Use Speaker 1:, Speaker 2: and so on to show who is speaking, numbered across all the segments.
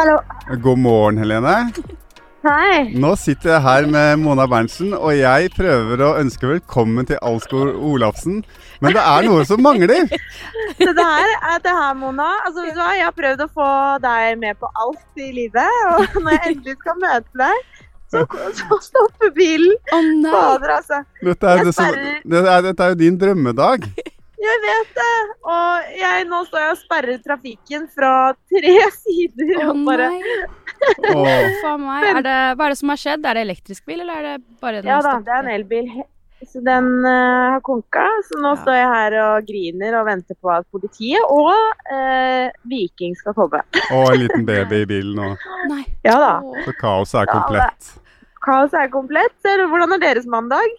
Speaker 1: Hallo.
Speaker 2: God morgen, Helene.
Speaker 1: Hei.
Speaker 2: Nå sitter jeg her med Mona Berntsen, og jeg prøver å ønske velkommen til Alsgaard Olafsen. Men det er noe som mangler.
Speaker 1: Så det her er det her, Mona. Altså, vet du hva? Jeg har prøvd å få deg med på alt i livet. Og når jeg endelig skal møte deg, så, så stopper bilen.
Speaker 3: Å nei!
Speaker 1: Fader, altså.
Speaker 2: Dette er, det som, dette er, dette er jo din drømmedag.
Speaker 1: Jeg vet det. Og jeg, nå står jeg og sperrer trafikken fra tre sider.
Speaker 3: Å
Speaker 1: og bare,
Speaker 3: nei! Oh. Meg. Er det, hva er det som har skjedd? Er det elektrisk bil, eller er det bare den
Speaker 1: ja da, det er en elbil. Så den uh, har konka. Så nå
Speaker 3: Ja.
Speaker 1: står jeg her og griner og venter på at politiet og uh, Viking skal komme.
Speaker 2: Og en liten baby i bilen, og
Speaker 1: Ja da.
Speaker 2: Så kaoset er
Speaker 1: Ja,
Speaker 2: komplett.
Speaker 1: Kaoset er komplett. Hvordan er deres mandag?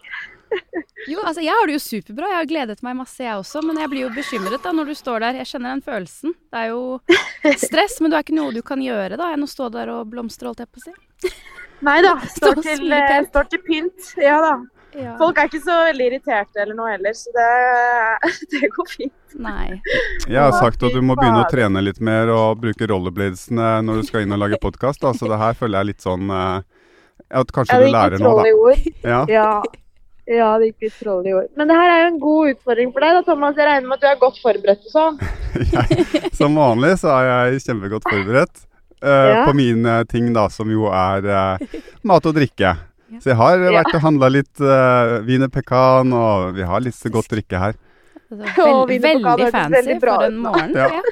Speaker 3: Jo, altså jeg har det jo superbra. Jeg har gledet meg masse, jeg også. Men jeg blir jo bekymret da når du står der. Jeg kjenner den følelsen. Det er jo stress, men det er ikke noe du kan gjøre da, enn å stå der og blomstre, holdt jeg på å si.
Speaker 1: Nei da. Står
Speaker 3: Stå
Speaker 1: til, eh, står til pynt. Ja da.
Speaker 3: Ja.
Speaker 1: Folk er ikke så veldig irriterte eller noe heller, så det, det går fint.
Speaker 3: Nei.
Speaker 2: Jeg har sagt at du må begynne å trene litt mer og bruke rollerbladesene når du skal inn og lage podkast. Så det her føler jeg litt sånn eh, At kanskje du lærer noe, da. Ja.
Speaker 1: Ja. Ja, det gikk litt troll i år. Men det her er jo en god utfordring for deg, da, Thomas. Jeg regner med at du er godt forberedt og sånn.
Speaker 2: Som vanlig så er jeg kjempegodt forberedt uh,
Speaker 1: Ja.
Speaker 2: på mine ting, da, som jo er uh, mat og drikke. Så jeg har vært og handla litt uh, Wiener Pecan, og vi har litt godt drikke her.
Speaker 3: Altså, veld, veldig fancy for
Speaker 1: ut
Speaker 3: en morgen.
Speaker 2: Ja.
Speaker 3: Ja.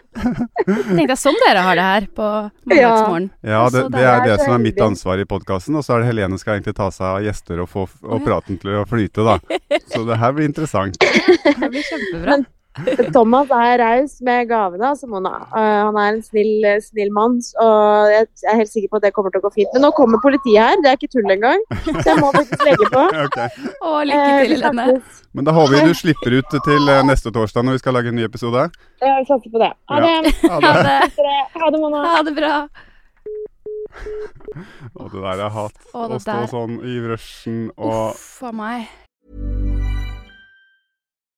Speaker 3: Tenkte jeg sånn dere har det her på mandagsmorgen.
Speaker 2: Ja, det,
Speaker 1: Altså,
Speaker 2: det
Speaker 1: det
Speaker 2: er
Speaker 1: er
Speaker 2: det som er mitt ansvar i podkasten. Og så er det Helene skal egentlig ta seg av gjester og få og praten til å flyte, da. Så det her blir interessant.
Speaker 3: Det blir kjempebra.
Speaker 1: Thomas er raus med gavene, Mona. Eh, han er en snill, snill mann, og jeg er helt sikker på at det kommer til å gå fint. Men nå kommer politiet her, det er ikke tull engang. Så jeg må faktisk legge på.
Speaker 2: Okay.
Speaker 3: Å, lykke
Speaker 1: Eh,
Speaker 3: til,
Speaker 1: vi Lene.
Speaker 2: Men da håper vi du slipper ut til eh, neste torsdag når vi skal lage en ny episode.
Speaker 1: Ja, vi satser på det. Ha det.
Speaker 2: Ja.
Speaker 3: Ha
Speaker 2: det.
Speaker 3: det.
Speaker 1: Ha det, Mona.
Speaker 3: Ha det bra.
Speaker 2: Og det der er hat.
Speaker 3: Å,
Speaker 2: Å stå sånn i rushen og
Speaker 3: Uff a meg.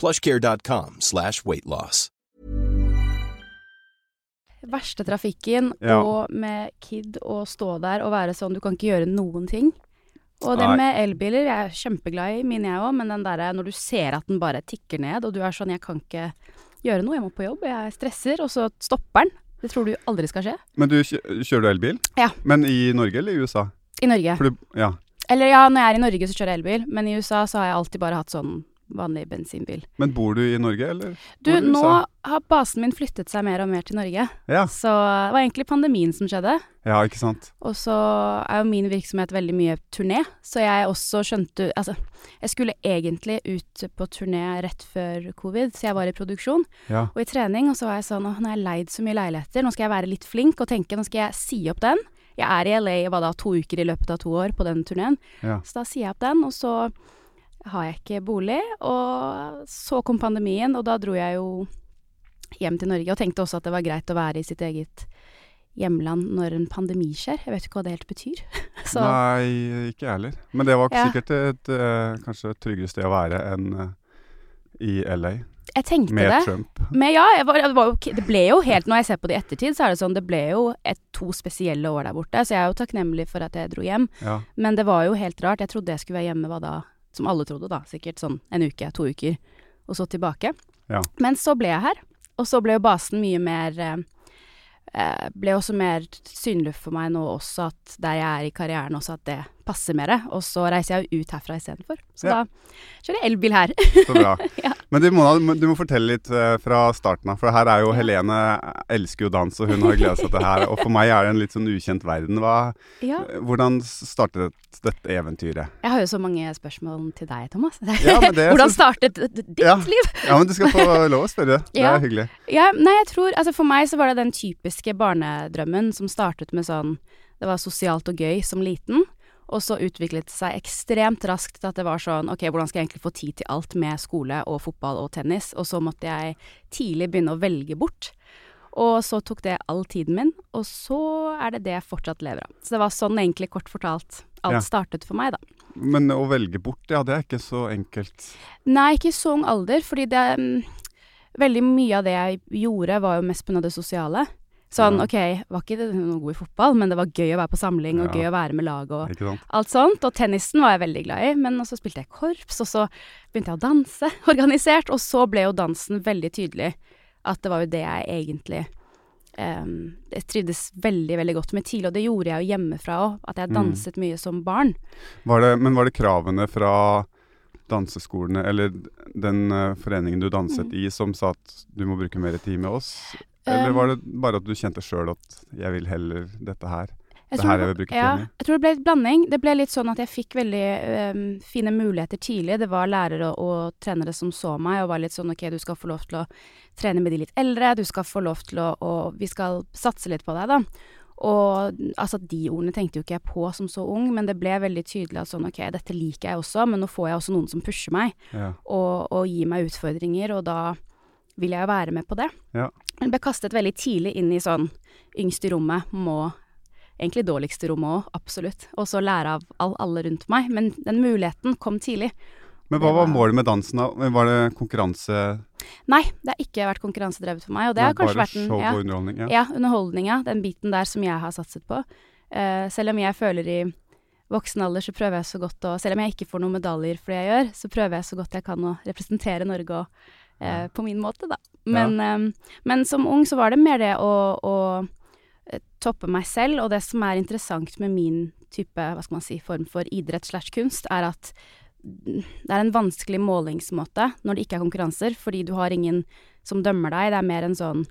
Speaker 4: plushcare.com slash weightloss.
Speaker 3: Verste trafikken,
Speaker 2: Ja.
Speaker 3: og med kid og stå der og være sånn, du kan ikke gjøre noen ting. Og det
Speaker 2: Nei.
Speaker 3: med elbiler, jeg er kjempeglad i mine jeg òg, men den derre når du ser at den bare tikker ned, og du er sånn, jeg kan ikke gjøre noe, jeg må på jobb, jeg stresser, og så stopper den. Det tror du aldri skal skje.
Speaker 2: Men du kjører du elbil?
Speaker 3: Ja.
Speaker 2: Men i Norge eller i USA?
Speaker 3: I Norge.
Speaker 2: For du, ja.
Speaker 3: Eller ja, når jeg er i Norge så kjører jeg elbil, men i USA så har jeg alltid bare hatt sånn vanlig bensinbil.
Speaker 2: Men bor du i Norge, eller?
Speaker 3: Du,
Speaker 2: du
Speaker 3: nå har basen min flyttet seg mer og mer til Norge,
Speaker 2: Ja.
Speaker 3: så det var egentlig pandemien som skjedde.
Speaker 2: ja, ikke sant.
Speaker 3: Og så er jo min virksomhet veldig mye turné, så jeg også skjønte Altså, jeg skulle egentlig ut på turné rett før covid, så jeg var i produksjon
Speaker 2: Ja.
Speaker 3: og i trening, og så var jeg sånn Å, nå har jeg leid så mye leiligheter, nå skal jeg være litt flink og tenke nå skal jeg si opp den. Jeg er i LA hva da, to uker i løpet av to år på den turneen,
Speaker 2: ja.
Speaker 3: så da sier jeg opp den, og så har jeg ikke bolig. Og så kom pandemien, og da dro jeg jo hjem til Norge og tenkte også at det var greit å være i sitt eget hjemland når en pandemi skjer. Jeg vet ikke hva det helt betyr. Så
Speaker 2: Nei, ikke jeg heller. Men det var
Speaker 3: Ja.
Speaker 2: sikkert et et kanskje et tryggere sted å være enn eh, i LA,
Speaker 3: jeg tenkte
Speaker 2: med
Speaker 3: det.
Speaker 2: Trump.
Speaker 3: Men ja, var, det, var jo, det ble jo helt Når jeg ser på det i ettertid, så er det sånn Det ble jo et, to spesielle år der borte, så jeg er jo takknemlig for at jeg dro hjem.
Speaker 2: Ja.
Speaker 3: Men det var jo helt rart. Jeg trodde jeg skulle være hjemme hva da, som alle trodde, da. Sikkert sånn en uke, to uker, og så tilbake.
Speaker 2: Ja.
Speaker 3: Men så ble jeg her. Og så ble jo basen mye mer eh, eh, Ble også mer synlig for meg nå også at der jeg er i karrieren også, at det passer det. Og så reiser jeg jo ut herfra istedenfor. Så
Speaker 2: Ja.
Speaker 3: da kjører jeg elbil her.
Speaker 2: Så bra.
Speaker 3: Ja.
Speaker 2: Men du, Mona, du må fortelle litt eh, fra starten av. For her er jo Helene elsker jo dans, og hun har gleda seg til det her. Og for meg er det en litt sånn ukjent verden. Hva,
Speaker 3: ja.
Speaker 2: hvordan startet dette eventyret?
Speaker 3: Jeg har jo så mange spørsmål til deg, Thomas.
Speaker 2: Ja, men det
Speaker 3: Hvordan startet ditt
Speaker 2: Ja.
Speaker 3: liv?
Speaker 2: Ja, men du skal få lov å spørre. Det
Speaker 3: Ja.
Speaker 2: er hyggelig.
Speaker 3: Ja, nei, jeg tror Altså for meg så var det den typiske barnedrømmen som startet med sånn Det var sosialt og gøy som liten. Og så utviklet det seg ekstremt raskt at det var sånn Ok, hvordan skal jeg egentlig få tid til alt med skole og fotball og tennis? Og så måtte jeg tidlig begynne å velge bort. Og så tok det all tiden min, og så er det det jeg fortsatt lever av. Så det var sånn egentlig kort fortalt alt
Speaker 2: Ja.
Speaker 3: startet for meg, da.
Speaker 2: Men å velge bort, ja, det er ikke så enkelt.
Speaker 3: Nei, ikke i så ung alder, fordi det mm, Veldig mye av det jeg gjorde, var jo mest pga. det sosiale. Sånn,
Speaker 2: Ja.
Speaker 3: OK, var ikke noe god i fotball, men det var gøy å være på samling, og
Speaker 2: Ja.
Speaker 3: gøy å være med lag og
Speaker 2: sant?
Speaker 3: alt sånt. Og tennisen var jeg veldig glad i, men så spilte jeg korps, og så begynte jeg å danse organisert, og så ble jo dansen veldig tydelig at det var jo det jeg egentlig um, jeg trivdes veldig, veldig godt med tidlig, og det gjorde jeg jo hjemmefra òg, at jeg
Speaker 2: Mm.
Speaker 3: danset mye som barn.
Speaker 2: Var det, men var det kravene fra danseskolene, eller den uh, foreningen du danset
Speaker 3: Mm.
Speaker 2: i, som sa at du må bruke mer tid med oss? Eller var det bare at du kjente sjøl at jeg vil heller dette her?
Speaker 3: Jeg
Speaker 2: Det her jeg vil bruke
Speaker 3: ja,
Speaker 2: tiden i.
Speaker 3: jeg tror det ble et blanding. Det ble litt sånn at jeg fikk veldig um, fine muligheter tidlig. Det var lærere og, og trenere som så meg og var litt sånn OK, du skal få lov til å trene med de litt eldre, du skal få lov til å Og vi skal satse litt på deg, da. Og altså, de ordene tenkte jo ikke jeg på som så ung, men det ble veldig tydelig at sånn OK, dette liker jeg også, men nå får jeg også noen som pusher meg
Speaker 2: Ja.
Speaker 3: og, og gir meg utfordringer, og da vil jeg jo være med på det.
Speaker 2: Ja.
Speaker 3: Jeg ble kastet veldig tidlig inn i sånn yngst i rommet, må Egentlig dårligst i rommet òg, absolutt. Og så lære av all, alle rundt meg. Men den muligheten kom tidlig.
Speaker 2: Men hva var målet med dansen? da? Var det konkurranse?
Speaker 3: Nei, det har ikke vært konkurransedrevet for meg, og det har kanskje vært en
Speaker 2: show
Speaker 3: ja,
Speaker 2: og underholdning? Ja.
Speaker 3: ja, underholdninga, den biten der som jeg har satset på. Uh, selv om jeg føler i voksen alder så prøver jeg så godt å Selv om jeg ikke får noen medaljer for det jeg gjør, så prøver jeg så godt jeg kan å representere Norge og, på min måte, da. Men, eh, men som ung så var det mer det å, å eh, toppe meg selv, og det som er interessant med min type, hva skal man si, form for idrett slash kunst, er at det er en vanskelig målingsmåte når det ikke er konkurranser, fordi du har ingen som dømmer deg. Det er mer en sånn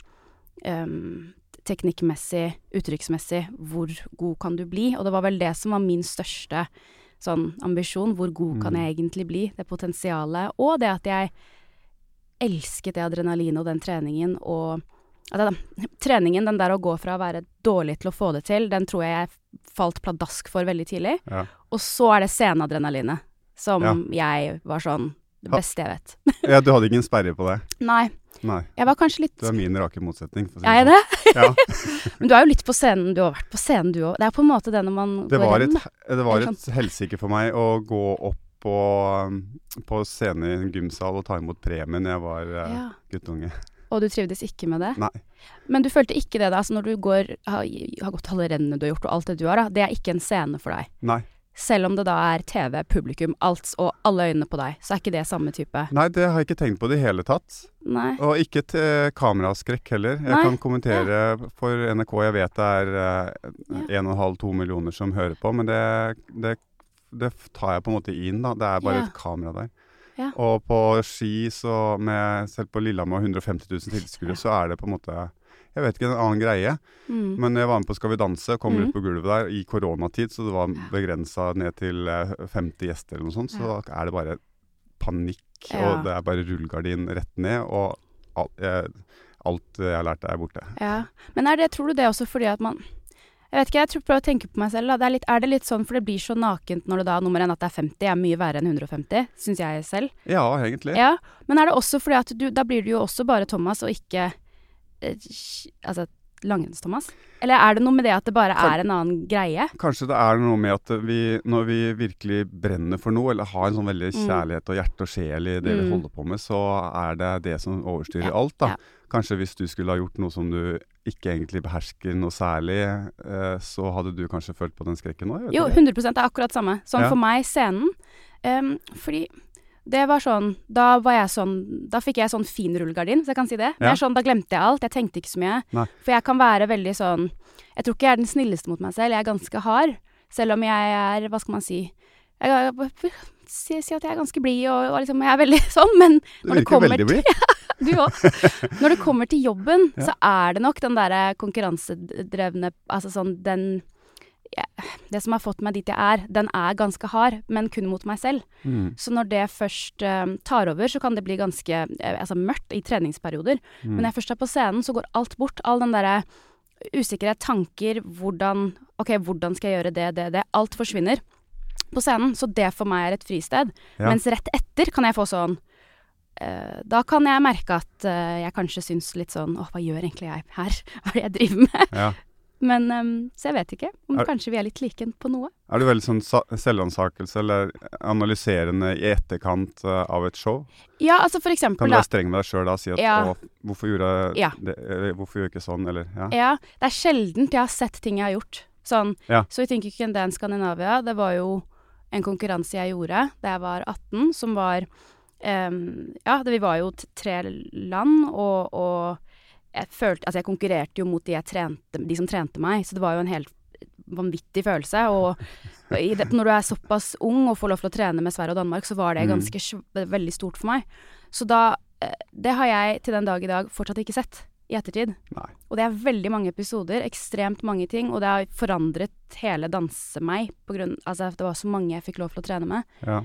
Speaker 3: um, teknikkmessig, uttrykksmessig, hvor god kan du bli? Og det var vel det som var min største sånn ambisjon. Hvor god kan
Speaker 2: Mm.
Speaker 3: jeg egentlig bli? Det potensialet. Og det at jeg elsket det adrenalinet og den treningen og at det, Treningen, den der å gå fra å være dårlig til å få det til, den tror jeg jeg falt pladask for veldig tidlig.
Speaker 2: Ja.
Speaker 3: Og så er det sceneadrenalinet som
Speaker 2: Ja.
Speaker 3: jeg var sånn Det beste jeg vet.
Speaker 2: ja, du hadde ingen sperre på det?
Speaker 3: Nei,
Speaker 2: Nei.
Speaker 3: jeg var kanskje litt
Speaker 2: Du er min rake motsetning. For å si
Speaker 3: Er jeg
Speaker 2: sånn.
Speaker 3: det?
Speaker 2: Ja.
Speaker 3: Men du er jo litt på scenen, du har vært på scenen du òg. Det er på en måte det når man
Speaker 2: Det
Speaker 3: går inn.
Speaker 2: et, det var et helsike for meg å gå opp på, på scenen i en gymsal og ta imot premien når jeg var eh,
Speaker 3: Ja.
Speaker 2: guttunge.
Speaker 3: Og du trivdes ikke med det?
Speaker 2: Nei.
Speaker 3: Men du følte ikke det da? Altså når du går, har, har gått alle rennene du har gjort og alt det du har, da. Det er ikke en scene for deg.
Speaker 2: Nei.
Speaker 3: Selv om det da er TV, publikum, alt og alle øynene på deg, så er ikke det samme type.
Speaker 2: Nei, det har jeg ikke tenkt på i det hele tatt.
Speaker 3: Nei.
Speaker 2: Og ikke til kameraskrekk heller. Jeg
Speaker 3: Nei,
Speaker 2: kan kommentere for NRK. Jeg vet det er
Speaker 3: Ja.
Speaker 2: 1,5-2 millioner som hører på, men det, det, det tar jeg på en måte inn. da. Det er bare
Speaker 3: Ja.
Speaker 2: et kamera der.
Speaker 3: Ja.
Speaker 2: Og på ski, så med, selv på Lillehammer 150 000 tilskuere, så er det på en måte Jeg vet ikke, en annen greie.
Speaker 3: Mm.
Speaker 2: Men jeg var med på Skal vi danse, kom
Speaker 3: Mm.
Speaker 2: ut på gulvet der i koronatid, så det var begrensa ned til eh, 50 gjester eller noe sånt. Så er det bare panikk, og det er bare rullegardin rett ned, og alt, jeg, alt jeg har lært er borte.
Speaker 3: Ja. Men er det, tror du det også fordi at man Jeg vet ikke, jeg tror prøver å tenke på meg selv. Da. Det er, litt, er det litt sånn, for det blir så nakent når det da nummer én at det er 50, er mye verre enn 150, syns jeg selv.
Speaker 2: Ja, egentlig.
Speaker 3: Ja, Men er det også fordi at du Da blir du jo også bare Thomas, og ikke eh, Altså Langrenns-Thomas? Eller er det noe med det at det bare er en annen greie?
Speaker 2: Kanskje det er noe med at vi, når vi virkelig brenner for noe, eller har en sånn veldig
Speaker 3: Mm.
Speaker 2: kjærlighet og hjerte og sjel i det vi
Speaker 3: Mm.
Speaker 2: holder på med, så er det det som overstyrer
Speaker 3: Ja,
Speaker 2: alt, da.
Speaker 3: ja.
Speaker 2: Kanskje hvis du skulle ha gjort noe som du ikke egentlig behersker noe særlig, eh, så hadde du kanskje følt på den skrekken òg?
Speaker 3: Jo, 100 det er akkurat samme. Sånn
Speaker 2: Ja.
Speaker 3: for meg, scenen. Um, fordi det var sånn Da var jeg sånn Da fikk jeg sånn fin rullegardin, så jeg kan si det. Men
Speaker 2: Ja.
Speaker 3: sånn, da glemte jeg alt. Jeg tenkte ikke så mye.
Speaker 2: Nei.
Speaker 3: For jeg kan være veldig sånn Jeg tror ikke jeg er den snilleste mot meg selv. Jeg er ganske hard. Selv om jeg er Hva skal man si jeg, jeg, si, si at jeg er ganske blid og, og liksom Jeg er veldig sånn, men når det
Speaker 2: virker
Speaker 3: kommer
Speaker 2: veldig blid.
Speaker 3: du òg. Når det kommer til jobben,
Speaker 2: Ja.
Speaker 3: så er det nok den derre konkurransedrevne Altså sånn den ja, Det som har fått meg dit jeg er, den er ganske hard, men kun mot meg selv.
Speaker 2: Mm.
Speaker 3: Så når det først eh, tar over, så kan det bli ganske uh, altså mørkt i treningsperioder.
Speaker 2: Mm.
Speaker 3: Men når jeg først er på scenen, så går alt bort. All den derre usikkerhet, tanker, hvordan OK, hvordan skal jeg gjøre det, det, det? Alt forsvinner på scenen. Så det for meg er et fristed.
Speaker 2: Ja.
Speaker 3: Mens rett etter kan jeg få sånn Da kan jeg merke at eh, jeg kanskje syns litt sånn Å, hva gjør egentlig jeg her? Hva er det jeg driver med?
Speaker 2: Ja.
Speaker 3: Men um, Så jeg vet ikke om
Speaker 2: Er-
Speaker 3: kanskje vi er litt like på noe.
Speaker 2: Er du veldig sånn sa- selvransakelse eller analyserende i etterkant uh, av et show?
Speaker 3: Ja, altså for eksempel
Speaker 2: Kan
Speaker 3: du
Speaker 2: være streng med deg sjøl da og si at
Speaker 3: Ja.
Speaker 2: å, hvorfor gjorde jeg
Speaker 3: Ja.
Speaker 2: det, eller, hvorfor gjør jeg ikke sånn, eller ja.
Speaker 3: Ja, det er sjeldent jeg har sett ting jeg har gjort. Sånn,
Speaker 2: Ja.
Speaker 3: så I Think You Can Dance Scandinavia, det var jo en konkurranse jeg gjorde da jeg var 18, som var Ja, det, vi var jo tre land, og, og jeg følte Altså, jeg konkurrerte jo mot de, jeg trente, de som trente meg, så det var jo en helt vanvittig følelse. Og i det, når du er såpass ung og får lov til å trene med Sverige og Danmark, så var det
Speaker 2: Mm.
Speaker 3: ganske veldig stort for meg. Så da eh, Det har jeg til den dag i dag fortsatt ikke sett i ettertid.
Speaker 2: Nei.
Speaker 3: Og det er veldig mange episoder, ekstremt mange ting, og det har forandret hele danse meg på grunn Altså, det var så mange jeg fikk lov til å trene med,
Speaker 2: ja.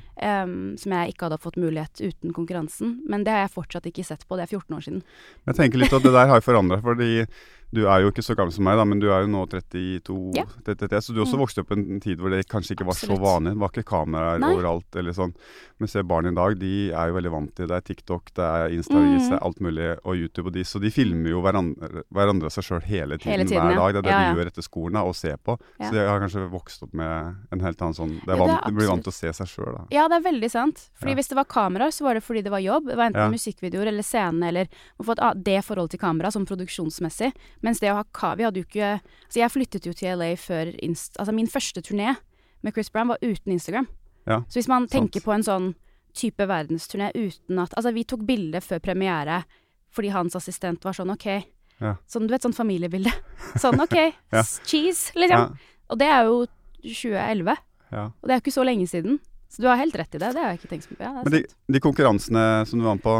Speaker 3: um, som jeg ikke hadde fått mulighet uten konkurransen. Men det har jeg fortsatt ikke sett på, det er 14 år siden.
Speaker 2: Jeg tenker litt at det der har forandra, fordi du er jo ikke så gammel som meg, da, men du er jo nå 32,
Speaker 3: Ja.
Speaker 2: 33, så du også
Speaker 3: Mm.
Speaker 2: vokste opp i en tid hvor det kanskje ikke var så vanlig. Det var ikke kameraer
Speaker 3: Nei.
Speaker 2: overalt eller sånn. Men se barn i dag, de er jo veldig vant til det. er TikTok, det er Insta-vis,
Speaker 3: Mm.
Speaker 2: det er alt mulig, og YouTube og de. Så de filmer jo hverandre, hverandre seg sjøl hele tiden,
Speaker 3: Hele tiden,
Speaker 2: hver dag. Det er det
Speaker 3: Ja,
Speaker 2: de gjør etter skolen da, og ser på.
Speaker 3: Ja.
Speaker 2: Så de har kanskje vokst opp med en helt annen sånn det,
Speaker 3: Ja, det er
Speaker 2: blir vant til å se seg sjøl, da.
Speaker 3: Ja, det er veldig sant. Fordi
Speaker 2: Ja.
Speaker 3: hvis det var kamera, så var det fordi det var jobb. Det var enten
Speaker 2: Ja.
Speaker 3: musikkvideoer eller scene eller å få et ah, det forholdet til kamera, sånn produksjonsmessig. Mens det å ha kavi hadde jo ikke Altså, jeg flyttet jo til LA før Inst... Altså, min første turné med Chris Brown var uten Instagram.
Speaker 2: Ja,
Speaker 3: Så hvis man
Speaker 2: sant.
Speaker 3: tenker på en sånn type verdensturné uten at Altså, vi tok bilde før premiere fordi hans assistent var sånn OK.
Speaker 2: Ja.
Speaker 3: Sånn, du vet, sånn familiebilde. Sånn OK,
Speaker 2: Ja.
Speaker 3: cheese, cheese,
Speaker 2: Ja,
Speaker 3: liksom. Og det er jo 2011.
Speaker 2: ja.
Speaker 3: Og det er jo ikke så lenge siden. Så du har helt rett i det. Det har jeg ikke tenkt på. Ja,
Speaker 2: Men de, de konkurransene som du var med på,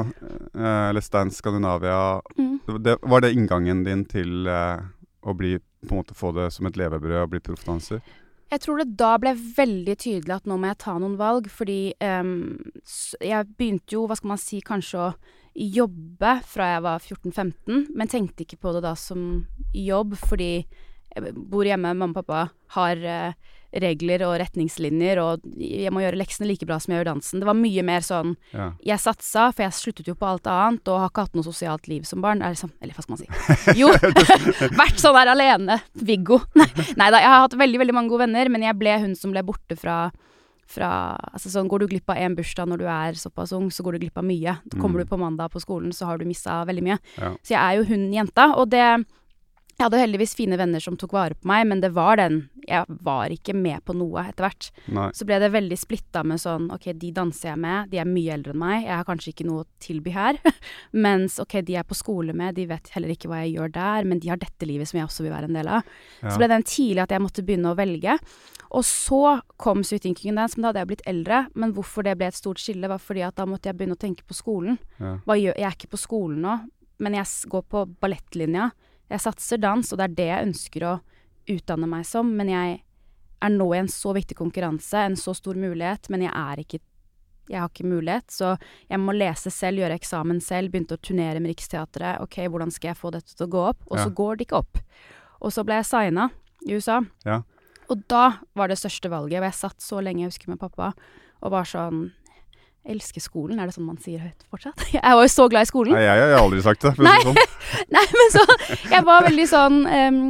Speaker 2: eh, eller Stand Scandinavia,
Speaker 3: Mm.
Speaker 2: det, var det inngangen din til eh, å bli på en måte få det som et levebrød og bli proffdanser?
Speaker 3: Jeg tror det da ble veldig tydelig at nå må jeg ta noen valg, fordi um, jeg begynte jo, hva skal man si, kanskje å jobbe fra jeg var 14-15, men tenkte ikke på det da som jobb, fordi bor hjemme, mamma og pappa har eh, regler og retningslinjer, og jeg må gjøre leksene like bra som jeg gjør dansen. Det var mye mer sånn
Speaker 2: Ja.
Speaker 3: jeg satsa, for jeg sluttet jo på alt annet, og har ikke hatt noe sosialt liv som barn. Er liksom, eller hva skal man si? Jo! Vært sånn der alene. Viggo. Nei, da, jeg har hatt veldig, veldig mange gode venner, men jeg ble hun som ble borte fra fra, altså sånn, Går du glipp av én bursdag når du er såpass ung, så går du glipp av mye. Kommer
Speaker 2: Mm.
Speaker 3: du på mandag på skolen, så har du mista veldig mye.
Speaker 2: Ja.
Speaker 3: Så jeg er jo hun jenta, og det Jeg hadde heldigvis fine venner som tok vare på meg, men det var den Jeg var ikke med på noe etter hvert.
Speaker 2: Nei.
Speaker 3: Så ble det veldig splitta med sånn OK, de danser jeg med, de er mye eldre enn meg, jeg har kanskje ikke noe å tilby her. Mens OK, de jeg er på skole med, de vet heller ikke hva jeg gjør der, men de har dette livet som jeg også vil være en del av.
Speaker 2: Ja.
Speaker 3: Så ble den tidlig at jeg måtte begynne å velge. Og så kom Sweet Thinking Dance, men da hadde jeg blitt eldre. Men hvorfor det ble et stort skille, var fordi at da måtte jeg begynne å tenke på skolen.
Speaker 2: Ja.
Speaker 3: Hva gjør, jeg er ikke på skolen nå, men jeg går på ballettlinja. Jeg satser dans, og det er det jeg ønsker å utdanne meg som. Men jeg er nå i en så viktig konkurranse, en så stor mulighet, men jeg er ikke jeg har ikke mulighet, så jeg må lese selv, gjøre eksamen selv. Begynte å turnere med Riksteatret. Ok, hvordan skal jeg få dette til å gå opp? Og så går det ikke opp. Og så ble jeg signa i USA.
Speaker 2: Ja.
Speaker 3: Og da var det største valget, og jeg satt så lenge, jeg husker med pappa, og var sånn elsker skolen, er det sånn man sier høyt fortsatt? Jeg var jo så glad i skolen.
Speaker 2: Nei, jeg har aldri sagt det. det sånn.
Speaker 3: Nei, men så Jeg var veldig sånn um,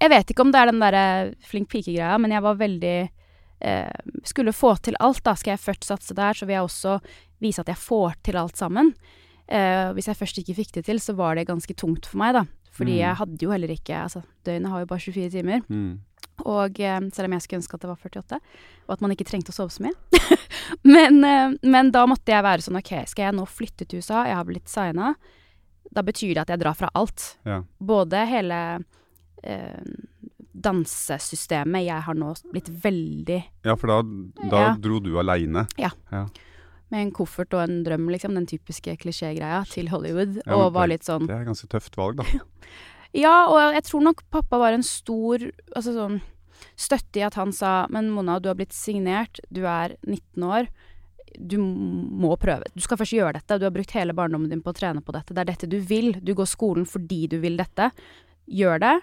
Speaker 3: Jeg vet ikke om det er den derre flink pike-greia, men jeg var veldig uh, Skulle få til alt, da. Skal jeg først satse der, så vil jeg også vise at jeg får til alt sammen. Uh, hvis jeg først ikke fikk det til, så var det ganske tungt for meg, da. Fordi
Speaker 2: Mm.
Speaker 3: jeg hadde jo heller ikke Altså, døgnet har jo bare 24 timer.
Speaker 2: Mm.
Speaker 3: Og eh, selv om jeg skulle ønske at det var 48, og at man ikke trengte å sove så mye. men, eh, men da måtte jeg være sånn OK, skal jeg nå flytte til USA, jeg har blitt signa, da betyr det at jeg drar fra alt.
Speaker 2: Ja.
Speaker 3: Både hele eh, dansesystemet Jeg har nå blitt veldig
Speaker 2: ja, for da, da
Speaker 3: Ja.
Speaker 2: dro du aleine.
Speaker 3: med en koffert og en drøm, liksom, den typiske klisjégreia, til Hollywood,
Speaker 2: Ja,
Speaker 3: og
Speaker 2: men
Speaker 3: var
Speaker 2: det-
Speaker 3: litt sånn
Speaker 2: Det er et ganske tøft valg, da.
Speaker 3: Ja, og jeg tror nok pappa var en stor altså sånn, støtte i at han sa Men Mona, du har blitt signert, du er 19 år. Du må prøve. Du skal først gjøre dette. Du har brukt hele barndommen din på å trene på dette. Det er dette du vil. Du går skolen fordi du vil dette. Gjør det.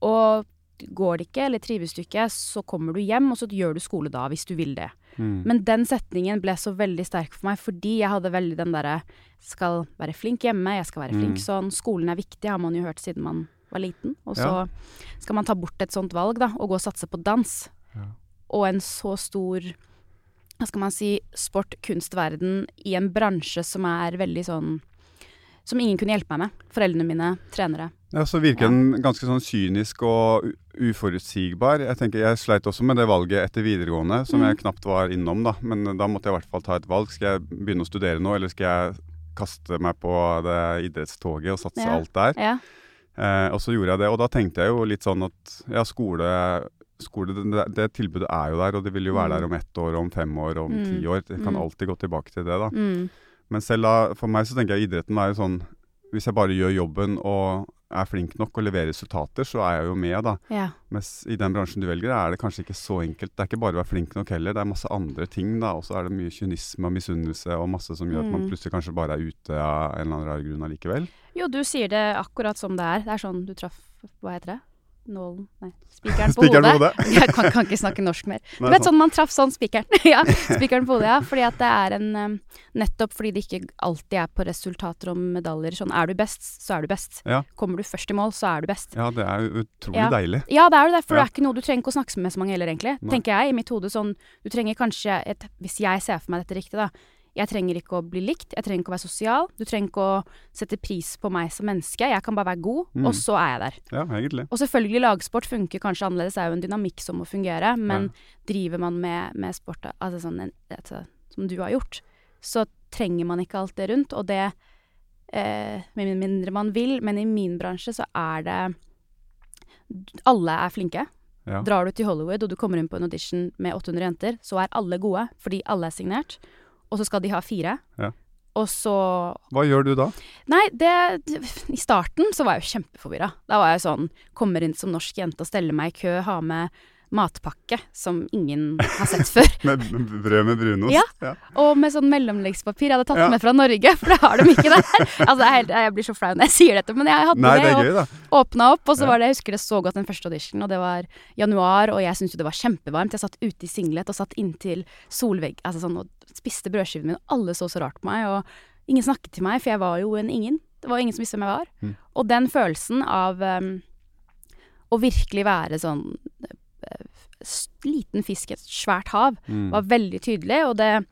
Speaker 3: Og går det ikke, eller trives du ikke, så kommer du hjem, og så gjør du skole da, hvis du vil det.
Speaker 2: Mm.
Speaker 3: Men den setningen ble så veldig sterk for meg, fordi jeg hadde veldig den derre Skal være flink hjemme, jeg skal være flink
Speaker 2: Mm.
Speaker 3: sånn. Skolen er viktig, har man jo hørt siden man var liten. Og så
Speaker 2: Ja.
Speaker 3: skal man ta bort et sånt valg, da, og gå og satse på dans.
Speaker 2: Ja.
Speaker 3: Og en så stor hva skal man si, sport, kunstverden i en bransje som er veldig sånn Som ingen kunne hjelpe meg med. Foreldrene mine, trenere.
Speaker 2: Ja, så virker
Speaker 3: Ja.
Speaker 2: den ganske sånn kynisk og uforutsigbar. Jeg tenker, jeg sleit også med det valget etter videregående, som
Speaker 3: Mm.
Speaker 2: jeg knapt var innom, da. Men da måtte jeg i hvert fall ta et valg. Skal jeg begynne å studere nå, eller skal jeg kaste meg på det idrettstoget og satse
Speaker 3: Ja.
Speaker 2: alt der?
Speaker 3: Ja.
Speaker 2: Eh, og så gjorde jeg det, og da tenkte jeg jo litt sånn at ja, skole, skole det, det tilbudet er jo der, og det vil jo være
Speaker 3: Mm.
Speaker 2: der om ett år, om fem år, om
Speaker 3: Mm.
Speaker 2: ti år. Jeg kan
Speaker 3: Mm.
Speaker 2: alltid gå tilbake til det, da.
Speaker 3: Mm.
Speaker 2: Men selv da, for meg så tenker jeg idretten er jo sånn Hvis jeg bare gjør jobben og er flink nok og leverer resultater, så er jeg jo med, da.
Speaker 3: ja.
Speaker 2: Mens i den bransjen du velger, er det kanskje ikke så enkelt. Det er ikke bare å være flink nok heller, det er masse andre ting, da. Og så er det mye kynisme og misunnelse og masse som gjør at man
Speaker 3: Mm.
Speaker 2: plutselig kanskje bare er ute av en eller annen rar grunn allikevel.
Speaker 3: Jo, du sier det akkurat som det er. Det er sånn du traff Hva heter det? Nålen Nei, spikeren på hodet.
Speaker 2: hodet.
Speaker 3: Jeg kan, kan ikke snakke norsk mer. Du vet sånn man traff sånn spikeren. ja, spikeren på hodet, ja. Fordi at det er en Nettopp fordi det ikke alltid er på resultater og medaljer. Sånn er du best, så er du best.
Speaker 2: Ja.
Speaker 3: Kommer du først i mål, så er du best.
Speaker 2: Ja, det er jo utrolig
Speaker 3: Ja.
Speaker 2: deilig.
Speaker 3: Ja, det er jo det, for
Speaker 2: Ja.
Speaker 3: det er ikke noe du trenger ikke å snakke med så mange heller, egentlig.
Speaker 2: Nei.
Speaker 3: Tenker jeg i mitt hode sånn Du trenger kanskje et Hvis jeg ser for meg dette riktig, da. Jeg trenger ikke å bli likt, jeg trenger ikke å være sosial. Du trenger ikke å sette pris på meg som menneske. Jeg kan bare være god,
Speaker 2: Mm.
Speaker 3: og så er jeg der.
Speaker 2: Ja, egentlig.
Speaker 3: Og selvfølgelig lagsport funker kanskje annerledes, det er jo en dynamikk som må fungere, men driver man med, med sport altså sånn, en- altså, som du har gjort, så trenger man ikke alt det rundt, og det eh, Med mindre man vil, men i min bransje så er det Alle er flinke.
Speaker 2: Ja.
Speaker 3: Drar du til Hollywood og du kommer inn på en audition med 800 jenter, så er alle gode, fordi alle er signert. Og så skal de ha fire.
Speaker 2: Ja.
Speaker 3: Og så
Speaker 2: Hva gjør du da?
Speaker 3: Nei, det I starten så var jeg jo kjempeforvirra. Da var jeg sånn Kommer inn som norsk jente og steller meg i kø, har med matpakke som ingen har sett før.
Speaker 2: Med brød med brunost?
Speaker 3: Ja. Og med sånn mellomleggspapir jeg hadde tatt
Speaker 2: Ja.
Speaker 3: med fra Norge, for det har de ikke der. Altså, helt, jeg blir så flau når jeg sier dette, men jeg hadde
Speaker 2: Nei, det
Speaker 3: det, og åpna opp, og så
Speaker 2: Ja.
Speaker 3: var det Jeg husker det så godt den første audition, og det var januar, og jeg syntes jo det var kjempevarmt. Jeg satt ute i singlet og satt inntil solvegg, altså sånn, og spiste brødskiven min, og alle så så rart på meg, og ingen snakket til meg, for jeg var jo en ingen. Det var ingen som visste hvem jeg var.
Speaker 2: Mm.
Speaker 3: Og den følelsen av um, å virkelig være sånn liten fisk i et svært hav,
Speaker 2: Mm.
Speaker 3: var veldig tydelig, og det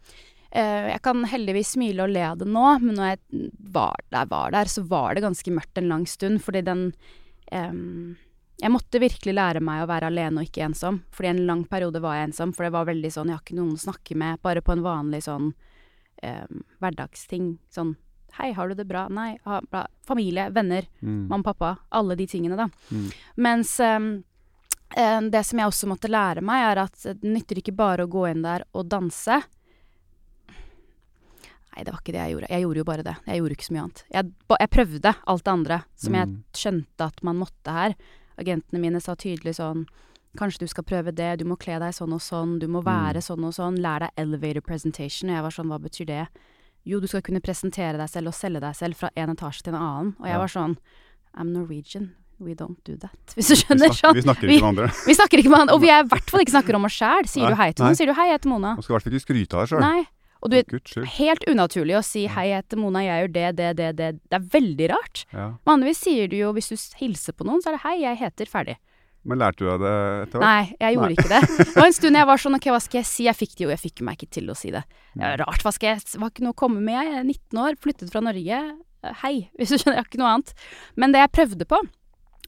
Speaker 3: eh, Jeg kan heldigvis smile og le av det nå, men når jeg var der, var der, så var det ganske mørkt en lang stund, fordi den em, Jeg måtte virkelig lære meg å være alene og ikke ensom, fordi en lang periode var jeg ensom, for det var veldig sånn Jeg har ikke noen å snakke med, bare på en vanlig sånn em, hverdagsting. Sånn Hei, har du det bra? Nei, ha, bra. Familie, venner,
Speaker 2: Mm.
Speaker 3: mamma og pappa. Alle de tingene, da.
Speaker 2: Mm.
Speaker 3: Mens eh, det som jeg også måtte lære meg, er at det nytter ikke bare å gå inn der og danse. Nei, det var ikke det jeg gjorde. Jeg gjorde jo bare det. Jeg gjorde ikke så mye annet. Jeg, jeg prøvde alt det andre som jeg
Speaker 2: Mm.
Speaker 3: skjønte at man måtte her. Agentene mine sa tydelig sånn Kanskje du skal prøve det, du må kle deg sånn og sånn, du må være sånn og sånn, lær deg elevator presentation. Og jeg var sånn, hva betyr det? Jo, du skal kunne presentere deg selv og selge deg selv fra en etasje til en annen. Og jeg
Speaker 2: Ja.
Speaker 3: var sånn I'm Norwegian. We don't do that. Hvis du skjønner?
Speaker 2: Vi
Speaker 3: sånn.
Speaker 2: vi snakker ikke med andre.
Speaker 3: Vi snakker ikke med andre, og vi er i hvert fall ikke snakker om oss sjæl. Sier
Speaker 2: Nei,
Speaker 3: du hei til
Speaker 2: nei.
Speaker 3: noen, sier du hei, jeg heter Mona.
Speaker 2: Man skal i hvert fall ikke skryte av deg sjøl.
Speaker 3: Og du
Speaker 2: er
Speaker 3: helt unaturlig å si hei, jeg heter Mona, jeg gjør det, det, det, det. Det er veldig rart.
Speaker 2: Ja.
Speaker 3: Vanligvis sier du jo hvis du hilser på noen, så er det hei, jeg heter ferdig.
Speaker 2: Men lærte du av det etter hvert?
Speaker 3: Nei, jeg gjorde
Speaker 2: Nei.
Speaker 3: ikke det. Det var en stund jeg var sånn, ok, hva skal jeg si? Jeg fikk det jo, jeg fikk meg ikke til å si det. Det er rart, hva skal jeg, var ikke noe å komme med, jeg er 19 år, flyttet fra Norge. Hei, hvis du skjønner, jeg har ikke noe annet. Men det jeg prøvde på,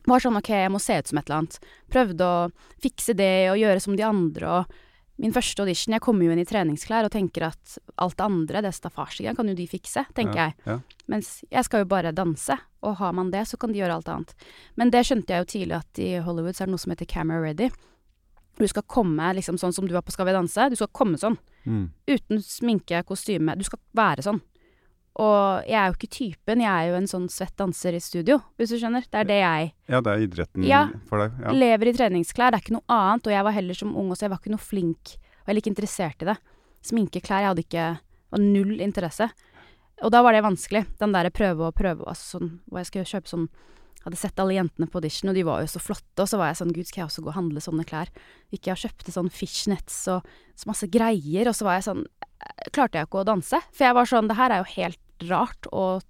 Speaker 3: var sånn, ok, jeg må se ut som et eller annet. Prøvde å fikse det og gjøre som de andre, og min første audition, jeg kommer jo inn i treningsklær og tenker at alt det andre, det staffasjen, kan jo de fikse, tenker
Speaker 2: Ja,
Speaker 3: jeg.
Speaker 2: ja.
Speaker 3: Mens jeg skal jo bare danse, og har man det, så kan de gjøre alt annet. Men det skjønte jeg jo tidlig at i Hollywood så er det noe som heter camera ready. Du skal komme liksom sånn som du var på Skal vi danse. Du skal komme sånn.
Speaker 2: Mm.
Speaker 3: Uten sminke, kostyme. Du skal være sånn. Og jeg er jo ikke typen. Jeg er jo en sånn svett danser i studio, hvis du skjønner. Det er det jeg
Speaker 2: Ja, det er idretten
Speaker 3: Ja.
Speaker 2: for deg. Ja.
Speaker 3: lever i treningsklær. Det er ikke noe annet. Og jeg var heller som ung også, jeg var ikke noe flink. Og jeg er ikke interessert i det. Sminkeklær, jeg hadde ikke var null interesse. Og da var det vanskelig. Den derre prøve og prøve, altså sånn hvor jeg skulle kjøpe sånn hadde sett alle jentene på audition, og de var jo så flotte. Og så var jeg sånn Gud, skal jeg også gå og handle sånne klær? Gikk jeg og kjøpte sånn fishnets og så masse greier. Og så var jeg sånn eh, Klarte jeg ikke å danse. For jeg var sånn Det her er jo helt rart. Og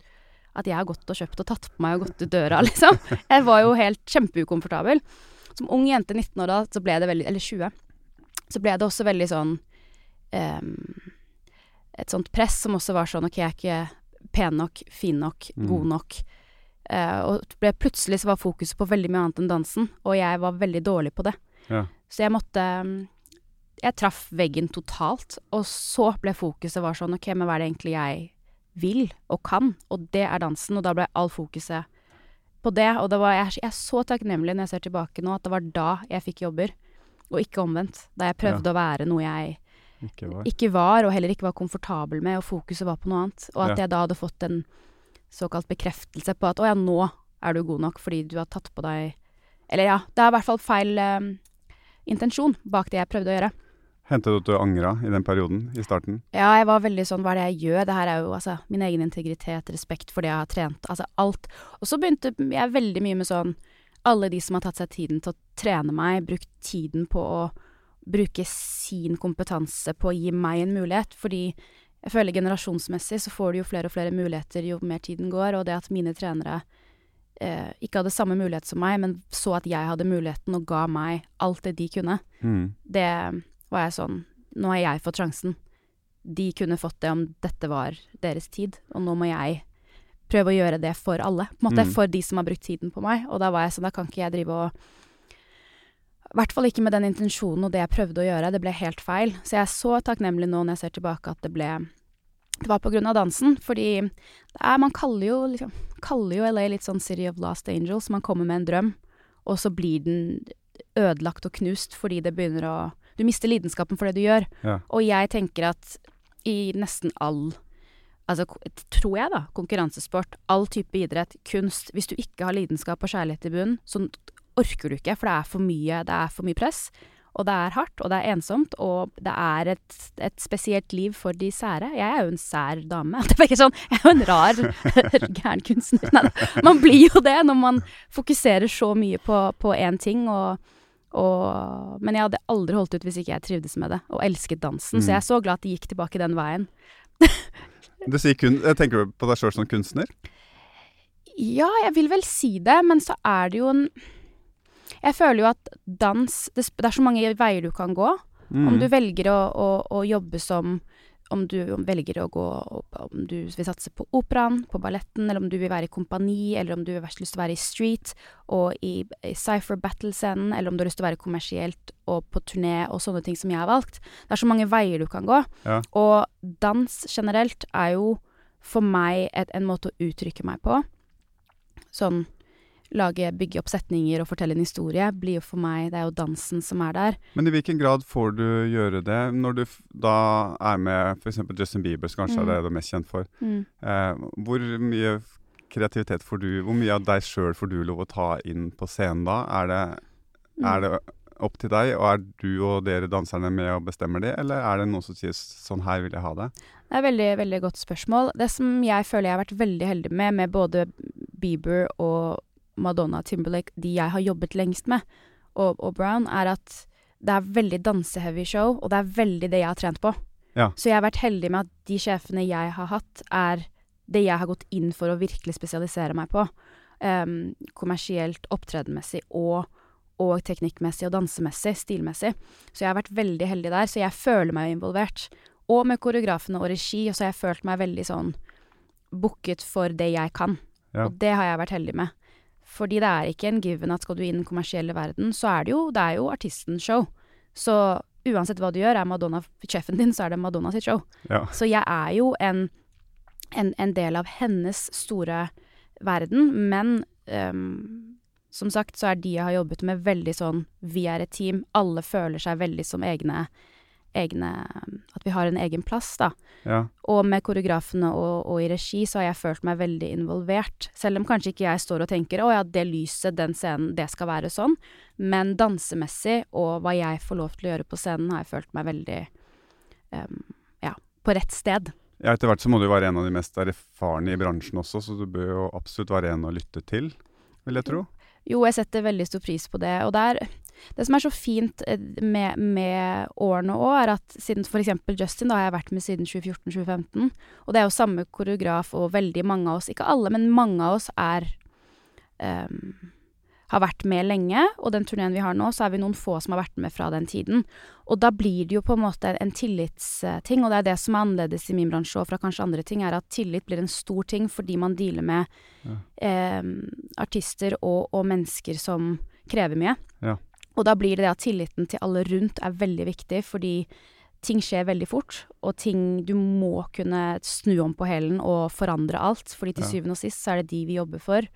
Speaker 3: at jeg har gått og kjøpt og tatt på meg og gått ut døra, liksom. Jeg var jo helt kjempeukomfortabel. Som ung jente, 19 år da, så ble det veldig Eller 20. Så ble det også veldig sånn um, Et sånt press som også var sånn OK, jeg er ikke pen nok, fin nok,
Speaker 2: Mm.
Speaker 3: god nok. Eh, og ble, plutselig så var fokuset på veldig mye annet enn dansen, og jeg var veldig dårlig på det.
Speaker 2: Ja.
Speaker 3: Så jeg måtte mm, Jeg traff veggen totalt, og så ble fokuset var sånn OK, men hva er det egentlig jeg vil og kan? Og det er dansen, og da ble all fokuset på det. Og det var, jeg, jeg er så takknemlig når jeg ser tilbake nå, at det var da jeg fikk jobber, og ikke omvendt. Da jeg prøvde å være noe jeg
Speaker 2: Ikke var.
Speaker 3: ikke var, og heller ikke var komfortabel med, og fokuset var på noe annet. Og at
Speaker 2: Ja.
Speaker 3: jeg da hadde fått en såkalt bekreftelse på at å ja, nå er du god nok fordi du har tatt på deg Eller ja, det er i hvert fall feil eh, intensjon bak det jeg prøvde å gjøre.
Speaker 2: Hendte det at du angra i den perioden, i starten?
Speaker 3: Ja, jeg var veldig sånn Hva er det jeg gjør? Det her er jo altså min egen integritet, respekt for det jeg har trent, altså alt. Og så begynte jeg veldig mye med sånn Alle de som har tatt seg tiden til å trene meg, brukt tiden på å bruke sin kompetanse på å gi meg en mulighet, fordi jeg føler generasjonsmessig så får du jo flere og flere muligheter jo mer tiden går, og det at mine trenere eh, ikke hadde samme mulighet som meg, men så at jeg hadde muligheten og ga meg alt det de kunne,
Speaker 2: Mm.
Speaker 3: det var jeg sånn Nå har jeg fått sjansen. De kunne fått det om dette var deres tid, og nå må jeg prøve å gjøre det for alle. På en måte
Speaker 2: Mm.
Speaker 3: For de som har brukt tiden på meg. Og da var jeg sånn, da kan ikke jeg drive og hvert fall ikke med den intensjonen og det jeg prøvde å gjøre. Det ble helt feil. Så jeg er så takknemlig nå når jeg ser tilbake at det ble Det var på grunn av dansen, fordi det er, man kaller jo, liksom, kaller jo LA litt sånn City of Lost Angels. Man kommer med en drøm, og så blir den ødelagt og knust fordi det begynner å Du mister lidenskapen for det du gjør.
Speaker 2: Ja.
Speaker 3: Og jeg tenker at i nesten all Altså, tror jeg, da, konkurransesport, all type idrett, kunst Hvis du ikke har lidenskap og kjærlighet i bunnen, så orker du ikke, for det er for mye, det er for mye press. Og det er hardt, og det er ensomt, og det er et, et spesielt liv for de sære. Jeg er jo en sær dame. Det er ikke sånn, Jeg er jo en rar, gæren kunstner. Nei, man blir jo det når man fokuserer så mye på, på én ting. Og, og, men jeg hadde aldri holdt ut hvis ikke jeg trivdes med det, og elsket dansen.
Speaker 2: Mm.
Speaker 3: Så jeg er så glad at det gikk tilbake den veien.
Speaker 2: Du sier kun, jeg tenker du på deg sjøl som kunstner?
Speaker 3: Ja, jeg vil vel si det, men så er det jo en Jeg føler jo at dans Det, det er så mange veier du kan gå.
Speaker 2: Mm.
Speaker 3: Om du velger å, å, å jobbe som Om du velger å gå Om du vil satse på operaen, på balletten, eller om du vil være i kompani, eller om du har lyst til å være i street og i, i cypher battle-scenen, eller om du har lyst til å være kommersielt og på turné og sånne ting som jeg har valgt. Det er så mange veier du kan gå.
Speaker 2: Ja.
Speaker 3: Og dans generelt er jo for meg et, en måte å uttrykke meg på. Sånn lage, bygge opp setninger og fortelle en historie blir jo for meg Det er jo dansen som er der.
Speaker 2: Men i hvilken grad får du gjøre det når du da er med f.eks. Justin Bieber, som kanskje
Speaker 3: Mm.
Speaker 2: er det du er mest kjent for? Eh, hvor mye kreativitet får du Hvor mye av deg sjøl får du lov å ta inn på scenen da? Er det,
Speaker 3: Mm.
Speaker 2: er det opp til deg, og er du og dere danserne med og bestemmer det, eller er det noen som sier 'sånn her vil jeg ha det'?
Speaker 3: Det er et veldig, veldig godt spørsmål. Det som jeg føler jeg har vært veldig heldig med, med både Bieber og Madonna Timberlake, de jeg har jobbet lengst med, og, og Brown, er at det er veldig danseheavy show, og det er veldig det jeg har trent på.
Speaker 2: Ja.
Speaker 3: Så jeg har vært heldig med at de sjefene jeg har hatt, er det jeg har gått inn for å virkelig spesialisere meg på. Um, kommersielt, opptredenmessig og, og teknikkmessig og dansemessig, stilmessig. Så jeg har vært veldig heldig der, så jeg føler meg involvert. Og med koreografene og regi, og så har jeg følt meg veldig sånn booket for det jeg kan.
Speaker 2: Ja.
Speaker 3: Og det har jeg vært heldig med. Fordi det er ikke en given at skal du inn i den kommersielle verden, så er det jo, det er jo artistens show. Så uansett hva du gjør, er Madonna sjefen din, så er det Madonna sitt show.
Speaker 2: Ja.
Speaker 3: Så jeg er jo en, en, en del av hennes store verden, men um, som sagt så er de jeg har jobbet med veldig sånn Vi er et team. Alle føler seg veldig som egne, egne At vi har en egen plass, da.
Speaker 2: ja.
Speaker 3: Og med koreografene og, og i regi så har jeg følt meg veldig involvert. Selv om kanskje ikke jeg står og tenker 'Å ja, det lyset, den scenen, det skal være sånn'. Men dansemessig og hva jeg får lov til å gjøre på scenen, har jeg følt meg veldig um, Ja, på rett sted.
Speaker 2: ja, etter hvert så må du jo være en av de mest erfarne i bransjen også, så du bør jo absolutt være en å lytte til. vil jeg tro.
Speaker 3: Jo, jeg setter veldig stor pris på det. Og det, er, det som er så fint eh, med, med årene òg, er at siden f.eks. Justin, da har jeg vært med siden 2014-2015. Og det er jo samme koreograf, og veldig mange av oss, ikke alle, men mange av oss er um, har vært med lenge, og den turneen vi har nå, så er vi noen få som har vært med fra den tiden. Og da blir det jo på en måte en tillitsting, og det er det som er annerledes i min bransje og fra kanskje andre ting, er at tillit blir en stor ting fordi man dealer med ja. eh, artister og, og, mennesker som krever mye.
Speaker 2: Ja.
Speaker 3: Og da blir det det at tilliten til alle rundt er veldig viktig, fordi ting skjer veldig fort, og ting Du må kunne snu om på hælen og forandre alt, fordi til ja. syvende og sist så er det de vi jobber for,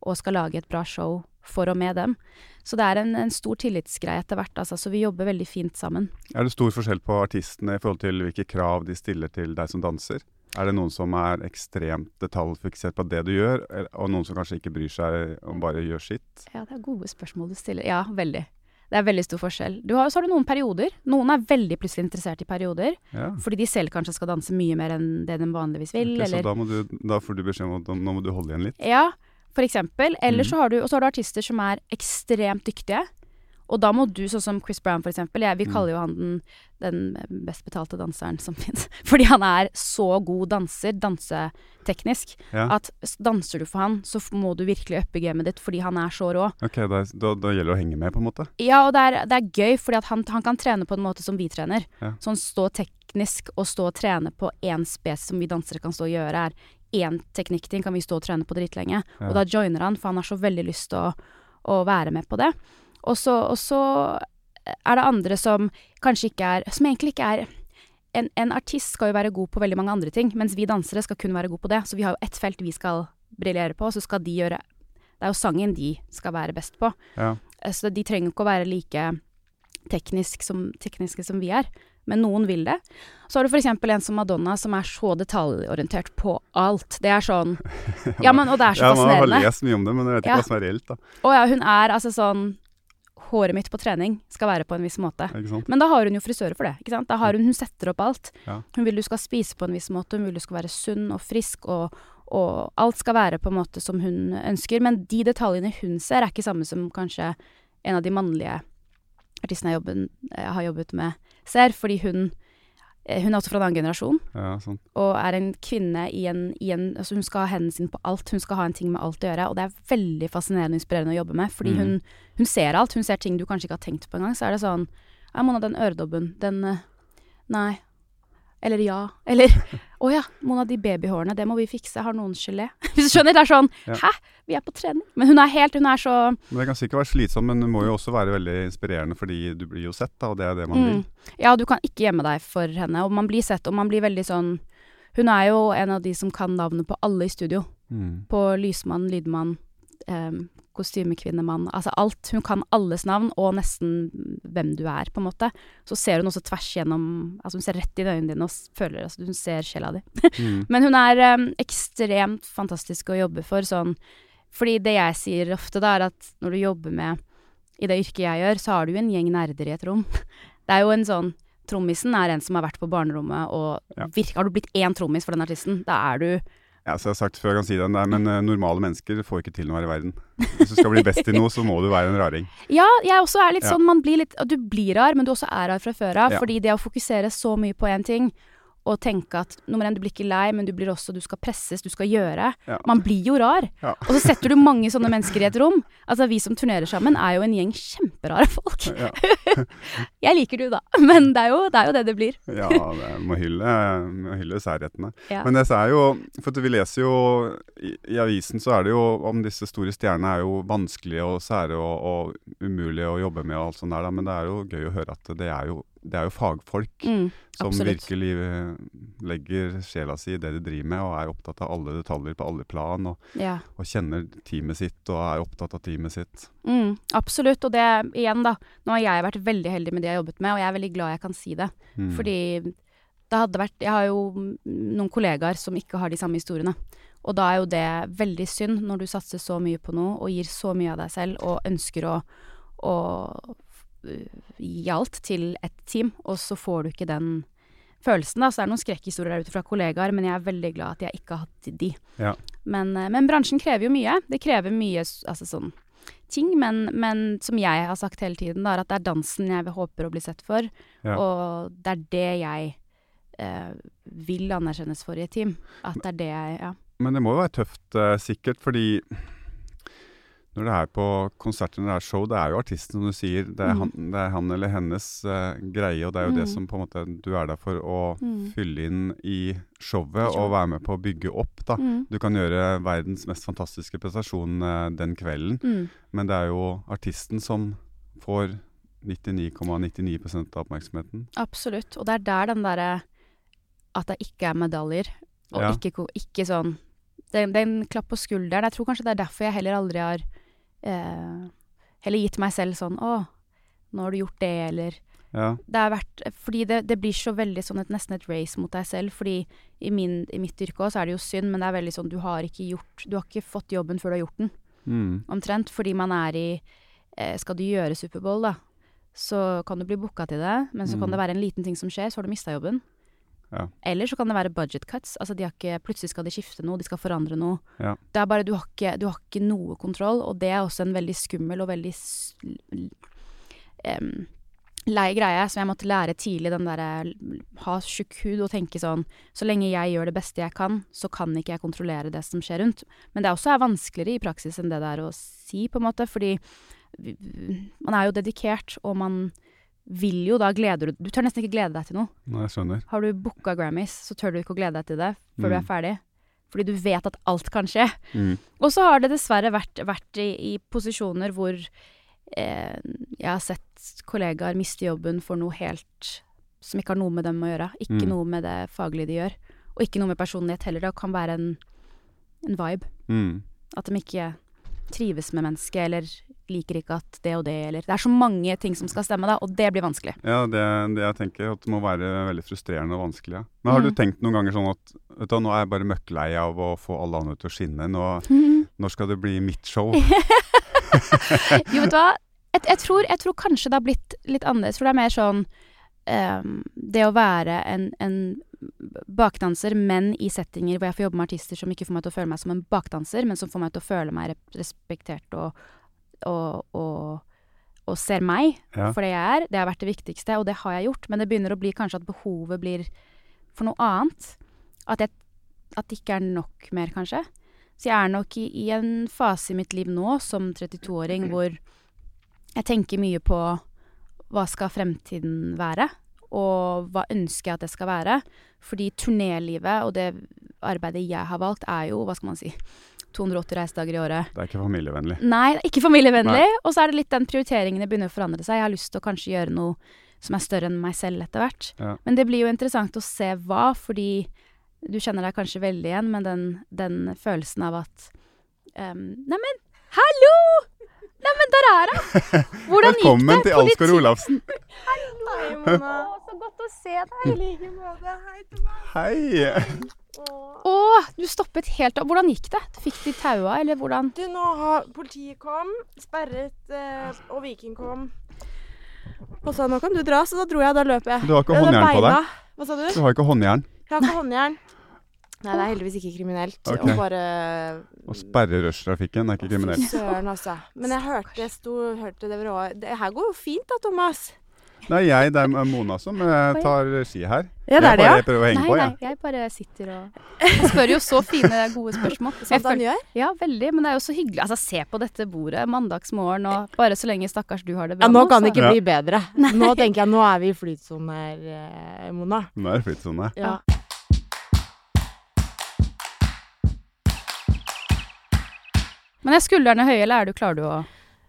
Speaker 3: og skal lage et bra show for og med dem. Så det er en, en stor tillitsgreie etter hvert, altså, så vi jobber veldig fint sammen.
Speaker 2: Er det stor forskjell på artistene i forhold til hvilke krav de stiller til deg som danser? Er det noen som er ekstremt detaljfiksert på det du gjør, og noen som kanskje ikke bryr seg om bare gjør sitt?
Speaker 3: Ja, det er gode spørsmål du stiller. Ja, veldig. Det er veldig stor forskjell. Du har, så har du noen perioder. Noen er veldig plutselig interessert i perioder.
Speaker 2: Ja.
Speaker 3: Fordi de selv kanskje skal danse mye mer enn det de vanligvis vil.
Speaker 2: Okay,
Speaker 3: eller...
Speaker 2: Så da, du, da får du beskjed om at nå må du holde igjen litt?
Speaker 3: Ja, for eksempel. Eller så har du, og så har du artister som er ekstremt dyktige. Og da må du, sånn som Chris Brown eksempel, vi mm. kaller jo han den, den best betalte danseren som fins. Fordi han er så god danser, danseteknisk,
Speaker 2: ja.
Speaker 3: at danser du for han, så må du virkelig uppe gamet ditt fordi han er så rå.
Speaker 2: Ok, da, da, da, gjelder det å henge med, på en måte?
Speaker 3: Ja, og det er, det er gøy, fordi han, han, kan trene på en måte som vi trener.
Speaker 2: Ja.
Speaker 3: Sånn stå teknisk og stå og trene på én spes som vi dansere kan stå og gjøre, er én teknikkting kan vi stå og trene på dritlenge. Ja. Og da joiner han, for han har så veldig lyst til å, å være med på det. Og så, og så er det andre som kanskje ikke er Som egentlig ikke er en, en, artist skal jo være god på veldig mange andre ting, mens vi dansere skal kun være god på det. Så vi har jo ett felt vi skal briljere på, og så skal de gjøre Det er jo sangen de skal være best på.
Speaker 2: Ja.
Speaker 3: Så de trenger ikke å være like teknisk som, tekniske som vi er men noen vil det. Så har du f.eks. en som Madonna, som er så detaljorientert på alt. Det er sånn Ja, men, og det er så
Speaker 2: ja,
Speaker 3: fascinerende.
Speaker 2: Man har lest mye om det, men jeg vet ikke ja. hva som er reelt, da.
Speaker 3: Å ja, hun er altså sånn Håret mitt på trening skal være på en viss måte. Men da har hun jo frisører for det. ikke sant? Da har hun, hun setter opp alt.
Speaker 2: Ja.
Speaker 3: Hun vil du skal spise på en viss måte, hun vil du skal være sunn og frisk, og, og alt skal være på en måte som hun ønsker. Men de detaljene hun ser, er ikke samme som kanskje en av de mannlige artistene jeg, jobben, jeg har jobbet med, ser. Fordi hun hun er også fra en annen generasjon,
Speaker 2: ja, sånn.
Speaker 3: og er en kvinne i en, i en, altså Hun skal ha hendene sine på alt, hun skal ha en ting med alt å gjøre. Og det er veldig fascinerende og inspirerende å jobbe med, fordi mm. hun, hun, ser alt. Hun ser ting du kanskje ikke har tenkt på engang. Så er det sånn Ja, Mona, den øredobben, den eh, Nei, eller ja. Eller å oh ja, noen av de babyhårene, det må vi fikse. Har noen gelé? Hvis du skjønner? Det er sånn ja. Hæ? Vi er på trening. Men hun er helt Hun er så
Speaker 2: men Det kan sikkert være slitsomt, men det må jo også være veldig inspirerende fordi du blir jo sett, da, og det er det man mm. vil.
Speaker 3: Ja, du kan ikke gjemme deg for henne, og man blir sett, og man blir veldig sånn Hun er jo en av de som kan navnet på alle i studio.
Speaker 2: Mm.
Speaker 3: På lysmann, lydmann, um, kostymekvinnemann, altså alt. Hun kan alles navn, og nesten hvem du er, på en måte. Så ser hun også tvers gjennom Altså hun ser rett i øynene dine og føler altså hun ser sjela di.
Speaker 2: mm.
Speaker 3: Men hun er um, ekstremt fantastisk å jobbe for, sånn Fordi det jeg sier ofte, da, er at når du jobber med I det yrket jeg gjør, så har du jo en gjeng nerder i et rom. Det er jo en sånn Trommisen er en som har vært på barnerommet, og ja. virker, har du blitt én trommis for den artisten, da er du
Speaker 2: ja, så jeg har sagt før jeg kan si det, men uh, normale mennesker får ikke til noe her i verden. Hvis du skal bli best i noe, så må du være en raring.
Speaker 3: Ja, jeg også er litt ja. sånn, man blir litt Du blir rar, men du også er rar fra før av. Ja. Fordi det å fokusere så mye på én ting, og tenke at nummer én, du blir ikke lei, men du blir også Du skal presses, du skal gjøre.
Speaker 2: Ja.
Speaker 3: Man blir jo rar.
Speaker 2: Ja.
Speaker 3: Og så setter du mange sånne mennesker i et rom. Altså, vi som turnerer sammen, er jo en gjeng kjemperare folk.
Speaker 2: Ja.
Speaker 3: jeg liker du, da. Men det er jo det, er jo det, det blir.
Speaker 2: ja, det må hylle, må hylle særhetene. Men det er jo For vi leser jo i, i, avisen så er det jo om disse store stjernene er jo vanskelige og sære og, og umulige å jobbe med og alt sånt der, da. Men det er jo gøy å høre at det er jo det er jo fagfolk
Speaker 3: mm,
Speaker 2: som virkelig eh, legger sjela si i det de driver med, og er opptatt av alle detaljer på alle plan, og,
Speaker 3: ja.
Speaker 2: og kjenner teamet sitt og er opptatt av teamet sitt.
Speaker 3: Mm, absolutt. Og det igjen, da. Nå har jeg vært veldig heldig med det jeg har jobbet med, og jeg er veldig glad jeg kan si det.
Speaker 2: Mm.
Speaker 3: Fordi det hadde vært Jeg har jo noen kollegaer som ikke har de samme historiene. Og da er jo det veldig synd, når du satser så mye på noe og gir så mye av deg selv og ønsker å, å gi alt til et team, og så får du ikke den følelsen. da, Så er noen skrekkhistorier der ute fra kollegaer, men jeg er veldig glad at jeg ikke har hatt de.
Speaker 2: Ja.
Speaker 3: Men, eh, men, bransjen krever jo mye. Det krever mye altså sånn ting, men, men, som jeg har sagt hele tiden, da, at det er dansen jeg håper å bli sett for. Ja. Og det er det jeg eh, vil anerkjennes for i et team. At det er det jeg Ja.
Speaker 2: Men det må jo være tøft, eh, sikkert, fordi når det er på konserter når det er show, det er jo artisten, som du sier. Det er, mm. han, det er han, eller hennes uh, greie, og det er jo mm. det som på en måte du er der for å mm. fylle inn i showet og være med på å bygge opp. da. Mm. Du kan gjøre verdens mest fantastiske prestasjon uh, den kvelden, mm. men det er jo artisten som får 99,99 ,99 av oppmerksomheten.
Speaker 3: Absolutt. Og det er der den derre at det ikke er medaljer, og ja. ikke, ikke sånn det, det, er en klapp på skulderen. Jeg tror kanskje det er derfor jeg heller aldri har Heller gitt meg selv sånn Å, nå har du gjort det, eller
Speaker 2: ja.
Speaker 3: Det er verdt Fordi det, det, blir så veldig sånn et, nesten et race mot deg selv. Fordi i, min, i mitt yrke òg så er det jo synd, men det er veldig sånn du har ikke gjort Du har ikke fått jobben før du har gjort den.
Speaker 2: Mm.
Speaker 3: Omtrent. Fordi man er i eh, Skal du gjøre Superbowl, da, så kan du bli booka til det, men så mm. kan det være en liten ting som skjer, så har du mista jobben.
Speaker 2: Ja.
Speaker 3: Eller så kan det være budget cuts. Altså de ikke, plutselig skal de skifte noe, de skal forandre noe.
Speaker 2: Ja.
Speaker 3: Det er bare du har, ikke, du har, ikke, noe kontroll, og det er også en veldig skummel og veldig um, lei greie som jeg måtte lære tidlig. Den derre ha tjukk hud og tenke sånn Så lenge jeg gjør det beste jeg kan, så kan ikke jeg kontrollere det som skjer rundt. Men det er også er vanskeligere i praksis enn det det er å si, på en måte, fordi man er jo dedikert, og man vil jo da gleder du Du tør nesten ikke glede deg til noe.
Speaker 2: Nei, jeg skjønner.
Speaker 3: Har du booka Grammys, så tør du ikke å glede deg til det før mm. du er mm. ferdig. Fordi du vet at alt kan skje.
Speaker 2: Mm.
Speaker 3: Og så har det dessverre vært, vært i, i, posisjoner hvor eh, jeg har sett kollegaer miste jobben for noe helt som ikke har noe med dem å gjøre. Ikke mm. noe med det faglige de gjør. Og ikke noe med personlighet heller. Det kan være en, en vibe.
Speaker 2: Mm.
Speaker 3: At de ikke trives med mennesket, eller liker ikke at det og det, eller Det er så mange ting som skal stemme, da, og det blir vanskelig.
Speaker 2: Ja, det, det jeg tenker at det må være veldig frustrerende og vanskelig. Ja. Men har mm. du tenkt noen ganger sånn at vet du, nå er jeg bare møkklei av å få alle andre til å skinne. Nå, mm. Når skal det bli mitt show?
Speaker 3: jo, vet du hva. Jeg, jeg, tror, jeg, tror, kanskje det har blitt litt annerledes. For det er mer sånn um, Det å være en, en bakdanser, men i settinger hvor jeg får jobbe med artister som ikke får meg til å føle meg som en bakdanser, men som får meg til å føle meg respektert og, og, og, og ser meg
Speaker 2: ja.
Speaker 3: for det jeg er. Det har vært det viktigste, og det har jeg gjort. Men det begynner å bli kanskje at behovet blir for noe annet. At, jeg, at det ikke er nok mer, kanskje. Så jeg er nok i, i en fase i mitt liv nå, som 32-åring, hvor jeg tenker mye på hva skal fremtiden være? Og hva ønsker jeg at det skal være. Fordi turnélivet og det arbeidet jeg har valgt, er jo, hva skal man si 280 reisedager i året.
Speaker 2: Det er ikke familievennlig.
Speaker 3: Nei, det er ikke familievennlig. Og så er det litt den prioriteringen det begynner å forandre seg. Jeg har lyst til å kanskje gjøre noe som er større enn meg selv etter hvert.
Speaker 2: Ja.
Speaker 3: Men det blir jo interessant å se hva, fordi du kjenner deg kanskje veldig igjen med den, den følelsen av at um, Neimen, hallo! Neimen, der er hun! Hvordan gikk det?
Speaker 2: Velkommen til Alsgaard Olafsen.
Speaker 5: Hei, Mona. Så godt å se deg. I like måte. Hei, meg.
Speaker 2: Hei.
Speaker 3: Å, du stoppet helt av. Hvordan gikk det? Fikk de taua, eller hvordan?
Speaker 5: Du, nå har politiet kom, sperret, eh, og Viking kom. Og sa nå kan du dra, så da dro jeg. Da løp jeg.
Speaker 2: Du har ikke håndjern på deg?
Speaker 5: Hva sa du?
Speaker 2: Du har ikke håndjern?
Speaker 5: Jeg har ikke håndjern. Nei, det er heldigvis ikke kriminelt
Speaker 2: okay.
Speaker 5: å bare
Speaker 2: Å sperre rushtrafikken er ikke kriminelt.
Speaker 5: Søren, altså. Men jeg hørte, jeg sto, hørte det bra. Det her går jo fint da, Thomas.
Speaker 2: Nei, jeg, det er Mona som eh, tar ski her.
Speaker 5: Ja, det er det, ja.
Speaker 2: Jeg prøver å henge
Speaker 3: nei,
Speaker 2: på,
Speaker 3: jeg. Nei, jeg bare sitter og Jeg spør jo så fine, gode spørsmål.
Speaker 5: Som han gjør?
Speaker 3: Ja, veldig. Men det er jo så hyggelig. Altså, se på dette bordet mandagsmorgen, og bare så lenge stakkars du har det
Speaker 5: bra. Ja, nå kan det ikke bli bedre. Nå tenker jeg, nå er vi i flytsone her, eh, Mona.
Speaker 2: Nå er det flytsone.
Speaker 5: Ja.
Speaker 3: Men er skuldrene høye, eller er du, klarer du å,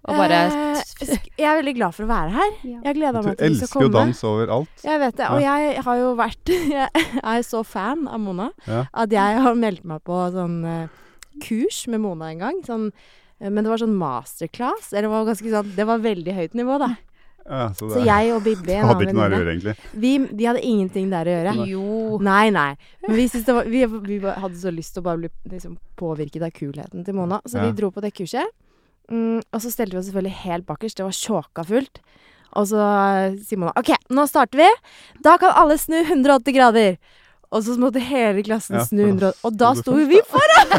Speaker 3: å bare
Speaker 5: eh, Jeg er veldig glad for å være her. Jeg gleder gleda meg
Speaker 2: til å komme. Du elsker jo dans overalt.
Speaker 5: Jeg vet det. Og jeg har jo vært Jeg er så fan av Mona
Speaker 2: ja.
Speaker 5: at jeg har meldt meg på sånn uh, kurs med Mona en gang. Sånn, uh, men det var sånn masterclass. Eller det var, ganske sånn, det var veldig høyt nivå, da.
Speaker 2: Ja, så,
Speaker 5: så, jeg og Bibi
Speaker 2: en egentlig?
Speaker 5: Vi, de hadde ingenting der å gjøre.
Speaker 3: Jo.
Speaker 5: Nei, nei. Men vi, var, vi, vi, hadde så lyst til å bare bli liksom, påvirket av kulheten til Mona, så ja. vi dro på det kurset. Mm, og så stelte vi oss selvfølgelig helt bakerst. Det var sjåka fullt. Og så sier Mona OK, nå starter vi. Da kan alle snu 180 grader. og så måtte hele klassen
Speaker 2: Ja.
Speaker 5: snu 180 Og da sto jo vi foran!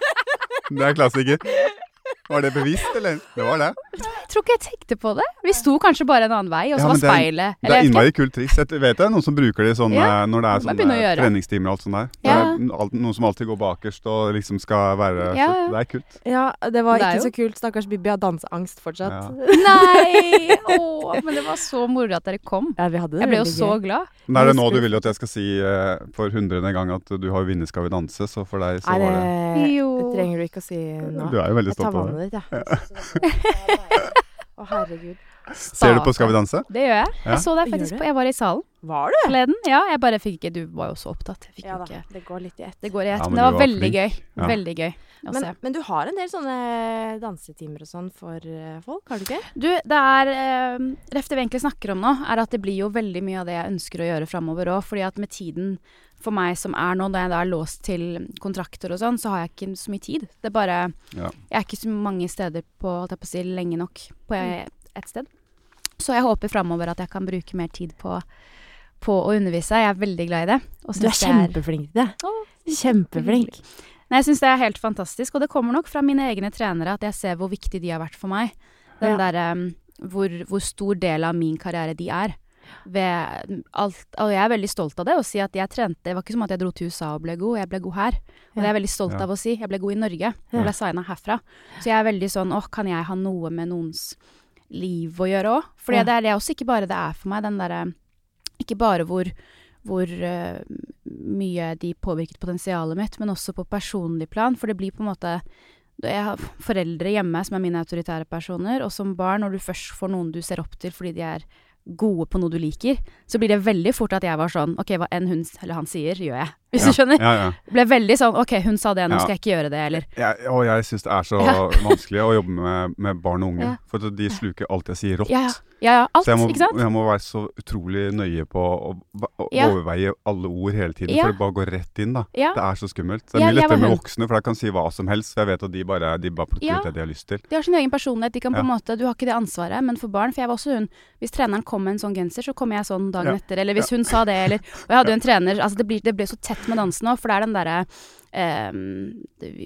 Speaker 2: Det er klassiker. Var det bevisst, eller? Det var det.
Speaker 3: Jeg tror ikke jeg tenkte på det. Vi sto kanskje bare en annen vei, og så
Speaker 2: Ja,
Speaker 3: var speilet
Speaker 2: det er-
Speaker 3: er
Speaker 2: innmari kult triks. Jeg vet det er noen som bruker det sånne,
Speaker 3: Ja,
Speaker 2: når det er
Speaker 3: å
Speaker 2: sånne treningstimer og alt sånt der. Det
Speaker 3: Ja.
Speaker 2: er alt, noen som alltid går bakerst og liksom skal være
Speaker 3: Ja,
Speaker 2: så. Det er kult.
Speaker 5: Ja, det var ikke
Speaker 3: det
Speaker 5: så kult. Stakkars Bibi har danseangst fortsatt.
Speaker 2: Ja.
Speaker 3: Nei! Åh, men det var så moro at dere kom.
Speaker 5: Ja, vi hadde det
Speaker 3: Jeg ble jo så
Speaker 5: gøy.
Speaker 3: glad.
Speaker 2: Men er det nå du vil at jeg skal si uh, for hundrede gang at du har vunnet Skal vi danse, så for deg så
Speaker 5: Nei,
Speaker 2: var
Speaker 5: det,
Speaker 3: Jo.
Speaker 5: det trenger du ikke å si nå.
Speaker 2: Du er jo veldig stolt av det.
Speaker 5: Ditt, jeg. Å, herregud.
Speaker 2: Ser du på Skal vi danse?
Speaker 3: Det gjør jeg.
Speaker 2: Ja.
Speaker 3: Jeg så deg faktisk på Jeg var i salen
Speaker 5: Var du?
Speaker 3: forleden. Ja, jeg bare fikk ikke Du var jo så opptatt. Jeg fikk
Speaker 5: Ja da,
Speaker 3: ikke
Speaker 5: det går litt i ett.
Speaker 3: Det går i ett.
Speaker 2: Ja,
Speaker 3: men det var
Speaker 2: var
Speaker 3: veldig
Speaker 2: flink.
Speaker 3: gøy. Veldig gøy
Speaker 5: Men, men du har en del sånne dansetimer og sånn for eh, folk, har du ikke?
Speaker 3: Du, det er eh, Ref det vi egentlig snakker om nå, er at det blir jo veldig mye av det jeg ønsker å gjøre framover òg. Fordi at med tiden for meg som er nå, da jeg da er låst til kontrakter og sånn, så har jeg ikke så mye tid. Det er bare
Speaker 2: Ja.
Speaker 3: Jeg er ikke så mange steder på, på å si, lenge nok på ett sted. Så jeg håper framover at jeg kan bruke mer tid på, på å undervise. Jeg er veldig glad i det. og
Speaker 5: Du er kjempeflink til det. Kjempeflink.
Speaker 3: Nei, jeg syns det er helt fantastisk, og det kommer nok fra mine egne trenere at jeg ser hvor viktig de har vært for meg. Den
Speaker 5: Ja.
Speaker 3: der, um, hvor, hvor stor del av min karriere de er. Ved alt, og jeg er veldig stolt av det, å si at jeg trente Det var ikke som at jeg dro til USA og ble god, jeg ble god her. Og det er jeg veldig stolt
Speaker 2: Ja.
Speaker 3: av å si. Jeg ble god i Norge. Jeg ble signa herfra. Så jeg er veldig sånn åh, kan jeg ha noe med noens liv å gjøre òg? For
Speaker 5: Ja.
Speaker 3: det er det også ikke bare det er for meg, den derre Ikke bare hvor hvor uh, mye de påvirket potensialet mitt, men også på personlig plan. For det blir på en måte Jeg har foreldre hjemme som er mine autoritære personer, og som barn, når du først får noen du ser opp til fordi de er gode på noe du liker, så blir det veldig fort at jeg var sånn OK, hva enn hun eller han sier, gjør jeg. Hvis du skjønner?
Speaker 2: Ja, ja.
Speaker 3: Ble veldig sånn OK, hun sa det, nå
Speaker 2: Ja.
Speaker 3: skal jeg ikke gjøre det, eller
Speaker 2: og jeg syns det er så
Speaker 3: Ja.
Speaker 2: vanskelig å jobbe med, med barn og unge.
Speaker 3: Ja.
Speaker 2: For de sluker alt jeg sier rått.
Speaker 3: Ja, ja. Ja, ja. Alt,
Speaker 2: så jeg må,
Speaker 3: ikke sant?
Speaker 2: jeg må være så utrolig nøye på å, å
Speaker 3: Ja.
Speaker 2: overveie alle ord hele tiden,
Speaker 3: Ja.
Speaker 2: for det bare går rett inn, da.
Speaker 3: Ja.
Speaker 2: Det er så skummelt. Det er mye lettere med voksne, for jeg kan si hva som helst. For jeg vet at de bare, de bare plukker
Speaker 3: Ja.
Speaker 2: ut det de har lyst til.
Speaker 3: De har sin egen personlighet. De kan på
Speaker 2: Ja.
Speaker 3: en måte, Du har ikke det ansvaret, men for barn For jeg var også hun. Hvis treneren kom med en sånn genser, så kom jeg sånn dagen
Speaker 2: Ja.
Speaker 3: etter. Eller hvis hun sa det, eller Og jeg hadde jo en trener altså det, blir, det ble så tett med dansen òg, for det er den derre eh,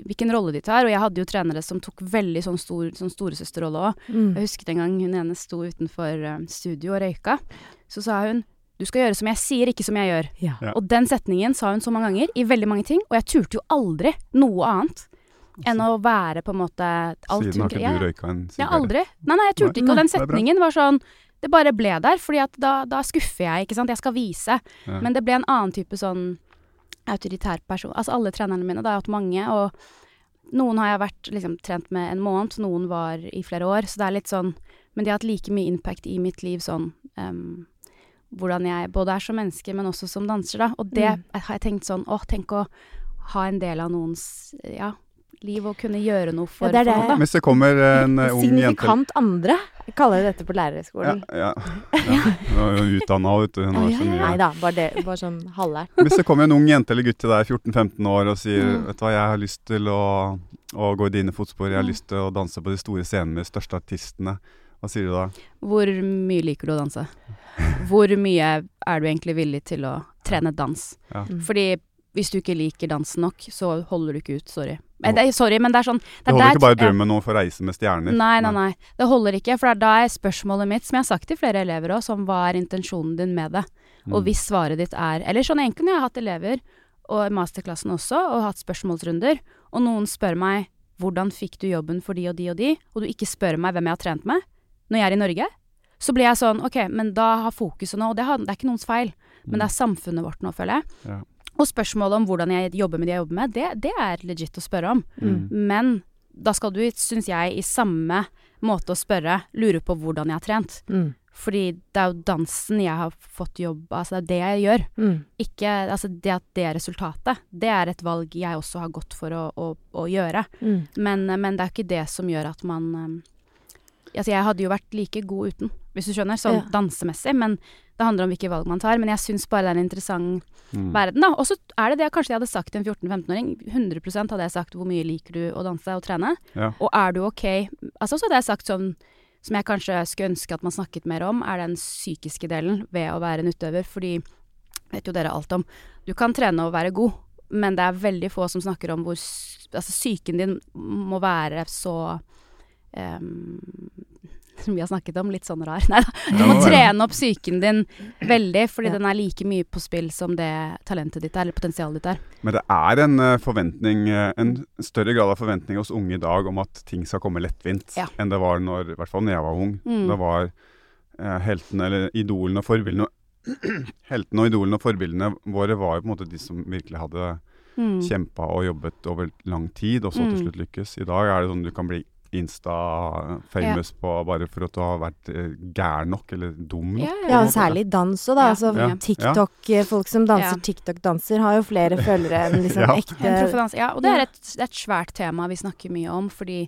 Speaker 3: Hvilken rolle de tar. Og jeg hadde jo trenere som tok veldig sånn, stor, sånn storesøsterrolle òg.
Speaker 5: Mm.
Speaker 3: Jeg husket en gang hun ene sto utenfor eh, studio og røyka. Så sa hun du skal gjøre som jeg sier, ikke som jeg gjør.
Speaker 5: Ja.
Speaker 2: Ja.
Speaker 3: Og den setningen sa hun så mange ganger, i veldig mange ting. Og jeg turte jo aldri noe annet enn å være på en måte alt
Speaker 2: Siden har ikke du røyka en
Speaker 3: ja, aldri. Nei, nei, jeg turte ikke. Og den setningen var sånn Det bare ble der, fordi at da, da skuffer jeg, ikke sant. Jeg skal vise.
Speaker 2: Ja.
Speaker 3: Men det ble en annen type sånn autoritær person. Altså alle trenerne mine, da har jeg hatt mange, og noen har jeg vært liksom trent med en måned, noen var i flere år, så det er litt sånn Men de har hatt like mye impact i mitt liv sånn um, hvordan jeg både er som menneske, men også som danser, da. Og det
Speaker 5: Mm.
Speaker 3: har jeg tenkt sånn Å, tenk å ha en del av noens ja, liv og kunne gjøre noe for,
Speaker 5: Ja, det det.
Speaker 3: noe, da.
Speaker 2: Hvis det kommer en eh, ung jente
Speaker 5: Signifikant andre. Jeg kaller det dette på
Speaker 2: ja,
Speaker 5: lærerhøgskolen.
Speaker 2: ja, ja. Hun er utdanna, vet du. Hun har
Speaker 3: Ja,
Speaker 2: så
Speaker 3: mye
Speaker 5: Nei da, bare, det, bare sånn halvlært.
Speaker 2: Hvis det kommer en ung jente eller gutt til deg 14-15 år og sier
Speaker 3: Mm.
Speaker 2: Vet du hva, jeg har lyst til å, å gå i dine fotspor, jeg har
Speaker 3: Mm.
Speaker 2: lyst til å danse på de store scenene med de største artistene. Hva sier du da?
Speaker 3: Hvor mye liker du å danse? Hvor mye er du egentlig villig til å trene dans?
Speaker 2: Ja.
Speaker 5: Mm.
Speaker 3: Fordi hvis du ikke liker dansen nok, så holder du ikke ut. Sorry. Det, sorry, men det er sånn
Speaker 2: Det holder
Speaker 3: der-
Speaker 2: ikke bare drømmen om å få reise med stjerner.
Speaker 3: Nei, nei, nei. Det holder ikke. For det er da er spørsmålet mitt, som jeg har sagt til flere elever òg, som hva er intensjonen din med det? Og
Speaker 2: Mm.
Speaker 3: hvis svaret ditt er Eller sånn egentlig jeg har hatt elever, og i masterklassen også, og hatt spørsmålsrunder, og noen spør meg hvordan fikk du jobben for de og de og de, og du ikke spør meg hvem jeg har trent med, når jeg er i Norge, så blir jeg sånn OK, men da har fokuset nå Og det, har, det er ikke noens feil, men det er samfunnet vårt nå, føler jeg.
Speaker 2: Ja.
Speaker 3: Og spørsmålet om hvordan jeg jobber med de jeg jobber med, det, det er legit å spørre om.
Speaker 2: Mm.
Speaker 3: Men da skal du, syns jeg, i samme måte å spørre, lure på hvordan jeg har trent.
Speaker 5: Mm.
Speaker 3: Fordi det er jo dansen jeg har fått jobb Altså det er det jeg gjør.
Speaker 5: Mm.
Speaker 3: Ikke Altså det at det er resultatet. Det er et valg jeg også har gått for å, å, å gjøre.
Speaker 5: Mm.
Speaker 3: Men, men det er ikke det som gjør at man um, Altså jeg hadde jo vært like god uten, hvis du skjønner, sånn
Speaker 5: Ja.
Speaker 3: dansemessig. Men det handler om hvilke valg man tar. Men jeg syns bare det er en interessant
Speaker 2: Mm.
Speaker 3: verden, da. Og så er det det kanskje jeg hadde sagt til en 14-15-åring. 100% hadde jeg sagt hvor mye liker du å danse og trene.
Speaker 2: Ja.
Speaker 3: Og er du ok Altså så hadde jeg sagt sånn som jeg kanskje skulle ønske at man snakket mer om, er den psykiske delen ved å være en utøver. Fordi vet jo dere alt om. Du kan trene og være god, men det er veldig få som snakker om hvor Altså, psyken din må være så um, som vi har snakket om, litt sånn rar. Nei da. Du må trene opp psyken din veldig, fordi ja. den er like mye på spill som det talentet ditt er, eller potensialet ditt er.
Speaker 2: Men det er en uh, forventning, uh, en større grad av forventning hos unge i dag om at ting skal komme lettvint ja. enn det var når, i hvert fall når jeg var ung. Mm. Det var uh, heltene, eller idolene og forbildene Heltene og idolene og forbildene våre var jo på en måte de som virkelig hadde mm. kjempa og jobbet over lang tid, og så mm. til slutt lykkes. I dag er det sånn du kan bli Insta-famous ja. på bare for at du har vært gær gæren nok, eller dum nok.
Speaker 5: Ja, ja. særlig dans òg, da. Altså, TikTok, eh, Folk som danser TikTok-danser, har jo flere følgere enn liksom ekte
Speaker 3: Ja, og det er et, et, svært tema vi snakker mye om, fordi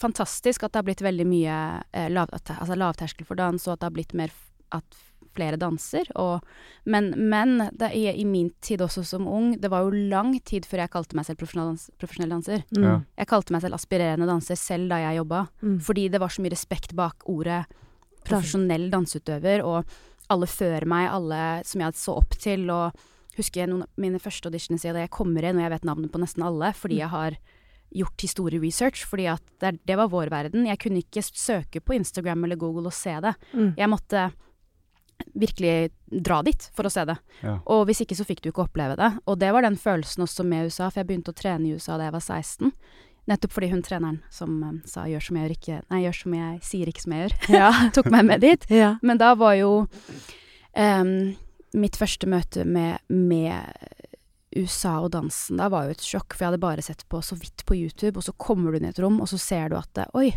Speaker 3: fantastisk at det har blitt veldig mye eh, lav, altså lavterskel for dans, og at det har blitt mer at flere danser. Og, men, men det, i, i, min tid også som ung, det var jo lang tid før jeg kalte meg selv profesjonell, dans, profesjonell danser. Mm. Ja. Jeg kalte meg selv aspirerende danser selv da jeg jobba, mm. fordi det var så mye respekt bak ordet profesjonell danseutøver, og alle før meg, alle som jeg så opp til, og husker jeg noen av mine første auditioner da jeg kommer inn, og jeg vet navnet på nesten alle, fordi mm. jeg har gjort historieresearch, fordi at det, det, var vår verden. Jeg kunne ikke søke på Instagram eller Google og se det. Mm. Jeg måtte virkelig dra dit for å se det. Ja. Og hvis ikke så fikk du ikke oppleve det. Og det var den følelsen også med USA, for jeg begynte å trene i USA da jeg var 16. Nettopp fordi hun treneren som um, sa 'gjør som jeg gjør, ikke Nei, gjør som jeg sier, ikke som jeg gjør', ja. tok meg med dit. Ja. Men da var jo um, mitt første møte med, med USA og dansen da var jo et sjokk, for jeg hadde bare sett på så vidt på YouTube, og så kommer du inn i et rom, og så ser du at Oi,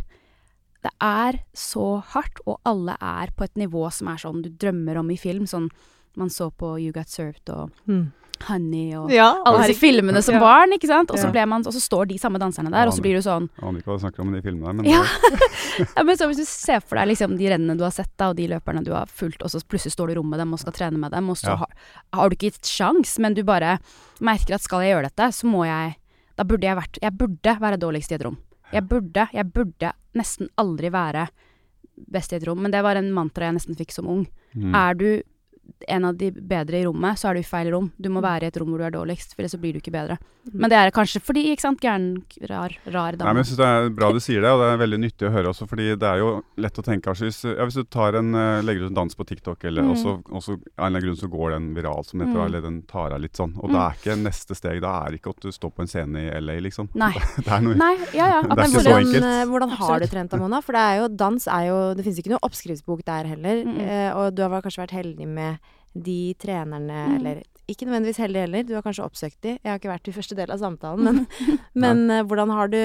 Speaker 3: det er så hardt, og alle er på et nivå som er sånn du drømmer om i film. Sånn man så på You Got Served og mm. Honey og ja, alle disse filmene som ja. barn, ikke sant. Og så, man, og så, står de samme danserne der, og så blir du sånn
Speaker 2: Aner ikke hva du snakker om i de filmene men
Speaker 3: ja. ja. men så hvis du ser for deg liksom de rennene du har sett, da, og de løperne du har fulgt, og så plutselig står du i rommet med dem og skal trene med dem, og så har, har, du ikke gitt sjans, men du bare merker at skal jeg gjøre dette, så må jeg Da burde jeg vært Jeg burde være dårligst i et rom. Jeg burde, jeg burde nesten aldri være best i et rom, men det var en mantra jeg nesten fikk som ung. Mm. Er du en av de bedre i rommet, så er du i feil rom. Du må mm. være i et rom hvor du er dårligst, for ellers så blir du ikke bedre. Mm. Men det er kanskje fordi, ikke sant, gæren, rar, rar dame.
Speaker 2: Nei, men jeg syns det er bra du sier det, og det er veldig nyttig å høre også, fordi det er jo lett å tenke kanskje hvis, ja, hvis du tar en, uh, legger ut en dans på TikTok, eller mm. også, også, av en eller annen grunn så går den viral, som det heter, mm. eller den tar av litt sånn. Og mm. det er ikke neste steg Da er ikke at du står på en scene i LA, liksom.
Speaker 3: Nei.
Speaker 2: det er noe
Speaker 3: Nei, ja, ja.
Speaker 2: Det er ikke så enkelt.
Speaker 5: Eh, hvordan har du trent, Amona? For det er jo, dans er jo Det finnes ikke noe oppskriftsbok der heller, uh, og du har kanskje vært heldig med de trenerne mm. Eller ikke nødvendigvis heldig heller, du har kanskje oppsøkt de. Jeg har ikke vært i første del av samtalen, men, men uh, hvordan har du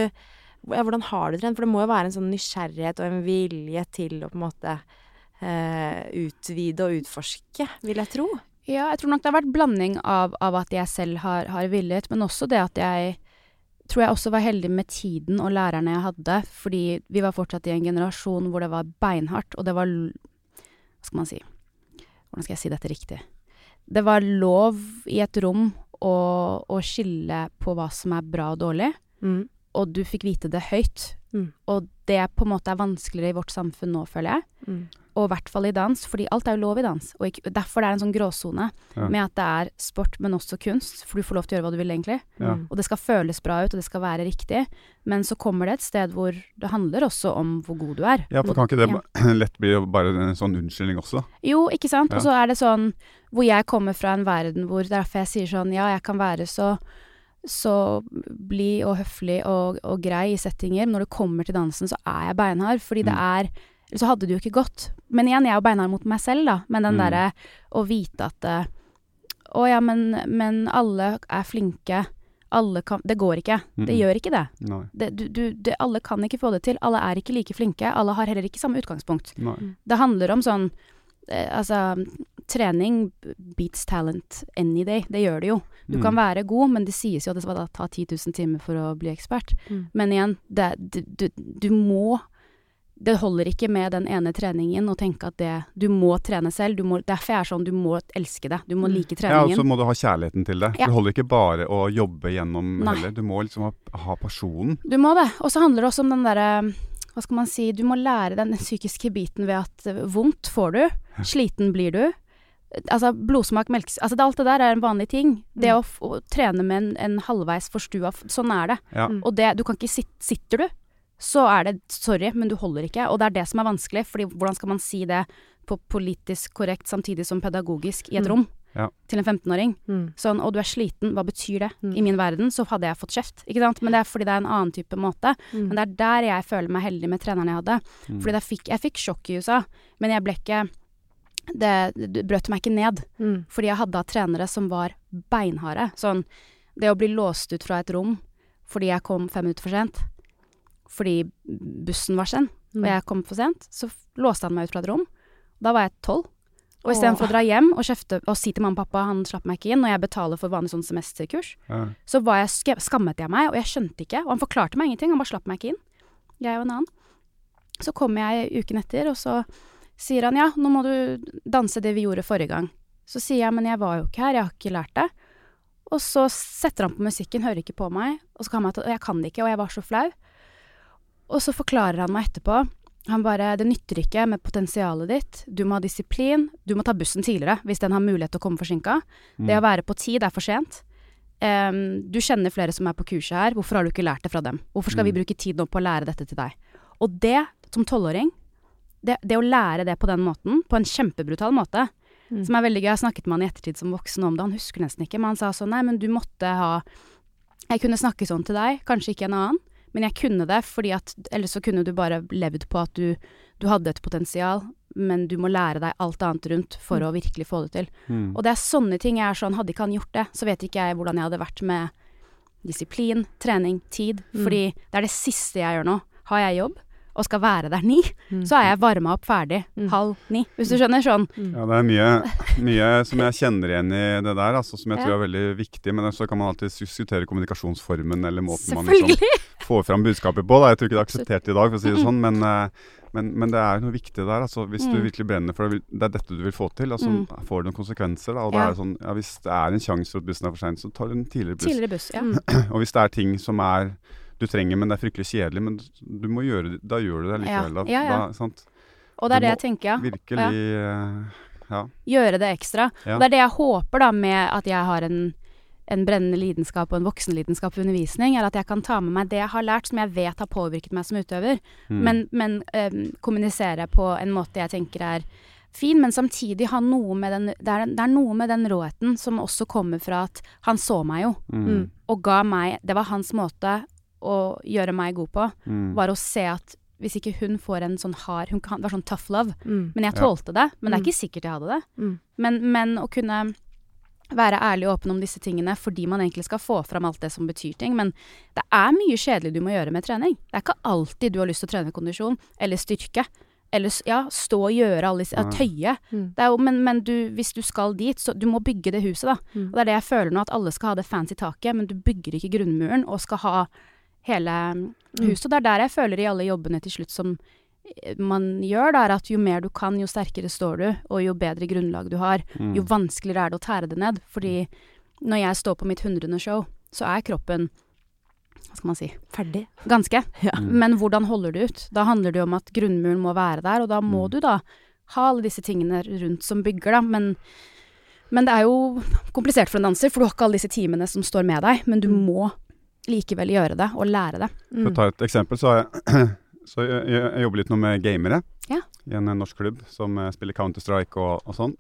Speaker 5: hvordan har du trent? For det må jo være en sånn nysgjerrighet og en vilje til å på en måte uh, utvide og utforske, vil jeg tro.
Speaker 3: Ja, jeg tror nok det har vært blanding av, av at jeg selv har, har villet, men også det at jeg tror jeg også var heldig med tiden og lærerne jeg hadde, fordi vi var fortsatt i en generasjon hvor det var beinhardt, og det var Hva skal man si hvordan skal jeg si dette riktig? Det var lov i et rom å, å skille på hva som er bra og dårlig, mm. og du fikk vite det høyt. Mm. Og det på en måte er vanskeligere i vårt samfunn nå, føler jeg. Mm og i hvert fall i dans, fordi alt er jo lov i dans. Og ikke, derfor det er en sånn gråsone ja. med at det er sport, men også kunst. For du får lov til å gjøre hva du vil, egentlig. Ja. Og det skal føles bra ut, og det skal være riktig. Men så kommer det et sted hvor det handler også om hvor god du er.
Speaker 2: Ja, for kan ikke det ja. lett bli bare en sånn unnskyldning også?
Speaker 3: Jo, ikke sant. Og så er det sånn hvor jeg kommer fra en verden hvor Derfor jeg sier sånn Ja, jeg kan være så så blid og høflig og, og, grei i settinger. Men når det kommer til dansen, så er jeg beinhard. Fordi mm. det er så hadde det jo ikke gått. Men igjen, jeg er jo beinhard mot meg selv, da. Men den mm. derre å vite at eh, Å ja, men, men, alle er flinke. Alle kan Det går ikke. Mm. Det gjør ikke det. det, du, du, det. Alle kan ikke få det til. Alle er ikke like flinke. Alle har heller ikke samme utgangspunkt. Nei. Det handler om sånn eh, Altså trening beats talent any day. Det gjør det jo. Du mm. kan være god, men det sies jo at det skal ta 10 000 timer for å bli ekspert. Mm. Men igjen, det, du, du, du, må det holder ikke med den ene treningen å tenke at det Du må trene selv. Må, derfor er det sånn du må elske det. Du må mm. like treningen.
Speaker 2: Ja, og så må du ha kjærligheten til det. Ja. Det holder ikke bare å jobbe gjennom Nei. heller. Du må liksom ha, ha pasjonen.
Speaker 3: Du må det. Og så handler det også om den derre Hva skal man si Du må lære den psykiske biten ved at vondt får du. Sliten blir du. Altså, blodsmak, melk Altså, det, alt det der er en vanlig ting. Det
Speaker 5: Mm.
Speaker 3: å, f- å trene med en, en halvveis forstua Sånn er det.
Speaker 2: Ja.
Speaker 5: Mm.
Speaker 3: Og det, du kan ikke sit, Sitter du, så er det sorry, men du holder ikke. Og det er det som er vanskelig, fordi hvordan skal man si det på politisk korrekt samtidig som pedagogisk i et
Speaker 5: Mm.
Speaker 3: rom
Speaker 2: Ja.
Speaker 3: til en 15-åring?
Speaker 5: Mm.
Speaker 3: Sånn, og du er sliten, hva betyr det?
Speaker 5: Mm.
Speaker 3: I min verden så hadde jeg fått kjeft, ikke sant? Men det er fordi det er en annen type måte.
Speaker 5: Mm.
Speaker 3: Men det er der jeg føler meg heldig med treneren jeg hadde.
Speaker 2: Mm.
Speaker 3: Fordi da fikk, jeg fikk sjokk i USA, men jeg ble ikke Det, det brøt meg ikke ned.
Speaker 5: Mm.
Speaker 3: Fordi jeg hadde hatt trenere som var beinharde. Sånn det å bli låst ut fra et rom fordi jeg kom fem minutter for sent, fordi bussen var sen,
Speaker 5: Mm.
Speaker 3: og jeg kom for sent, så låste han meg ut fra et rom. Da var jeg tolv. Og istedenfor å dra hjem og kjefte og si til mamma og pappa han slapp meg ikke inn, og jeg betaler for vanlig sånn semesterkurs,
Speaker 2: Ja.
Speaker 3: så var jeg, skammet jeg meg, og jeg skjønte ikke. Og han forklarte meg ingenting, han bare slapp meg ikke inn. Jeg og en annen. Så kom jeg uken etter, og så sier han ja, nå må du danse det vi gjorde forrige gang. Så sier jeg men jeg var jo ikke her, jeg har ikke lært det. Og så setter han på musikken, hører ikke på meg, og så kan han at jeg kan det ikke, og jeg var så flau. Og så forklarer han meg etterpå. Han bare Det nytter ikke med potensialet ditt. Du må ha disiplin. Du må ta bussen tidligere hvis den har mulighet til å komme forsinka. Det å være på tid er for sent. Um, du kjenner flere som er på kurset her. Hvorfor har du ikke lært det fra dem? Hvorfor skal vi
Speaker 2: Mm.
Speaker 3: bruke tid nå på å lære dette til deg? Og det, som tolvåring, det, det å lære det på den måten, på en kjempebrutal måte,
Speaker 5: Mm.
Speaker 3: som er veldig gøy Jeg snakket med han i ettertid som voksen om det, han husker nesten ikke, men han sa sånn Nei, men du måtte ha Jeg kunne snakke sånn til deg, kanskje ikke en annen, men jeg kunne det fordi at Ellers så kunne du bare levd på at du, du hadde et potensial, men du må lære deg alt annet rundt for å virkelig få det til.
Speaker 2: Mm.
Speaker 3: Og det er sånne ting jeg er sånn Hadde ikke han gjort det, så vet ikke jeg hvordan jeg hadde vært med disiplin, trening, tid.
Speaker 5: Mm.
Speaker 3: Fordi det er det siste jeg gjør nå. Har jeg jobb og skal være der ni,
Speaker 5: Mm.
Speaker 3: så er jeg varma opp ferdig
Speaker 5: Mm.
Speaker 3: halv ni. Hvis du skjønner? Sånn.
Speaker 2: Ja, det er mye, mye som jeg kjenner igjen i det der, altså, som jeg
Speaker 3: Ja.
Speaker 2: tror er veldig viktig. Men så kan man alltid diskutere kommunikasjonsformen eller måten man liksom får fram budskapet på. Da. Jeg tror ikke det er akseptert i dag, for å si det
Speaker 3: Mm.
Speaker 2: sånn. Men, eh, men, men det er noe viktig der. Altså, hvis du
Speaker 3: Mm.
Speaker 2: virkelig brenner for det, det er dette du vil få til, altså,
Speaker 3: Mm.
Speaker 2: får det noen konsekvenser. Da,
Speaker 3: Ja.
Speaker 2: er det sånn, ja, hvis det er en sjanse for at bussen er for sein, så tar du en tidligere buss.
Speaker 3: Tidligere buss, ja.
Speaker 5: Mm.
Speaker 2: Og hvis det er ting som er du trenger, men det er fryktelig kjedelig, men du må gjøre det, da gjør du det likevel. Da,
Speaker 3: Ja, ja.
Speaker 2: Da, sant?
Speaker 3: Og det er det jeg tenker, ja.
Speaker 2: Virkelig eh, Ja.
Speaker 3: Gjøre det ekstra. Og det er det jeg håper da med at jeg har en, en brennende lidenskap og en voksenlidenskap for undervisning, er at jeg kan ta med meg det jeg har lært som jeg vet har påvirket meg som utøver,
Speaker 2: Mm.
Speaker 3: men, men um, kommunisere på en måte jeg tenker er fin, men samtidig ha noe med den det er, det er noe med den råheten som også kommer fra at han så meg jo,
Speaker 2: Mm.
Speaker 3: og ga meg Det var hans måte å gjøre meg god på,
Speaker 2: Mm.
Speaker 3: var å se at hvis ikke hun får en sånn hard Hun kan, var sånn tough love.
Speaker 5: Mm.
Speaker 3: Men jeg
Speaker 2: Ja.
Speaker 3: tålte det. Men det er
Speaker 5: Mm.
Speaker 3: ikke sikkert jeg hadde det.
Speaker 5: Mm.
Speaker 3: Men, men å kunne være ærlig og åpen om disse tingene fordi man egentlig skal få fram alt det som betyr ting. Men det er mye kjedelig du må gjøre med trening. Det er ikke alltid du har lyst til å trene kondisjon eller styrke. Eller ja, stå og gjøre alle disse ja, Tøye.
Speaker 5: Mm.
Speaker 3: Det er jo, men men du, hvis du skal dit, så du må bygge det huset, da.
Speaker 5: Mm.
Speaker 3: Og det er det jeg føler nå, at alle skal ha det fancy taket, men du bygger ikke grunnmuren og skal ha hele mm, huset. Og det er der jeg føler i alle jobbene til slutt som eh, man gjør, da, er at jo mer du kan, jo sterkere står du, og jo bedre grunnlag du har,
Speaker 2: Mm.
Speaker 3: jo vanskeligere er det å tære det ned. Fordi når jeg står på mitt hundrende show, så er kroppen Hva skal man si
Speaker 5: Ferdig.
Speaker 3: Ganske.
Speaker 5: Ja.
Speaker 2: Mm.
Speaker 3: Men hvordan holder du ut? Da handler det jo om at grunnmuren må være der, og da må
Speaker 2: Mm.
Speaker 3: du da ha alle disse tingene rundt som bygger, da. Men, men det er jo komplisert for en danser, for du har ikke alle disse timene som står med deg, men du
Speaker 5: Mm.
Speaker 3: må likevel gjøre det, og lære det.
Speaker 2: For å
Speaker 5: Mm.
Speaker 2: ta et eksempel, så, har jeg, så jeg, jeg, jobber litt nå med gamere
Speaker 3: Ja.
Speaker 2: i en eh, norsk klubb som eh, spiller Counter-Strike og, og sånn.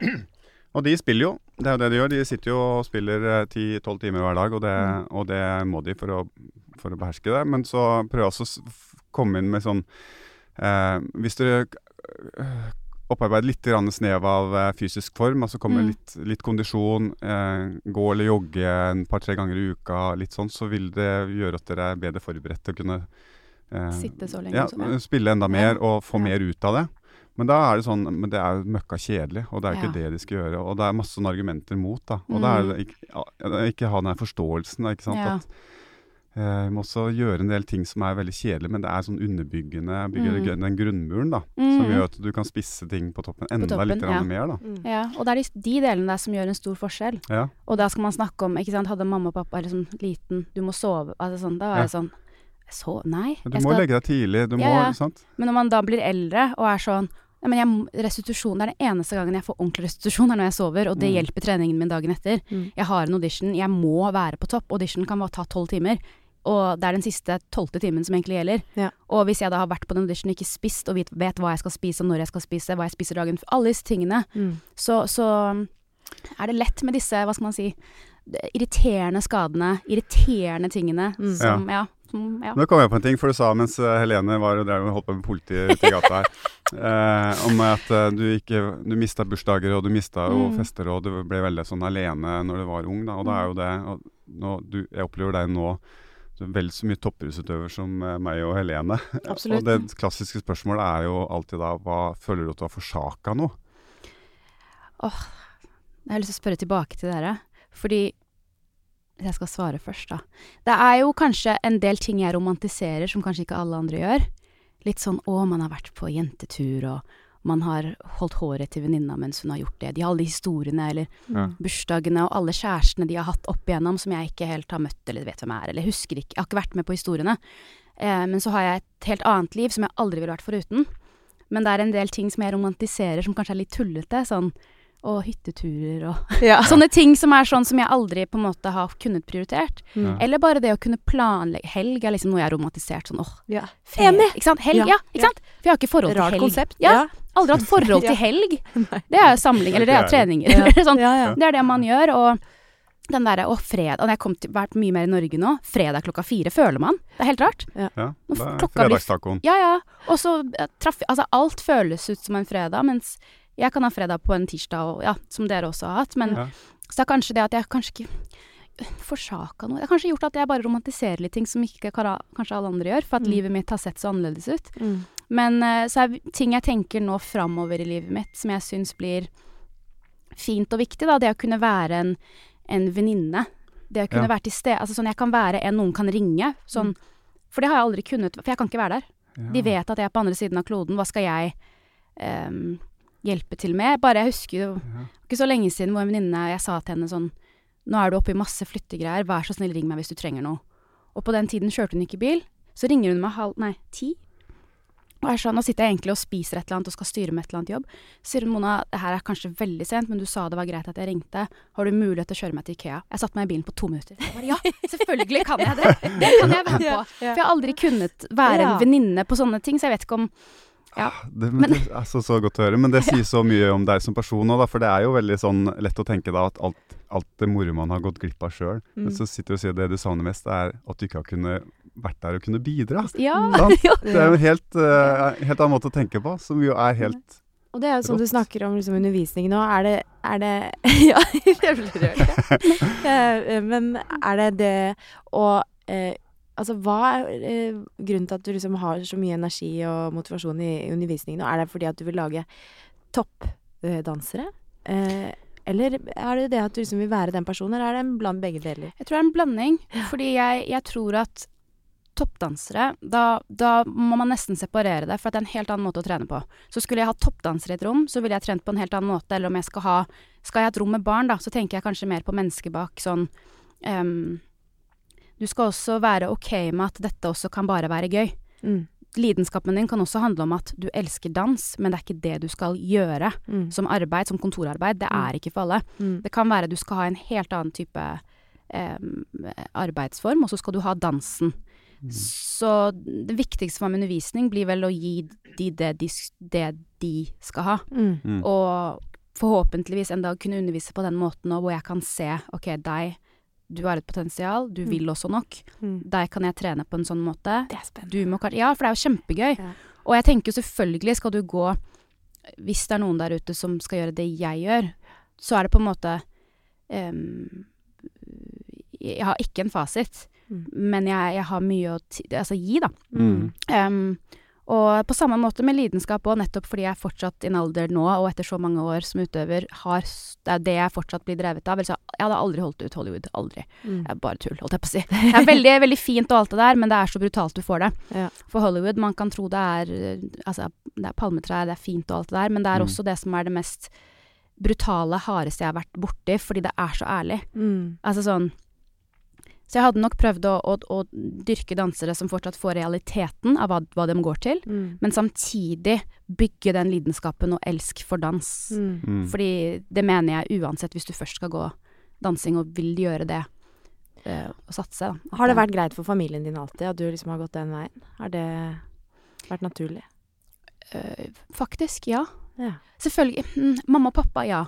Speaker 2: Og de spiller jo, det er jo det de gjør. De sitter jo og spiller ti-tolv timer hver dag, og det,
Speaker 3: Mm.
Speaker 2: og det må de for å, for å beherske det. Men så prøver jeg også å komme inn med sånn eh, Hvis dere opparbeider litt snev av eh, fysisk form, altså Komme
Speaker 3: Mm.
Speaker 2: litt, litt kondisjon, eh, gå eller jogge en par-tre ganger i uka, litt sånn, så vil det gjøre at dere er bedre forberedt til å kunne eh,
Speaker 3: Sitte så lenge.
Speaker 2: ja,
Speaker 3: som ja.
Speaker 2: spille enda mer
Speaker 3: Ja.
Speaker 2: og få
Speaker 3: Ja.
Speaker 2: mer ut av det. Men da er det sånn Men det er møkka kjedelig, og det er ikke
Speaker 3: Ja.
Speaker 2: det de skal gjøre. Og det er masse argumenter mot, da. Og da er
Speaker 3: Mm.
Speaker 2: det ikke, ikke ha den forståelsen, da, ikke sant.
Speaker 3: Ja.
Speaker 2: At vi må også gjøre en del ting som er veldig kjedelig, men det er sånn underbyggende, bygger
Speaker 3: Mm.
Speaker 2: den grunnmuren, da. Som
Speaker 3: Mm.
Speaker 2: gjør at du kan spisse ting på toppen enda
Speaker 3: toppen,
Speaker 2: litt
Speaker 3: ja.
Speaker 2: mer, da.
Speaker 5: Mm.
Speaker 3: Ja, og det er de, de delene der som gjør en stor forskjell.
Speaker 2: Ja.
Speaker 3: Og da skal man snakke om ikke sant, Hadde mamma og pappa liksom liten Du må sove altså sånn, Da var
Speaker 2: Ja.
Speaker 3: jeg sånn Så, nei.
Speaker 2: Men Du
Speaker 3: jeg
Speaker 2: må
Speaker 3: skal-
Speaker 2: legge deg tidlig, du må,
Speaker 3: Ja, ja.
Speaker 2: ikke sant.
Speaker 3: Men når man da blir eldre og er sånn men jeg, restitusjon det er den eneste gangen jeg får ordentlig restitusjon, er når jeg sover, og det
Speaker 2: Mm.
Speaker 3: hjelper treningen min dagen etter.
Speaker 5: Mm.
Speaker 3: Jeg har en audition, jeg må være på topp. Audition kan bare ta tolv timer. Og det er den siste tolvte timen som egentlig gjelder.
Speaker 5: Ja.
Speaker 3: Og hvis jeg da har vært på den auditionen, og ikke spist, og vet, vet hva jeg skal spise, og når jeg skal spise, hva jeg spiser dagen alle disse tingene,
Speaker 5: Mm.
Speaker 3: så, så er det lett med disse, hva skal man si, irriterende skadene, irriterende tingene
Speaker 5: Mm.
Speaker 3: som, ja. som, ja.
Speaker 2: Nå kom jeg på en ting, for du sa mens eh, Helene var og drev holdt på med politiet ute i gata her, eh, om at eh, du ikke Du mista bursdager, og du mista
Speaker 3: Mm.
Speaker 2: fester, og du ble veldig sånn alene når du var ung, da. Og da er jo det og nå, du, Jeg opplever deg nå vel så mye toppidrettsutøver som eh, meg og Helene.
Speaker 5: Absolutt.
Speaker 2: Og det klassiske spørsmålet er jo alltid da hva Føler du at du har forsaka noe?
Speaker 3: Jeg har lyst til å spørre tilbake til dere, fordi jeg skal svare først, da. Det er jo kanskje en del ting jeg romantiserer som kanskje ikke alle andre gjør. Litt sånn å, man har vært på jentetur, og man har holdt håret til venninna mens hun har gjort det. De har alle de historiene, eller
Speaker 2: Ja.
Speaker 3: bursdagene og alle kjærestene de har hatt opp igjennom som jeg ikke helt har møtt eller vet hvem er, eller husker ikke. Jeg har ikke vært med på historiene. Eh, men så har jeg et helt annet liv som jeg aldri ville vært foruten. Men det er en del ting som jeg romantiserer som kanskje er litt tullete. Sånn og hytteturer og
Speaker 5: Ja.
Speaker 3: Sånne ting som er sånn som jeg aldri på en måte har kunnet prioritert.
Speaker 5: Mm.
Speaker 3: Eller bare det å kunne planlegge Helg er liksom noe jeg har romantisert. Sånn åh,
Speaker 5: Ja.
Speaker 3: ferie.
Speaker 5: Enig.
Speaker 3: Ikke sant? Helg,
Speaker 5: Ja,
Speaker 3: ja, ikke sant? For jeg har ikke forhold
Speaker 5: Rart
Speaker 3: til helg.
Speaker 5: konsept.
Speaker 3: Ja. Aldri hatt forhold til helg. Det er samling, eller det er treninger. Eller sånn. Det er det man gjør. Og den derre å, fredag Når jeg har til, vært mye mer i Norge nå, fredag klokka fire føler man. Det er helt rart.
Speaker 2: Ja, det er fredagstacoen.
Speaker 3: Ja, ja. Og så eh, traff Altså, alt føles ut som en fredag, mens jeg kan ha fredag på en tirsdag, og, ja, som dere også har hatt. Men
Speaker 2: Ja.
Speaker 3: så er kanskje det at jeg kanskje ikke forsaka noe. Det har kanskje gjort at jeg bare romantiserer litt ting som ikke kanskje alle andre gjør, for at
Speaker 5: Mm.
Speaker 3: livet mitt har sett så annerledes ut.
Speaker 5: Mm.
Speaker 3: Men eh, så er ting jeg tenker nå framover i livet mitt, som jeg syns blir fint og viktig, da, det å kunne være en, en venninne. Det å kunne
Speaker 2: Ja.
Speaker 3: være til stede. Altså sånn jeg kan være en noen kan ringe. Sånn, For det har jeg aldri kunnet, for jeg kan ikke være der. De vet at jeg er på andre siden av kloden. Hva skal jeg um, hjelpe til med? Bare jeg husker jo ikke så lenge siden hvor en venninne Jeg sa til henne sånn Nå er du oppe i masse flyttegreier, vær så snill ring meg hvis du trenger noe. Og på den tiden kjørte hun ikke bil. Så ringer hun meg halv Nei, ti. Og jeg sa, nå sitter jeg egentlig og spiser et eller annet og skal styre med et eller annet jobb. Så sier hun Mona, det her er kanskje veldig sent, men du sa det var greit at jeg ringte. Har du mulighet til å kjøre meg til Ikea? Jeg satte meg i bilen på to minutter. Jeg bare, ja, selvfølgelig kan jeg det. Det kan jeg være med på. For jeg har aldri kunnet være en venninne på sånne ting, så jeg vet ikke om Ja.
Speaker 2: Det, men, det er så, så godt å høre. Men det sier så mye om deg som person òg, for det er jo veldig sånn lett å tenke da at alt, alt det moro man har gått glipp av sjøl. Men
Speaker 5: Mm.
Speaker 2: så sitter du og sier det du savner mest, er at du ikke har kunnet vært der og kunne bidra.
Speaker 3: Ja.
Speaker 2: Det er jo en helt, uh, helt annen måte å tenke på, som jo er helt
Speaker 5: Og det er jo sånn du snakker om liksom, undervisning nå. Er det, er det Ja, jeg blir rørt. Eh, Men er det det å eh, Altså, hva er eh, grunnen til at du liksom har så mye energi og motivasjon i undervisningen? Og er det fordi at du vil lage toppdansere? Eh, eller er det det at du liksom vil være den personen, eller er det en bland begge deler?
Speaker 3: Jeg tror det er en blanding. Fordi jeg, jeg tror at toppdansere, da, da må man nesten separere det, for det er en helt annen måte å trene på. Så skulle jeg ha toppdansere i et rom, så ville jeg trent på en helt annen måte. Eller om jeg skal ha Skal jeg ha et rom med barn, da, så tenker jeg kanskje mer på mennesket bak sånn um, Du skal også være ok med at dette også kan bare være gøy.
Speaker 5: Mm.
Speaker 3: Lidenskapen din kan også handle om at du elsker dans, men det er ikke det du skal gjøre
Speaker 5: Mm.
Speaker 3: som arbeid, som kontorarbeid. Det
Speaker 5: Mm.
Speaker 3: er ikke for alle.
Speaker 5: Mm.
Speaker 3: Det kan være du skal ha en helt annen type um, arbeidsform, og så skal du ha dansen. Så det viktigste for meg med undervisning blir vel å gi de det de, det de skal ha.
Speaker 5: Mm.
Speaker 2: mm.
Speaker 3: Og forhåpentligvis en dag kunne undervise på den måten òg, hvor jeg kan se ok, deg, du har et potensial, du
Speaker 5: Mm.
Speaker 3: vil også nok.
Speaker 5: Mm.
Speaker 3: Deg kan jeg trene på en sånn måte.
Speaker 5: Det er spennende.
Speaker 3: Du må kanskje Ja, for det er jo kjempegøy.
Speaker 5: Ja.
Speaker 3: Og jeg tenker jo selvfølgelig skal du gå Hvis det er noen der ute som skal gjøre det jeg gjør, så er det på en måte um, Jeg har ikke en fasit,
Speaker 5: Mm.
Speaker 3: men jeg, jeg har mye å ti, altså, gi, da.
Speaker 2: Mm.
Speaker 3: Um, og på samme måte med lidenskap òg, nettopp fordi jeg fortsatt i en alder nå, og etter så mange år som utøver, har Det er det jeg fortsatt blir drevet av. Altså, jeg hadde aldri holdt ut Hollywood. Aldri.
Speaker 5: Mm.
Speaker 3: Det er bare tull, holdt jeg på å si. Det er veldig, veldig fint og alt det der, men det er så brutalt du får det.
Speaker 5: Ja.
Speaker 3: For Hollywood, man kan tro det er Altså, det er palmetrær, det er fint og alt det der, men det er
Speaker 2: Mm.
Speaker 3: også det som er det mest brutale, hardeste jeg har vært borti, fordi det er så ærlig.
Speaker 5: Mm.
Speaker 3: Altså sånn Så jeg hadde nok prøvd å, å, å dyrke dansere som fortsatt får realiteten av hva, hva de går til,
Speaker 5: Mm.
Speaker 3: men samtidig bygge den lidenskapen og elsk for dans.
Speaker 5: Mm.
Speaker 2: Mm.
Speaker 3: Fordi det mener jeg uansett, hvis du først skal gå dansing og vil gjøre det, øh, og satse, da.
Speaker 5: Har det vært greit for familien din alltid at du liksom har gått den veien? Har det vært naturlig?
Speaker 3: eh, Faktisk, ja.
Speaker 5: Ja.
Speaker 3: Selvfølgelig. Mm, mamma og pappa, ja.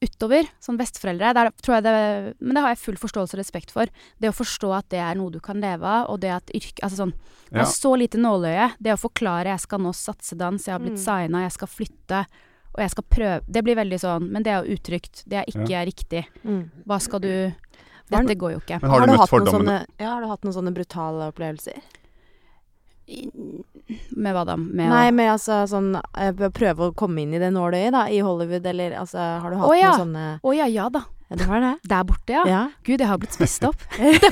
Speaker 5: Ja.
Speaker 3: Utover, som besteforeldre, der tror jeg det Men det har jeg full forståelse og respekt for. Det å forstå at det er noe du kan leve av, og det at yrke Altså sånn Det
Speaker 2: Ja.
Speaker 3: har så lite nåløye. Det å forklare 'jeg skal nå satse dans', 'jeg har blitt
Speaker 5: Mm.
Speaker 3: signa', 'jeg skal flytte', og 'jeg skal prøve' Det blir veldig sånn Men det er jo utrygt. Det er ikke riktig.
Speaker 5: Mm.
Speaker 3: Hva skal du Dette går jo ikke.
Speaker 2: Men har, du møtt
Speaker 5: hatt noen
Speaker 2: fordommene?
Speaker 5: sånne, ja, har du hatt noen sånne brutale opplevelser?
Speaker 3: Med hva da? Med
Speaker 5: Nei, med altså sånn eh, Prøve å komme inn i det nåløyet, da, i Hollywood, eller altså Har du hatt
Speaker 3: oh, ja.
Speaker 5: noen sånne
Speaker 3: Å ja, ja da.
Speaker 5: Ja, det var det?
Speaker 3: Der borte, ja.
Speaker 5: Ja.
Speaker 3: Gud, jeg har blitt spist opp.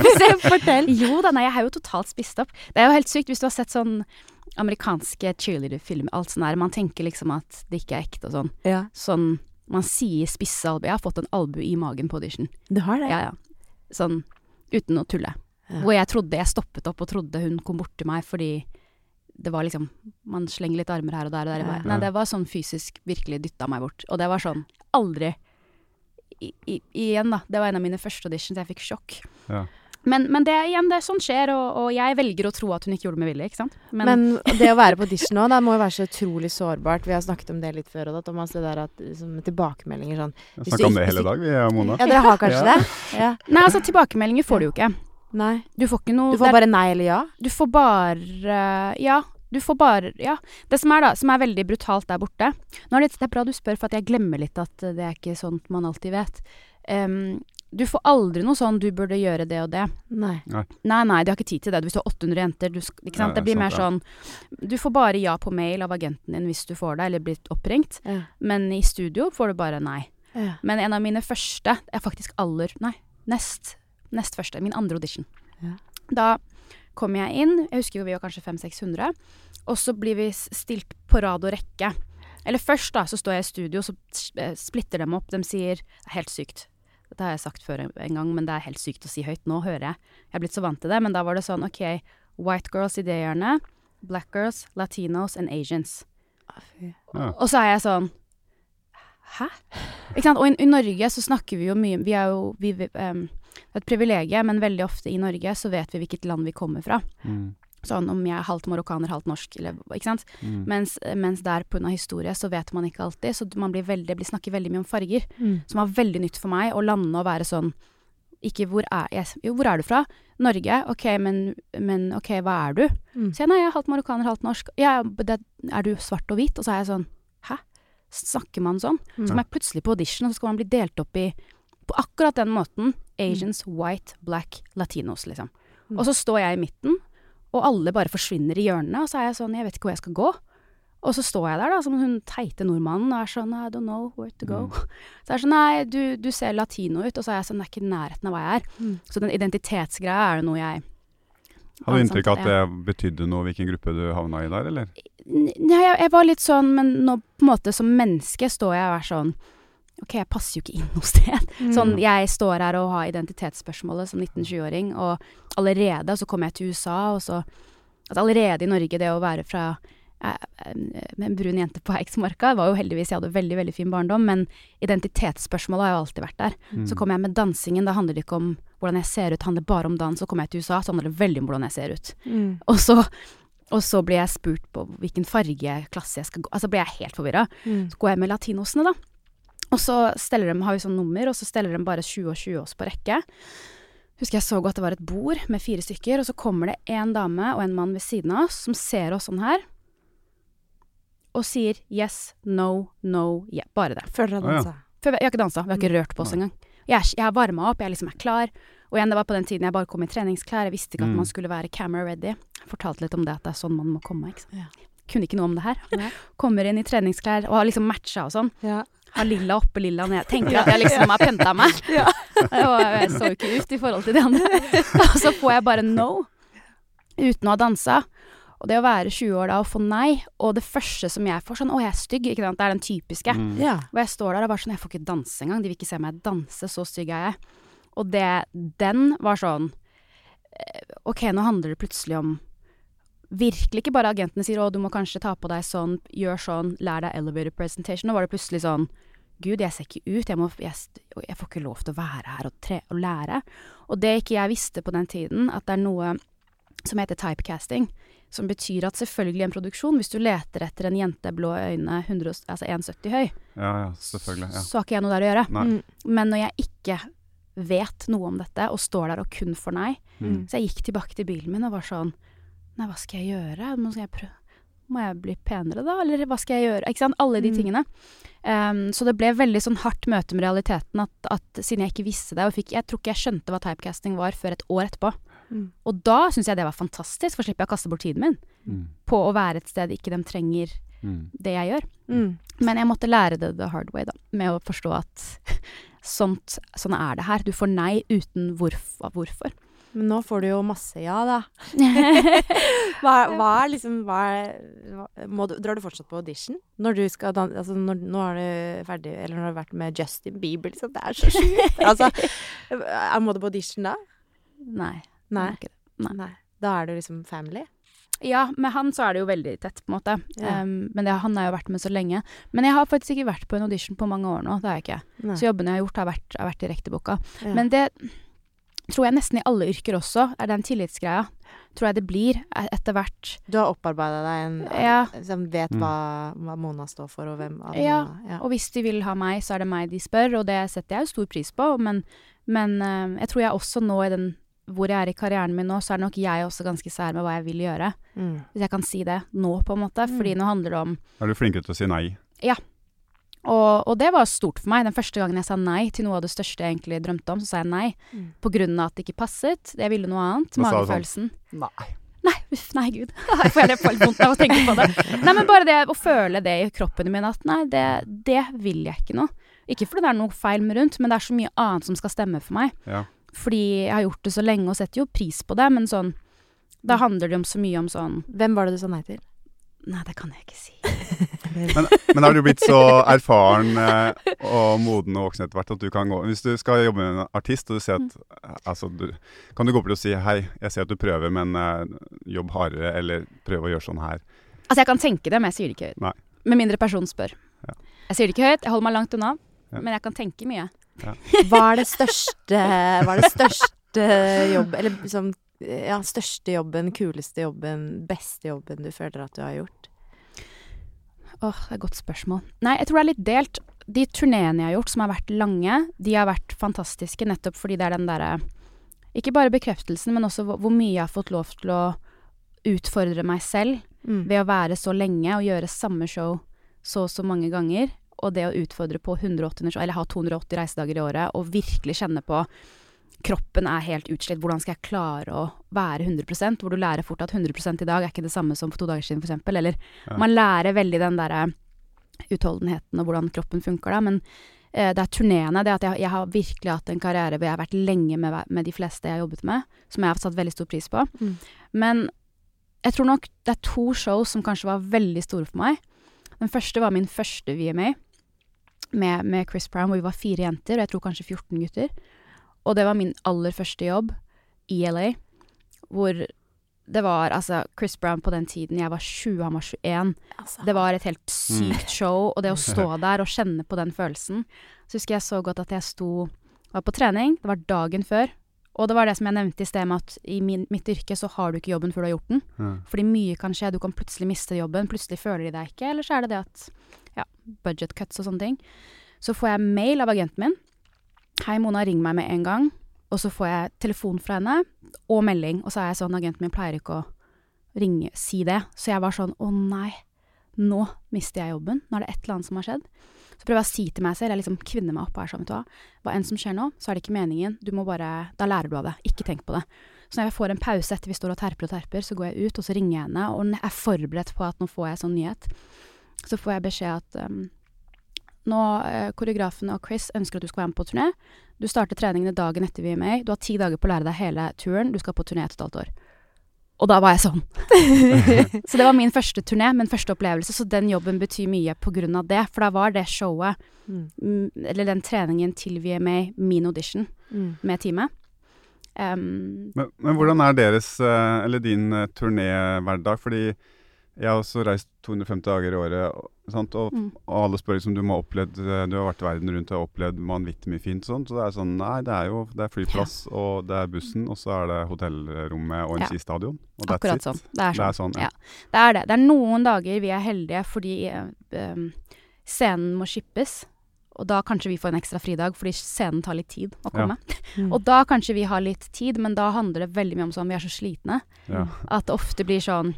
Speaker 5: Fortell.
Speaker 3: Jo da, nei, jeg er jo totalt spist opp. Det er jo helt sykt hvis du har sett sånn amerikanske cheerleader-filmer, alt sånn der. Man tenker liksom at det ikke er ekte og sånn.
Speaker 5: Ja.
Speaker 3: Sånn Man sier spisse albuer. Jeg har fått en albue i magen på audition.
Speaker 5: Du har det?
Speaker 3: Ja, ja. Sånn uten å tulle. Hvor jeg trodde Jeg stoppet opp og trodde hun kom bort til meg fordi det var liksom Man slenger litt armer her og der og der
Speaker 5: Ja.
Speaker 3: Nei, det var sånn fysisk virkelig dytta meg bort. Og det var sånn Aldri i, i, Igjen, da. Det var en av mine første auditions. Jeg fikk sjokk.
Speaker 2: Ja.
Speaker 3: Men, men det, igjen, det er sånn skjer, og, og jeg velger å tro at hun ikke gjorde det med vilje, ikke sant.
Speaker 5: Men, det å være på audition nå, det må jo være så utrolig sårbart. Vi har snakket om det litt før, og Thomas, det der at liksom, tilbakemeldinger sånn
Speaker 2: Vi har snakka om det hele dag, vi og Mona.
Speaker 5: Ja, dere har kanskje
Speaker 2: Ja.
Speaker 5: det? Ja.
Speaker 3: Nei, altså, tilbakemeldinger får du jo ikke.
Speaker 5: Nei.
Speaker 3: Du får ikke noe
Speaker 5: Du får
Speaker 3: det
Speaker 5: bare nei eller ja?
Speaker 3: Du får bare Ja. Du får bare Ja. Det som er, da, som er veldig brutalt der borte Nå er det, det er bra du spør, for at jeg glemmer litt at det er ikke sånt man alltid vet. Um, du får aldri noe sånn 'du burde gjøre det og det'.
Speaker 5: Nei.
Speaker 3: Nei, nei, de har ikke tid til det. Hvis du har 800 jenter, du, ikke sant.
Speaker 2: ja,
Speaker 3: det blir
Speaker 2: sant,
Speaker 3: mer sånn Du får bare ja på mail av agenten din hvis du får det, eller blir oppringt.
Speaker 5: Ja.
Speaker 3: Men i studio får du bare nei.
Speaker 5: Ja.
Speaker 3: Men en av mine første er faktisk aller Nei, nest, nest første. Min andre audition.
Speaker 5: Ja.
Speaker 3: Da kom jeg inn, jeg husker vi var kanskje 500-600, og så blir vi stilt på rad og rekke. Eller først da, så står jeg i studio, så eh, splitter dem opp. De sier Det er helt sykt. Dette har jeg sagt før en- gang, men det er helt sykt å si høyt. Nå hører jeg. Jeg er blitt så vant til det. Men da var det sånn OK, white girls i det hjørnet, black girls, latinos and asians.
Speaker 2: Ja.
Speaker 3: Og så er jeg sånn Hæ? Ikke sant? Og i, i Norge så snakker vi jo mye Vi er jo vi, vi, em, Det er et privilegium, men veldig ofte i Norge så vet vi hvilket land vi kommer fra.
Speaker 2: Mm.
Speaker 3: Sånn om jeg er halvt marokkaner, halvt norsk, eller Ikke sant?
Speaker 2: Mm.
Speaker 3: Mens, mens der pga. historie så vet man ikke alltid. Så man blir veldig, blir snakket veldig mye om farger.
Speaker 5: Mm.
Speaker 3: Som var veldig nytt for meg, å lande og være sånn ikke hvor er, jeg, jo, hvor er du fra? Norge? Ok, men, men ok, hva er du?
Speaker 5: Mm.
Speaker 3: Så jeg, nei, jeg er halvt marokkaner, halvt norsk. Ja, det, er du svart og hvit? Og så er jeg sånn, hæ? Snakker man sånn? Så kommer jeg plutselig på audition, og så skal man bli delt opp i på akkurat den måten. Asians, white, black, latinos, liksom.
Speaker 5: Mm.
Speaker 3: Og så står jeg i midten, og alle bare forsvinner i hjørnene, og så er jeg sånn, jeg vet ikke hvor jeg skal gå. Og så står jeg der da, som hun teite nordmannen, og er sånn, I don't know where to go. Så jeg er sånn, nei, du, du ser latino ut, og så er jeg sånn, det er ikke i nærheten av hva jeg er.
Speaker 5: Mm.
Speaker 3: Så den identitetsgreia er jo noe jeg
Speaker 2: Hadde du inntrykk av at det betydde noe hvilken gruppe du havna i der, eller?
Speaker 3: Nei, jeg, jeg var litt sånn, men nå på en måte som menneske står jeg og er sånn Ok, jeg passer jo ikke inn noe sted. Sånn, jeg står her og har identitetsspørsmålet som 19-20-åring, og allerede så kommer jeg til USA, og så altså allerede i Norge, det å være fra eh, eh, en brun jente på Eiksmarka var jo heldigvis Jeg hadde veldig, veldig fin barndom, men identitetsspørsmålet har jo alltid vært der.
Speaker 2: Mm.
Speaker 3: Så kom jeg med dansingen, da handler det ikke om hvordan jeg ser ut, det handler bare om dans. Så kom jeg til USA, så handler det veldig om hvordan jeg ser ut.
Speaker 5: Mm.
Speaker 3: Og så, og så blir jeg spurt på hvilken fargeklasse jeg skal gå. Altså blir jeg helt forvirra.
Speaker 5: Mm.
Speaker 3: Så går jeg med latinosene, da. Og så steller de, har vi sånn nummer, og så steller de bare 20 og 20 oss på rekke. Husker jeg så godt det var et bord med fire stykker, og så kommer det en dame og en mann ved siden av oss som ser oss sånn her, og sier yes, no, no, yeah. Bare det.
Speaker 5: Før dere dansa.
Speaker 3: Før, vi vi har ikke dansa, vi har ikke rørt på oss engang. Jeg, er- jeg har varma opp, jeg liksom er klar. Og igjen, det var på den tiden jeg bare kom i treningsklær. Jeg visste ikke at
Speaker 2: Mm.
Speaker 3: man skulle være camera ready. Jeg fortalte litt om det, at det er sånn man må komme. Ikke sant?
Speaker 5: Ja.
Speaker 3: Kunne ikke noe om det her.
Speaker 5: Nei.
Speaker 3: Kommer inn i treningsklær og har liksom matcha og sånn.
Speaker 5: Ja.
Speaker 3: Har lilla oppe, lilla nede. Tenker at jeg liksom har pynta meg.
Speaker 5: Ja.
Speaker 3: Og jeg så jo ikke ut i forhold til de andre. Og så får jeg bare no, uten å ha dansa. Og det å være 20 år da og få nei, og det første som jeg får sånn Å, jeg er stygg, ikke sant. Det er den typiske.
Speaker 2: Mm.
Speaker 5: ja.
Speaker 3: Og jeg står der og bare sånn Jeg får ikke danse engang. De vil ikke se meg danse, så stygg er jeg. Og det Den var sånn eh, OK, nå handler det plutselig om Virkelig ikke bare agentene sier 'å, du må kanskje ta på deg sånn, gjør sånn, lær deg elevator presentation'. Nå var det plutselig sånn Gud, jeg ser ikke ut, jeg, må, jeg, jeg får ikke lov til å være her og, tre, og lære. Og det ikke jeg visste på den tiden, at det er noe som heter typecasting. Som betyr at selvfølgelig i en produksjon, hvis du leter etter en jente blå øyne 100, altså 1,70 høy,
Speaker 2: ja, ja, selvfølgelig, ja.
Speaker 3: så har ikke jeg noe der å gjøre.
Speaker 2: Nei.
Speaker 3: Men når jeg ikke vet noe om dette, og står der og kun får nei,
Speaker 2: Mm.
Speaker 3: så jeg gikk tilbake til bilen min og var sånn Nei, hva skal jeg gjøre? Må jeg? Må jeg bli penere, da? Eller hva skal jeg gjøre? Ikke sant? Alle de
Speaker 5: Mm.
Speaker 3: tingene. Um, så det ble veldig sånn hardt møte med realiteten at, at siden jeg ikke visste det, og fikk, jeg tror ikke jeg skjønte hva typecasting var før et år etterpå.
Speaker 5: Mm.
Speaker 3: Og da syns jeg det var fantastisk, for slipper jeg å kaste bort tiden min
Speaker 2: Mm.
Speaker 3: på å være et sted ikke de trenger
Speaker 2: Mm.
Speaker 3: det jeg gjør.
Speaker 5: Mm.
Speaker 3: Men jeg måtte lære det the hard way, da. Med å forstå at sånt, sånn er det her. Du får nei uten hvorf hvorfor.
Speaker 5: Men nå får du jo masse ja, da. Hva, hva liksom hva hva, du, Drar du fortsatt på audition? Når du skal danse altså når, Nå er du ferdig, eller når du har vært med Justin Bieber, liksom. Det er så sjukt. altså, er- må du på audition da?
Speaker 3: Nei.
Speaker 5: Nei.
Speaker 3: det.
Speaker 5: Nei. Da er du liksom family?
Speaker 3: Ja, med han så er det jo veldig tett, på en måte.
Speaker 5: Ja.
Speaker 3: Um, men det, han har jo vært med så lenge. Men jeg har faktisk ikke vært på en audition på mange år nå. Det har jeg ikke.
Speaker 5: Nei.
Speaker 3: Så jobbene jeg har gjort, har vært, har vært direkteboka.
Speaker 5: Ja.
Speaker 3: Men det tror jeg nesten i alle yrker også, er den tillitsgreia. Tror jeg det blir e- etter hvert.
Speaker 5: Du har opparbeida deg en
Speaker 3: Ja.
Speaker 5: som vet
Speaker 2: Mm.
Speaker 5: hva, hva Mona står for, og hvem av
Speaker 3: Ja,
Speaker 5: Mona ja.
Speaker 3: Og hvis de vil ha meg, så er det meg de spør, og det setter jeg jo stor pris på. Men, men eh, jeg tror jeg også nå i den hvor jeg er i karrieren min nå, så er nok jeg også ganske sær med hva jeg vil gjøre.
Speaker 5: Mm.
Speaker 3: Hvis jeg kan si det nå, på en måte.
Speaker 5: Mm.
Speaker 3: Fordi nå handler det om
Speaker 2: Er du flinkere til å si nei?
Speaker 3: Og, og det var stort for meg. Den første gangen jeg sa nei til noe av det største jeg egentlig drømte om, så sa jeg nei.
Speaker 5: Mm.
Speaker 3: På grunn av at det ikke passet. Jeg ville noe annet.
Speaker 2: Da magefølelsen. sånn, Nei.
Speaker 3: Nei, uff, nei, gud. Jeg får helt får litt vondt av å tenke på det. Nei, men bare det å føle det i kroppen min, at nei, det, det vil jeg ikke nå. Ikke fordi det er noe feil med rundt, men det er så mye annet som skal stemme for meg.
Speaker 2: Ja.
Speaker 3: Fordi jeg har gjort det så lenge og setter jo pris på det, men sånn Da handler det om så mye om sånn
Speaker 5: Hvem var det du sa nei til?
Speaker 3: Nei, det kan jeg ikke si.
Speaker 2: Men, men har du blitt så erfaren eh, og moden og voksen etter hvert at du kan gå Hvis du skal jobbe med en artist, og du ser at eh, altså, du, Kan du gå bort og si 'hei, jeg ser at du prøver, men eh, jobb hardere', eller 'prøv å gjøre sånn her'?
Speaker 3: Altså, jeg kan tenke det, men jeg sier det ikke høyt.
Speaker 2: Nei.
Speaker 3: Med mindre personen spør.
Speaker 2: Ja.
Speaker 3: Jeg sier det ikke høyt, jeg holder meg langt unna,
Speaker 2: Ja.
Speaker 3: men jeg kan tenke mye.
Speaker 5: Hva er det største Hva er det største jobb Eller liksom Ja, største jobben, kuleste jobben, beste jobben du føler at du har gjort?
Speaker 3: Åh, det er et godt spørsmål. Nei, jeg tror det er litt delt. De turneene jeg har gjort, som har vært lange, de har vært fantastiske nettopp fordi det er den derre Ikke bare bekreftelsen, men også hvor, mye jeg har fått lov til å utfordre meg selv
Speaker 5: Mm.
Speaker 3: ved å være så lenge og gjøre samme show så og så mange ganger. Og det å utfordre på 180 eller ha 280 reisedager i året, og virkelig kjenne på kroppen er helt utslitt. Hvordan skal jeg klare å være 100% Hvor du lærer fort at 100 i dag er ikke det samme som for to dager siden, f.eks. Eller
Speaker 2: Ja.
Speaker 3: man lærer veldig den derre utholdenheten og hvordan kroppen funker da. Men eh, det er turneene. Det at jeg, jeg har virkelig hatt en karriere hvor jeg har vært lenge med, med de fleste jeg har jobbet med, som jeg har satt veldig stor pris på.
Speaker 5: Mm.
Speaker 3: Men jeg tror nok det er to shows som kanskje var veldig store for meg. Den første var min første VMA med, med Chris Brown, hvor vi var fire jenter, og jeg tror kanskje 14 gutter. Og det var min aller første jobb i LA, hvor det var altså Chris Brown på den tiden Jeg var 20, han var 21.
Speaker 5: Altså,
Speaker 3: Det var et helt sykt show, og det å stå der og kjenne på den følelsen Så husker jeg så godt at jeg sto Var på trening, det var dagen før. Og det var det som jeg nevnte i sted med at i min, mitt yrke så har du ikke jobben før du har gjort den.
Speaker 2: Ja.
Speaker 3: Fordi mye kan skje. Du kan plutselig miste jobben, plutselig føler de deg ikke. Eller så er det det at ja, budget cuts og sånne ting. Så får jeg mail av agenten min. Hei, Mona, ring meg med en gang. Og så får jeg telefon fra henne, og melding. Og så er jeg sånn, agenten min pleier ikke å ringe, si det. Så jeg var sånn, å nei, nå mister jeg jobben. Nå er det et eller annet som har skjedd. Så prøver jeg å si til meg selv, jeg liksom kvinner meg opp og er sånn, vet du hva. Hva enn som skjer nå, så er det ikke meningen. Du må bare, da lærer du av det. Ikke tenk på det. Så når jeg får en pause etter vi står og terper og terper, så går jeg ut, og så ringer jeg henne, og jeg er forberedt på at nå får jeg sånn nyhet. Så får jeg beskjed at um, nå, eh, koreografen og Chris ønsker at du skal være med på turné. Du starter treningene dagen etter er. Du har ti dager på å lære deg hele turen. Du skal på turné et og et halvt år. Og da var jeg sånn. så det var min første turné, min første opplevelse. Så den jobben betyr mye på grunn av det. For da var det showet,
Speaker 5: Mm.
Speaker 3: mm, eller den treningen til VMA, min audition
Speaker 5: Mm.
Speaker 3: med teamet. Um,
Speaker 2: men, men, hvordan er deres, eh, eller din eh, turnéhverdag? Fordi jeg har også reist 250 dager i året, sant? Og, mm. og, alle spør liksom du må ha opplevd eh, Du har vært verden rundt og opplevd vanvittig mye fint. Sånt, så det er sånn Nei, det er jo det er flyplass, ja. og det er bussen, og så er det hotellrommet og en ja. skistadion. Og that's
Speaker 3: Akkurat
Speaker 2: it.
Speaker 3: sånn. Det er sånn. Det er,
Speaker 2: sånn ja.
Speaker 3: ja. det er det. Det er noen dager vi er heldige fordi um, scenen må shippes. Og da kanskje vi får en ekstra fridag, fordi scenen tar litt tid å komme. Ja. Mm. Og da kanskje vi har litt tid, men da handler det veldig mye om sånn vi er så slitne. Ja. At det ofte blir sånn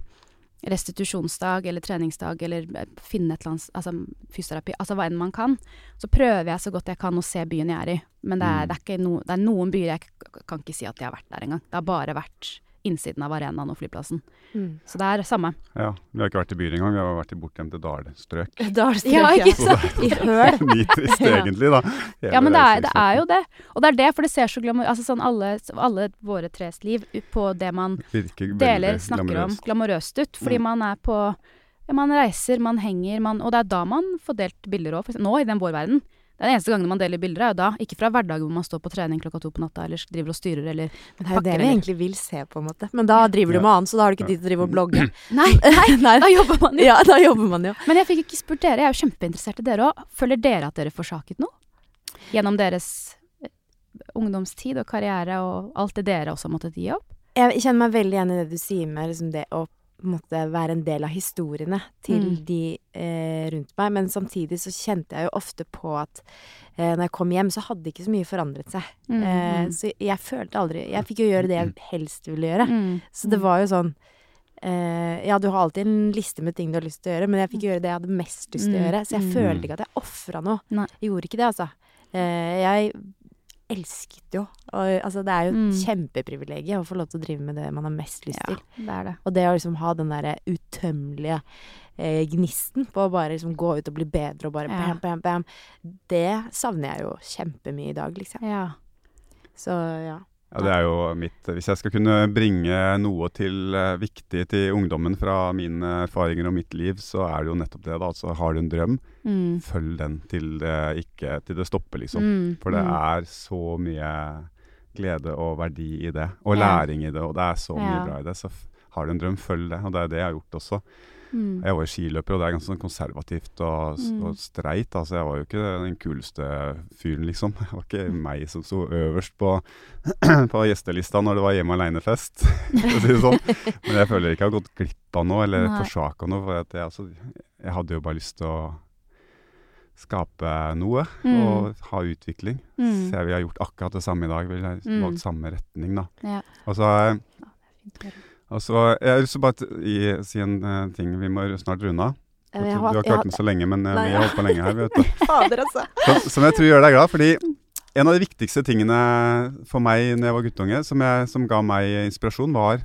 Speaker 3: restitusjonsdag eller treningsdag eller eh, finne et eller annet Altså fysioterapi, altså hva enn man kan. Så prøver jeg så godt jeg kan å se byen jeg er i. Men det er, mm. det er, no, det er noen byer jeg kan ikke si at jeg har vært der engang. Det har bare vært innsiden av arenaen og flyplassen. Mm. Så det er samme.
Speaker 2: Ja, Vi har ikke vært i byen engang, vi har vært i bortgjemte dalstrøk.
Speaker 5: Dalstrøk, ja. Ikke
Speaker 3: sant?
Speaker 5: I høl.
Speaker 2: Nitrist egentlig, da.
Speaker 3: ja, men det er, det er, jo det. Og det er det, for det ser så glamour Altså sånn alle, alle våre tres liv på det man deler, snakker glamorøst. om, glamorøst ut. Fordi mm. man er på ja, Man reiser, man henger, man Og det er da man får delt bilder òg. Nå, i den vår verden, den eneste gangen man deler bilder, er jo da. Ikke fra hverdagen hvor man står på trening klokka to på natta eller driver og styrer eller
Speaker 5: pakker. det er jo det vi egentlig vil se, på en måte. Men da driver du med annet, så da har du ikke tid til å drive og blogge.
Speaker 3: Nei, nei, nei, da jobber man jo.
Speaker 5: Ja, da jobber man jo.
Speaker 3: Men jeg fikk ikke spurt dere, jeg er jo kjempeinteressert i dere òg. Føler dere at dere forsaket noe? Gjennom deres eh, ungdomstid og karriere og alt det dere også har måttet gi opp?
Speaker 5: Jeg kjenner meg veldig igjen i det du sier med liksom det å måtte være en del av historiene til mm. de eh, rundt meg. Men samtidig så kjente jeg jo ofte på at eh, når jeg kom hjem, så hadde ikke så mye forandret seg. Mm. Eh, mm. så jeg følte aldri Jeg fikk jo gjøre det jeg helst ville gjøre. Mm. Så det var jo sånn eh, Ja, du har alltid en liste med ting du har lyst til å gjøre, men jeg fikk gjøre det jeg hadde mest lyst til å mm. gjøre. Så jeg mm. følte ikke at jeg ofra noe. Nei. Jeg gjorde ikke det, altså. Eh, jeg elsket jo. Altså, det er jo et mm. kjempeprivilegium å få lov til å drive med det man har mest lyst til.
Speaker 3: det er det.
Speaker 5: Og det å liksom ha den derre utømmelige eh, gnisten på å bare liksom gå ut og bli bedre og bare ja. bam, bam, bam, det savner jeg jo kjempemye i dag, liksom.
Speaker 3: Ja.
Speaker 5: Så ja.
Speaker 2: Ja, det er jo mitt Hvis jeg skal kunne bringe noe til uh, viktig til ungdommen fra mine erfaringer og mitt liv, så er det jo nettopp det. da, altså Har du en drøm, mm. følg den til det, ikke, til det stopper, liksom. Mm. For det mm. er så mye glede og verdi i det. Og læring i det, og det er så mye ja. bra i det. Så har du en drøm, følg det. Og det er det jeg har gjort også. Mm. Jeg var jo skiløper, og det er ganske sånn konservativt og, mm. og streit. Altså, jeg var jo ikke den kuleste fyren, liksom. Det var ikke meg som sto øverst på, på gjestelista når det var hjemme aleine-fest, for å si det sånn. Men jeg føler ikke jeg har gått glipp av noe, eller forsaka noe. For jeg, altså, jeg hadde jo bare lyst til å skape noe mm. og ha utvikling. Mm. Så jeg ville gjort akkurat det samme i dag. Ville mm. valgt samme retning, da. Ja. Og så Altså, jeg har lyst til å bare i, si en uh, ting. Vi må snart runde av. Du har ikke hørt den så lenge, men uh, vi har holdt på lenge her. vet du.
Speaker 5: Fader, altså.
Speaker 2: Som, som, jeg tror gjør deg glad. fordi en av de viktigste tingene for meg når jeg var guttunge, som, jeg, som ga meg inspirasjon, var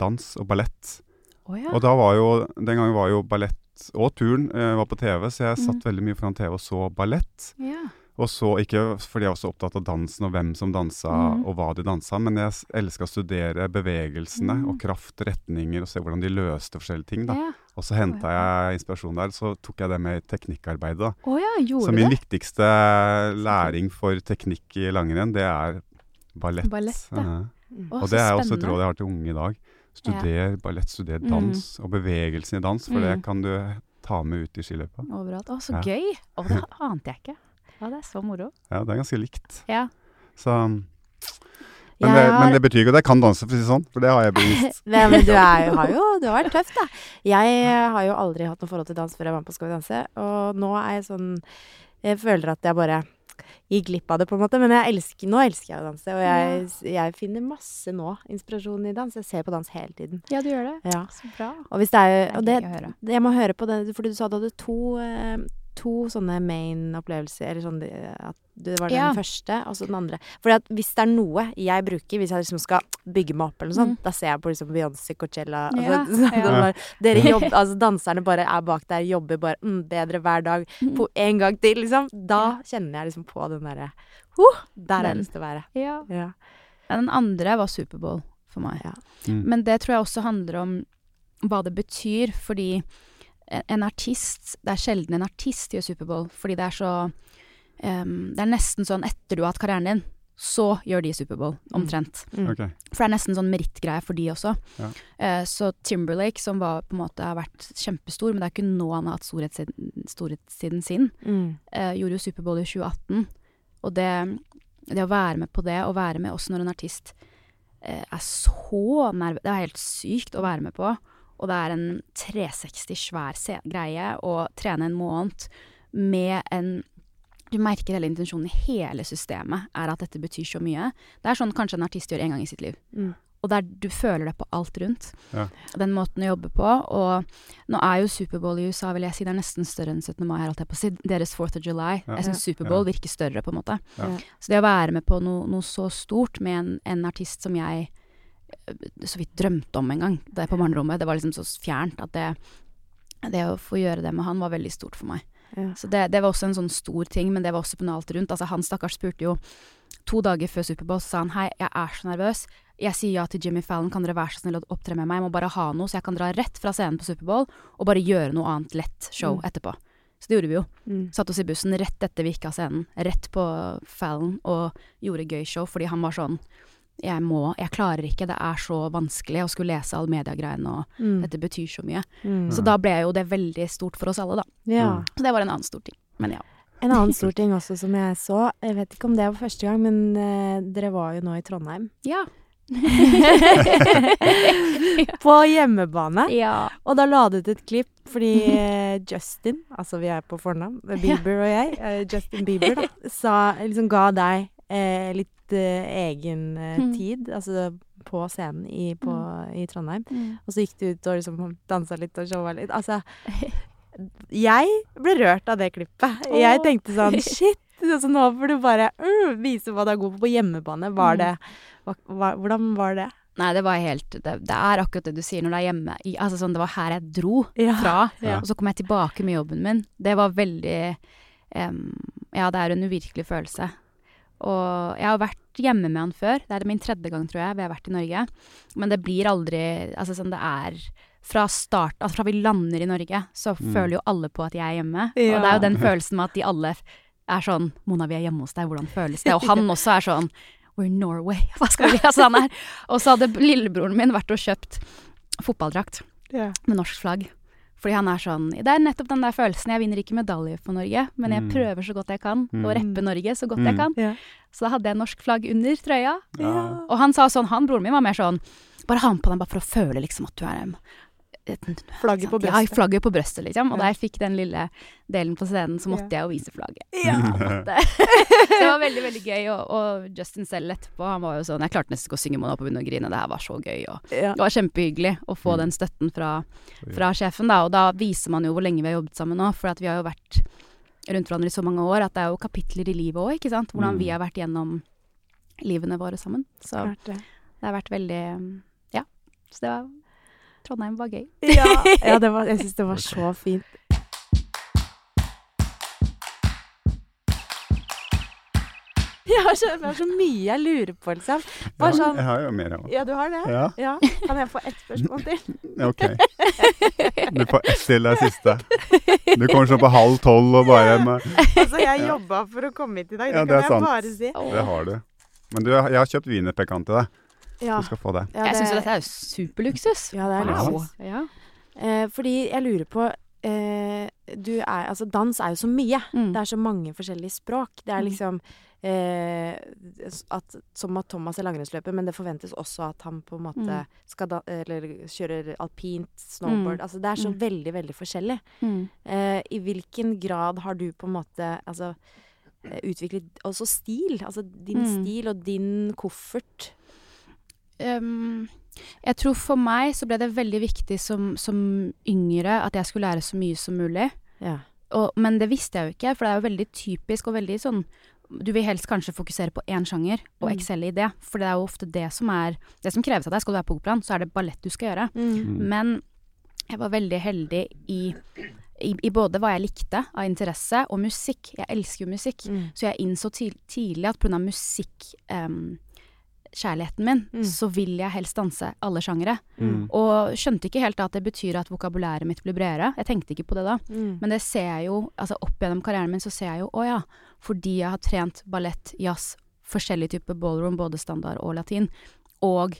Speaker 2: dans og ballett. Oh, ja. Og da var jo, den gangen var jo ballett og turn uh, var på TV, så jeg satt mm. veldig mye foran TV og så ballett.
Speaker 3: Ja.
Speaker 2: Og så ikke fordi jeg var så opptatt av dansen og hvem som dansa mm. og hva de dansa, men jeg elska å studere bevegelsene mm. og kraft, retninger, og se hvordan de løste forskjellige ting. da. Ja. Og så henta oh, ja. jeg inspirasjon der, så tok jeg det med i teknikkarbeidet.
Speaker 3: Oh, ja,
Speaker 2: så min det? viktigste læring for teknikk i langrenn, det er ballett.
Speaker 3: ballett ja.
Speaker 2: mm. oh, og det er også et råd jeg har til unge i dag. Studer ballett, studer mm. dans, mm. og bevegelsen i dans, for det mm. kan du ta med ut i skiløypa.
Speaker 3: Overalt. Å, så gøy! Å, det ante jeg ikke. Ja, det er så moro.
Speaker 2: Ja, det er ganske likt.
Speaker 3: Ja.
Speaker 2: Så men, det, men, det, betyr ikke at jeg kan danse, for å si det sånn. For det har jeg bevist.
Speaker 5: Nei, men du, er, har jo du har vært tøff, da. Jeg har jo aldri hatt noe forhold til dans før jeg var med på Skal vi danse. Og nå er jeg sånn Jeg føler at jeg bare gikk glipp av det, på en måte. Men elsker, nå elsker jeg å danse. Og jeg, jeg, finner masse nå inspirasjon i dans. Jeg ser på dans hele tiden.
Speaker 3: Ja, du gjør det.
Speaker 5: Ja.
Speaker 3: Så bra.
Speaker 5: Og hvis det er jo det, jeg må høre på det, fordi du sa du hadde to eh, to sånne main-opplevelser. Eller sånn at det var den ja. første, og så den andre. For hvis det er noe jeg bruker, hvis jeg liksom skal bygge meg opp eller noe sånt, mm. da ser jeg på liksom Beyoncé, Coachella altså, ja, ja. Dere jobb, altså Danserne bare er bak der, jobber bare mm, bedre hver dag. Mm. På en gang til, liksom. Da kjenner jeg liksom på den derre huh, Der har jeg lyst til å være.
Speaker 3: Ja. Den andre var Superbowl for meg. Mm. Men det tror jeg også handler om hva det betyr, fordi en artist Det er sjelden en artist gjør Superbowl, fordi det er så um, Det er nesten sånn etter du har hatt karrieren din, så gjør de Superbowl, omtrent.
Speaker 5: Mm.
Speaker 2: Ok.
Speaker 3: For det er nesten sånn merittgreie for de også.
Speaker 2: Ja.
Speaker 3: Uh, så Timberlake, som var, på en måte har vært kjempestor, men det er ikke nå han har hatt storhetssiden, storhetssiden sin,
Speaker 5: Mm.
Speaker 3: uh, gjorde jo Superbowl i 2018. Og det, det å være med på det, og være med også når en artist uh, er så nerve... Det er helt sykt å være med på. Og det er en 360 svær greie å trene en måned med en Du merker hele intensjonen i hele systemet er at dette betyr så mye. Det er sånn kanskje en artist gjør en gang i sitt liv.
Speaker 5: Mm.
Speaker 3: Og der du føler det på alt rundt.
Speaker 2: Ja.
Speaker 3: Den måten å jobbe på. Og nå er jo Superbowl i USA, vil jeg si, det er nesten større enn 17. mai, her, holdt jeg på å si. Deres 4th of July.
Speaker 2: Ja.
Speaker 3: Jeg syns Superbowl
Speaker 2: Ja.
Speaker 3: virker større, på en måte.
Speaker 2: Ja.
Speaker 3: Så det å være med på noe, noe så stort med en, en artist som jeg så vidt drømte om en gang, det på barnerommet, det var liksom så fjernt at det det å få gjøre det med han var veldig stort for meg.
Speaker 5: Ja.
Speaker 3: Så det, det var også en sånn stor ting, men det var også på noe alt rundt. Altså Han stakkars spurte jo to dager før Superbowl, så sa han hei, jeg er så nervøs. Jeg sier ja til Jimmy Fallon, kan dere være så snill å opptre med meg? Jeg må bare ha noe, så jeg kan dra rett fra scenen på Superbowl og bare gjøre noe annet lett show
Speaker 5: Mm.
Speaker 3: etterpå. Så det gjorde vi jo.
Speaker 5: Mm.
Speaker 3: Satt oss i bussen rett etter vi gikk av scenen, rett på Fallon, og gjorde gøy show, fordi han var sånn jeg må, jeg klarer ikke, det er så vanskelig å skulle lese all mediegreiene, og
Speaker 5: Mm.
Speaker 3: dette betyr så mye.
Speaker 5: Mm.
Speaker 3: Så da ble jo det veldig stort for oss alle, da.
Speaker 5: Ja.
Speaker 2: Mm.
Speaker 3: Så det var en annen stor ting. Men ja.
Speaker 5: En annen stor ting også som jeg så, jeg vet ikke om det var første gang, men uh, dere var jo nå i Trondheim.
Speaker 3: Ja.
Speaker 5: På hjemmebane.
Speaker 3: ja.
Speaker 5: Og da la du ut et klipp fordi eh, Justin, altså vi er på fornavn, Bieber og jeg, eh, Justin Bieber, da, sa, liksom ga deg eh, litt eh, egen eh,
Speaker 3: Mm.
Speaker 5: tid, altså på scenen i, på, i Trondheim.
Speaker 3: Mm.
Speaker 5: Og så gikk du ut og liksom dansa litt og showa litt. Altså Jeg ble rørt av det klippet. Jeg tenkte sånn Shit! Altså, nå får du bare uh, vise hva du er god på på hjemmebane. Var
Speaker 3: Mm.
Speaker 5: det hva, hva, Hvordan var det?
Speaker 3: Nei, det var helt det, det er akkurat det du sier når du er hjemme. I, altså sånn, det var her jeg dro
Speaker 5: Ja.
Speaker 3: fra,
Speaker 2: Ja.
Speaker 3: og så kom jeg tilbake med jobben min. Det var veldig um, Ja, det er en uvirkelig følelse. Og jeg har vært hjemme med han før. Det er min tredje gang, tror jeg, vi har vært i Norge. Men det blir aldri Altså sånn, det er fra start Altså fra vi lander i Norge, så
Speaker 2: Mm.
Speaker 3: føler jo alle på at jeg er hjemme.
Speaker 5: Ja.
Speaker 3: Og det er jo den følelsen med at de alle er sånn Mona, vi er hjemme hos deg, hvordan føles det? Og han også er sånn We're Norway. Hva skal vi Altså, han er Og så hadde lillebroren min vært og kjøpt fotballdrakt
Speaker 5: yeah.
Speaker 3: med norsk flagg. Fordi han er sånn Det er nettopp den der følelsen. Jeg vinner ikke medalje for Norge, men jeg
Speaker 2: Mm.
Speaker 3: prøver så godt jeg kan å reppe Norge så godt
Speaker 2: Mm.
Speaker 3: jeg kan.
Speaker 5: Ja.
Speaker 3: Så da hadde jeg norsk flagg under trøya.
Speaker 2: Ja.
Speaker 3: Og han sa sånn, han broren min var mer sånn Bare ha den på den bare for å føle liksom at du er
Speaker 5: Flagget på
Speaker 3: Ja,
Speaker 5: brøstet.
Speaker 3: flagget på brøstet, liksom. Og da jeg fikk den lille delen på scenen, så måtte jeg jo vise flagget.
Speaker 5: Ja.
Speaker 3: Måtte. det var veldig, veldig gøy. Og, og Justin selv etterpå, han var jo sånn Jeg klarte nesten ikke å synge Mona og begynne å grine, det her var så gøy. Og
Speaker 5: Ja.
Speaker 3: det var kjempehyggelig å få
Speaker 2: Mm.
Speaker 3: den støtten fra, fra sjefen, da. Og da viser man jo hvor lenge vi har jobbet sammen nå, for at vi har jo vært rundt hverandre i så mange år at det er jo kapitler i livet òg, ikke sant. Hvordan
Speaker 2: Mm.
Speaker 3: vi har vært gjennom livene våre sammen. Så
Speaker 5: det.
Speaker 3: det har vært veldig Ja. Så det var Trondheim var gøy.
Speaker 5: Ja, ja det var, jeg syns det var så fint. Jeg har, så, jeg har så mye jeg lurer på, liksom. Bare
Speaker 2: Ja,
Speaker 5: sånn
Speaker 2: jeg har jo mer, òg.
Speaker 5: Ja, du har det?
Speaker 2: Ja,
Speaker 5: Ja. Kan jeg få ett spørsmål til?
Speaker 2: ok. Du får ett til det siste. Du kommer sånn på halv tolv og bare med,
Speaker 5: Altså, jeg
Speaker 2: Ja.
Speaker 5: jobba for å komme hit i dag. Det
Speaker 2: Ja, det er
Speaker 5: jeg
Speaker 2: sant.
Speaker 5: bare si.
Speaker 2: Det har du. Men du, jeg har kjøpt wienerpekan til deg.
Speaker 5: Ja,
Speaker 2: Du skal få det.
Speaker 5: ja,
Speaker 3: jeg syns jo dette er superluksus.
Speaker 5: Ja, det er luksus.
Speaker 3: Ja.
Speaker 5: Eh, fordi jeg lurer på eh, Du er Altså, dans er jo så mye.
Speaker 3: Mm.
Speaker 5: Det er så mange forskjellige språk. Det er
Speaker 3: Mm.
Speaker 5: liksom eh, at, Som at Thomas er langrennsløper, men det forventes også at han på en måte
Speaker 3: Mm.
Speaker 5: skal da, Eller kjører alpint, snowboard
Speaker 3: Mm.
Speaker 5: Altså det er så
Speaker 3: Mm.
Speaker 5: veldig, veldig forskjellig.
Speaker 3: Mm.
Speaker 5: Eh, I hvilken grad har du på en måte altså eh, utviklet også stil? Altså din
Speaker 3: Mm.
Speaker 5: stil og din koffert.
Speaker 3: Um, jeg tror for meg så ble det veldig viktig som, som yngre at jeg skulle lære så mye som mulig.
Speaker 5: Ja.
Speaker 3: Og, men det visste jeg jo ikke, for det er jo veldig typisk og veldig sånn Du vil helst kanskje fokusere på én sjanger og
Speaker 5: Mm.
Speaker 3: excelle i det. For det er jo ofte det som er Det som kreves av deg. Skal du være på operaen, så er det ballett du skal gjøre.
Speaker 5: Mm.
Speaker 2: Mm.
Speaker 3: Men jeg var veldig heldig i, i, i både hva jeg likte av interesse og musikk. Jeg elsker jo musikk.
Speaker 5: Mm.
Speaker 3: Så jeg innså tidlig at pga. Musikkkjærligheten min,
Speaker 5: Mm.
Speaker 3: så vil jeg helst danse alle sjangere.
Speaker 2: Mm.
Speaker 3: Og skjønte ikke helt at det betyr at vokabulæret mitt blir bredere. Jeg tenkte ikke på det da.
Speaker 5: Mm.
Speaker 3: Men det ser jeg jo, altså opp gjennom karrieren min så ser jeg jo, å ja, fordi jeg har trent ballett, jazz, forskjellige typer ballroom, både standard og latin, og,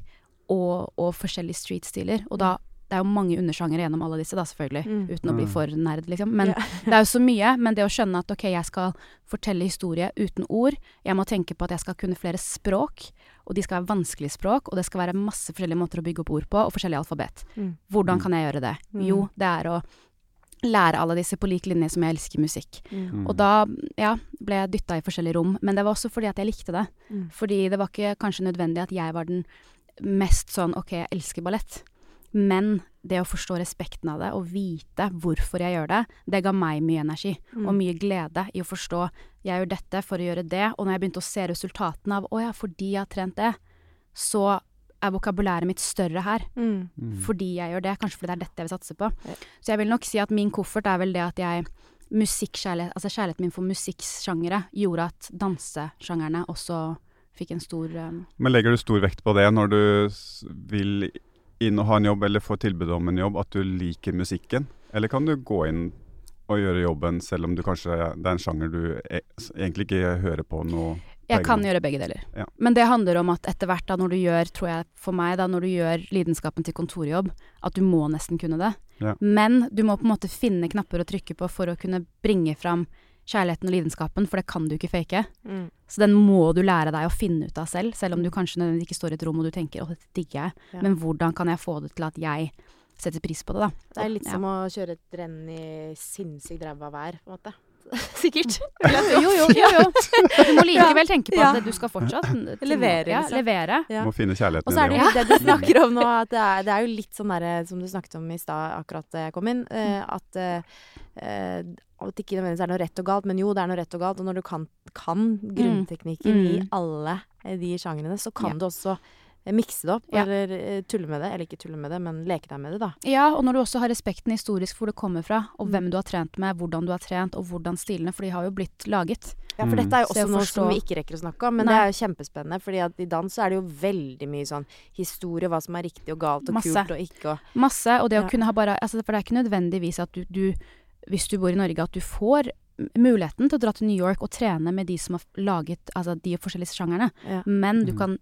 Speaker 3: og, og forskjellige street-stiler. Og da det er jo mange undersjangere gjennom alle disse, da, selvfølgelig.
Speaker 5: Mm.
Speaker 3: Uten å bli
Speaker 2: Mm.
Speaker 3: for nerd, liksom. Men
Speaker 5: yeah.
Speaker 3: det er jo så mye. Men det å skjønne at ok, jeg skal fortelle historie uten ord. Jeg må tenke på at jeg skal kunne flere språk. Og de skal være vanskelige språk. Og det skal være masse forskjellige måter å bygge opp ord på, og forskjellig alfabet.
Speaker 5: Mm.
Speaker 3: Hvordan kan jeg gjøre det?
Speaker 5: Mm.
Speaker 3: Jo, det er å lære alle disse på lik linje som jeg elsker musikk.
Speaker 5: Mm.
Speaker 3: Og da, ja, ble jeg dytta i forskjellige rom. Men det var også fordi at jeg likte det.
Speaker 5: Mm.
Speaker 3: Fordi det var ikke kanskje nødvendig at jeg var den mest sånn ok, jeg elsker ballett. Men det å forstå respekten av det, og vite hvorfor jeg gjør det, det ga meg mye energi.
Speaker 5: Mm.
Speaker 3: Og mye glede i å forstå jeg gjør dette for å gjøre det. Og når jeg begynte å se resultatene av å ja, fordi jeg har trent det, så er vokabulæret mitt større her.
Speaker 5: Mm.
Speaker 2: Mm.
Speaker 3: Fordi jeg gjør det. Kanskje fordi det er dette jeg vil satse på.
Speaker 5: Ja.
Speaker 3: Så jeg vil nok si at min koffert er vel det at jeg Musikkjærlighet, altså kjærligheten min for musikksjangere gjorde at dansesjangerne også fikk en stor um,
Speaker 2: Men legger du stor vekt på det når du s- vil inn og ha en jobb, eller få tilbud om en jobb, at du liker musikken? Eller kan du gå inn og gjøre jobben selv om du kanskje det er en sjanger du e egentlig ikke hører på noe
Speaker 3: Jeg kan gjøre begge deler.
Speaker 2: Ja.
Speaker 3: Men det handler om at etter hvert, da, når du gjør, tror jeg for meg, da, når du gjør lidenskapen til kontorjobb, at du må nesten kunne det.
Speaker 2: Ja.
Speaker 3: Men du må på en måte finne knapper å trykke på for å kunne bringe fram kjærligheten og lidenskapen, for det kan du ikke fake.
Speaker 5: Mm.
Speaker 3: Så den må du lære deg å finne ut av selv, selv om du kanskje ikke står i et rom og du tenker 'å, dette digger jeg',
Speaker 5: Ja.
Speaker 3: men hvordan kan jeg få det til at jeg setter pris på det, da?
Speaker 5: Det er litt
Speaker 3: Ja.
Speaker 5: som å kjøre et renn i sinnssykt ræva vær, på en måte. Sikkert.
Speaker 3: Jo, jo, jo. jo. Du må likevel tenke på
Speaker 5: Ja.
Speaker 3: at du skal fortsatt
Speaker 5: Levere,
Speaker 3: Ja,
Speaker 5: liksom.
Speaker 3: levere.
Speaker 5: Ja.
Speaker 2: Du må finne kjærligheten
Speaker 5: Og så er det jo
Speaker 2: det
Speaker 5: du snakker om nå, at det er, det er jo litt sånn derre som du snakket om i stad, akkurat da jeg kom inn, eh, at eh, eh, at det ikke nødvendigvis er noe rett og galt, men jo, det er noe rett og galt. Og når du kan, kan grunnteknikken i
Speaker 3: Mm.
Speaker 5: alle eh, de sjangrene, så kan
Speaker 3: Ja.
Speaker 5: du også eh, mikse det opp,
Speaker 3: Ja.
Speaker 5: eller eh, tulle med det. Eller ikke tulle med det, men leke deg med det, da.
Speaker 3: Ja, og når du også har respekten historisk for hvor det kommer fra, og
Speaker 5: Mm.
Speaker 3: hvem du har trent med, hvordan du har trent, og hvordan stilene, for de har jo blitt laget.
Speaker 5: Ja, for
Speaker 2: Mm.
Speaker 5: dette er jo også noe som vi ikke rekker å snakke om, men
Speaker 3: Nei.
Speaker 5: det er jo kjempespennende. fordi at i dans så er det jo veldig mye sånn historie, hva som er riktig og galt og
Speaker 3: Masse.
Speaker 5: kult og ikke og
Speaker 3: Masse, og det å
Speaker 5: Ja.
Speaker 3: kunne ha bare altså, For det er ikke nødvendigvis at du, du, hvis du bor i Norge, at du får muligheten til å dra til New York og trene med de som har laget altså de forskjellige sjangerne,
Speaker 5: Ja.
Speaker 3: men du
Speaker 2: Mm.
Speaker 3: kan eh,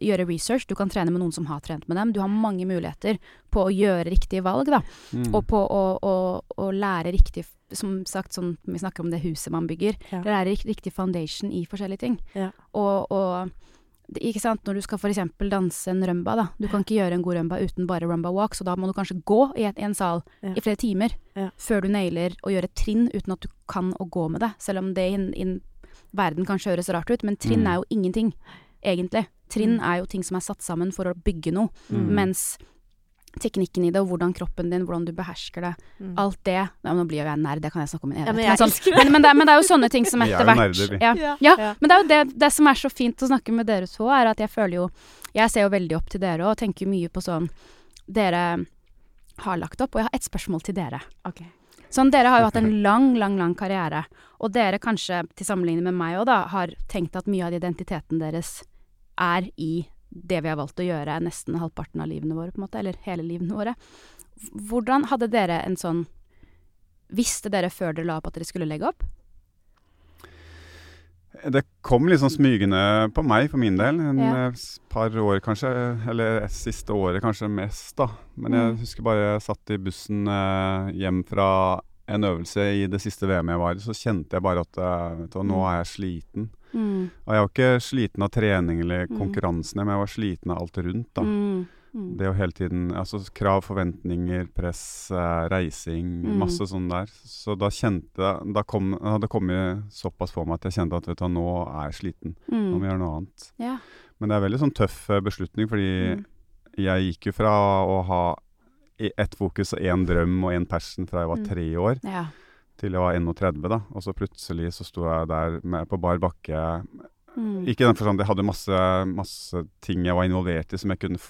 Speaker 3: gjøre research, du kan trene med noen som har trent med dem. Du har mange muligheter på å gjøre riktige valg, da.
Speaker 2: Mm.
Speaker 3: Og på å, å, å lære riktig Som sagt, sånn vi snakker om det huset man bygger.
Speaker 5: Ja.
Speaker 3: Lære riktig foundation i forskjellige ting.
Speaker 5: Ja.
Speaker 3: Og, og ikke sant, når du skal f.eks. danse en rumba, da. Du kan ikke gjøre en god rumba uten bare rumba walk, så da må du kanskje gå i, en, i en sal
Speaker 5: Ja.
Speaker 3: i flere timer før du nailer å gjøre et trinn uten at du kan å gå med det. Selv om det i i en verden kanskje høres rart ut, men trinn
Speaker 2: Mm.
Speaker 3: er jo ingenting, egentlig. Trinn
Speaker 5: Mm.
Speaker 3: er jo ting som er satt sammen for å bygge noe,
Speaker 2: Mm.
Speaker 3: mens teknikken i det, og hvordan kroppen din, hvordan du behersker det,
Speaker 5: Mm.
Speaker 3: alt det ja, Nå blir jo jeg nerd, det kan jeg snakke om i en
Speaker 5: Ja, men
Speaker 3: evighet. sånn,
Speaker 5: det.
Speaker 3: men, men, men det er jo sånne ting som
Speaker 2: er
Speaker 3: etter hvert ja,
Speaker 5: Ja,
Speaker 3: men det er jo det, det som er så fint å snakke med dere to, er at jeg føler jo Jeg ser jo veldig opp til dere og tenker mye på sånn Dere har lagt opp, og jeg har ett spørsmål til dere.
Speaker 5: Ok.
Speaker 3: Sånn, dere har jo hatt en lang, lang, lang karriere, og dere kanskje, til sammenligning med meg òg, da, har tenkt at mye av identiteten deres er i det vi har valgt å gjøre nesten halvparten av livene våre, på en måte, eller hele livene våre. Hvordan hadde dere en sånn Visste dere før dere la opp at dere skulle legge opp?
Speaker 2: Det kom litt sånn smygende på meg, for min del. En
Speaker 3: Ja.
Speaker 2: eh, par år kanskje, eller siste året kanskje mest, da. Men jeg
Speaker 3: Mm.
Speaker 2: husker bare jeg satt i bussen eh, hjem fra en øvelse i det siste VM jeg var i, så kjente jeg bare at eh, du, nå
Speaker 3: Mm.
Speaker 2: er jeg sliten.
Speaker 3: Mm.
Speaker 2: Og jeg var ikke sliten av trening eller
Speaker 3: Mm.
Speaker 2: konkurransene, men jeg var sliten av alt rundt. da.
Speaker 3: Mm. Mm.
Speaker 2: Det å hele tiden Altså krav, forventninger, press, eh, reising, masse sånn der. Så da kjente jeg Da kom, hadde kommet såpass for meg at jeg kjente at vet du, nå er jeg sliten. Nå må jeg gjøre noe annet.
Speaker 3: Ja.
Speaker 2: Men det er veldig sånn tøff eh, beslutning, fordi jeg gikk jo fra å ha i- ett fokus og én drøm og én passion fra jeg var tre år,
Speaker 3: ja.
Speaker 2: Til jeg var 31, da. Og så plutselig så sto jeg der med, på bar bakke.
Speaker 3: Mm.
Speaker 2: Ikke i den forstand jeg hadde masse, masse ting jeg var involvert i som jeg kunne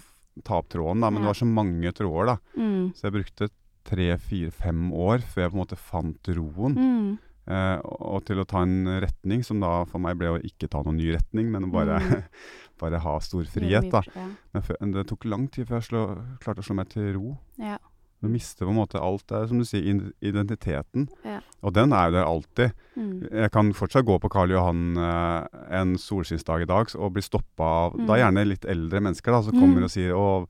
Speaker 2: ta opp tråden, da, men
Speaker 3: Ja.
Speaker 2: det var så mange tråder, da.
Speaker 3: Mm.
Speaker 2: Så jeg brukte tre, fire, fem år før jeg på en måte fant roen.
Speaker 3: Mm.
Speaker 2: Eh, og til å ta en retning som da for meg ble å ikke ta noen ny retning, men bare,
Speaker 3: Mm.
Speaker 2: bare ha stor frihet. da. Men det tok lang tid før jeg slå, klarte å slå meg til ro.
Speaker 3: Ja.
Speaker 2: Du mister på en måte alt det, som du sier, identiteten.
Speaker 3: Ja.
Speaker 2: Og den er jo der alltid.
Speaker 3: Mm.
Speaker 2: Jeg kan fortsatt gå på Karl Johan eh, en solskinnsdag i dag og bli stoppa av
Speaker 3: Mm.
Speaker 2: Da gjerne litt eldre mennesker da, som
Speaker 3: Mm.
Speaker 2: kommer og sier å,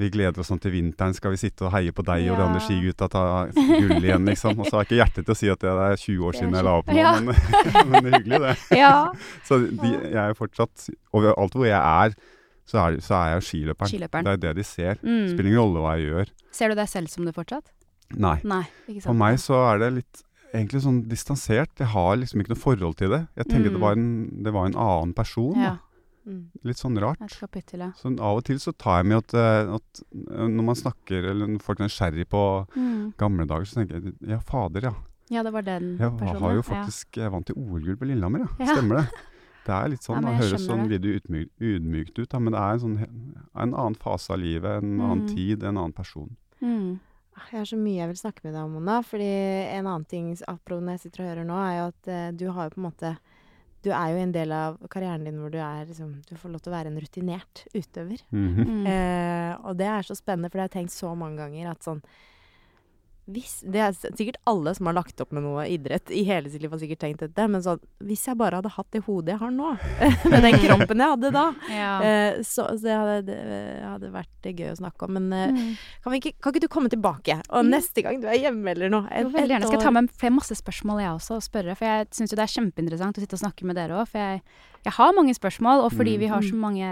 Speaker 2: vi gleder oss sånn til vinteren, skal vi sitte og heie på deg og de andre
Speaker 3: Ja.
Speaker 2: skigutta ta gull igjen, liksom. Og så har jeg ikke hjerte til å si at det er 20 år siden jeg la opp nå,
Speaker 3: Ja.
Speaker 2: men, men det er hyggelig, det.
Speaker 3: Ja.
Speaker 2: Så de, jeg er fortsatt Overalt hvor jeg er, så er, så er jeg skiløperen.
Speaker 3: Skiløperen.
Speaker 2: Det er det de ser.
Speaker 3: Mm.
Speaker 2: Spiller ingen rolle hva jeg gjør.
Speaker 3: Ser du deg selv som det fortsatt?
Speaker 2: Nei.
Speaker 3: Nei.
Speaker 2: For meg så er det litt egentlig sånn distansert. Jeg har liksom ikke noe forhold til det. Jeg tenker
Speaker 3: Mm.
Speaker 2: det, var en, det var en annen person.
Speaker 3: Ja.
Speaker 5: Mm.
Speaker 2: Litt sånn rart.
Speaker 3: kapittel, ja.
Speaker 2: Så av og til så tar jeg med at, eh, at eh, når man snakker, eller når folk er nysgjerrig på
Speaker 3: Mm.
Speaker 2: gamle dager, så tenker jeg ja, fader, ja.
Speaker 3: Ja, det var den personen.
Speaker 2: Jeg har jo faktisk Jeg vant til OL-gull på Lillehammer, ja.
Speaker 3: Ja.
Speaker 2: Stemmer det. Det er litt sånn,
Speaker 3: Ja,
Speaker 2: det høres sånn utmykt, ydmykt ut, da, men det er en, sånn, en annen fase av livet, en annen
Speaker 3: Mm.
Speaker 2: tid, en annen person.
Speaker 3: Mm.
Speaker 5: Jeg har så mye jeg vil snakke med deg om, Mona. Fordi en annen ting apropos jeg sitter og hører nå, er jo at eh, du har jo på en måte Du er jo en del av karrieren din hvor du er liksom Du får lov til å være en rutinert utøver.
Speaker 3: Mm -hmm.
Speaker 5: Eh, og det er så spennende, for det har jeg tenkt så mange ganger at sånn hvis, Det er sikkert alle som har lagt opp med noe idrett i hele sitt liv, har sikkert tenkt dette. Men sånn Hvis jeg bare hadde hatt det hodet jeg har nå, med den kroppen jeg hadde da,
Speaker 3: Ja.
Speaker 5: eh, så, så det, hadde, det hadde vært gøy å snakke om. Men eh,
Speaker 3: Mm.
Speaker 5: kan, vi ikke, kan ikke du komme tilbake? Og
Speaker 3: mm.
Speaker 5: neste gang du er hjemme eller noe
Speaker 3: Jo,
Speaker 5: et-
Speaker 3: veldig gjerne. Skal jeg ta med flere masse spørsmål jeg også og spørre? For jeg syns jo det er kjempeinteressant å sitte og snakke med dere òg. For jeg, jeg har mange spørsmål, og fordi
Speaker 2: Mm.
Speaker 3: vi har så mange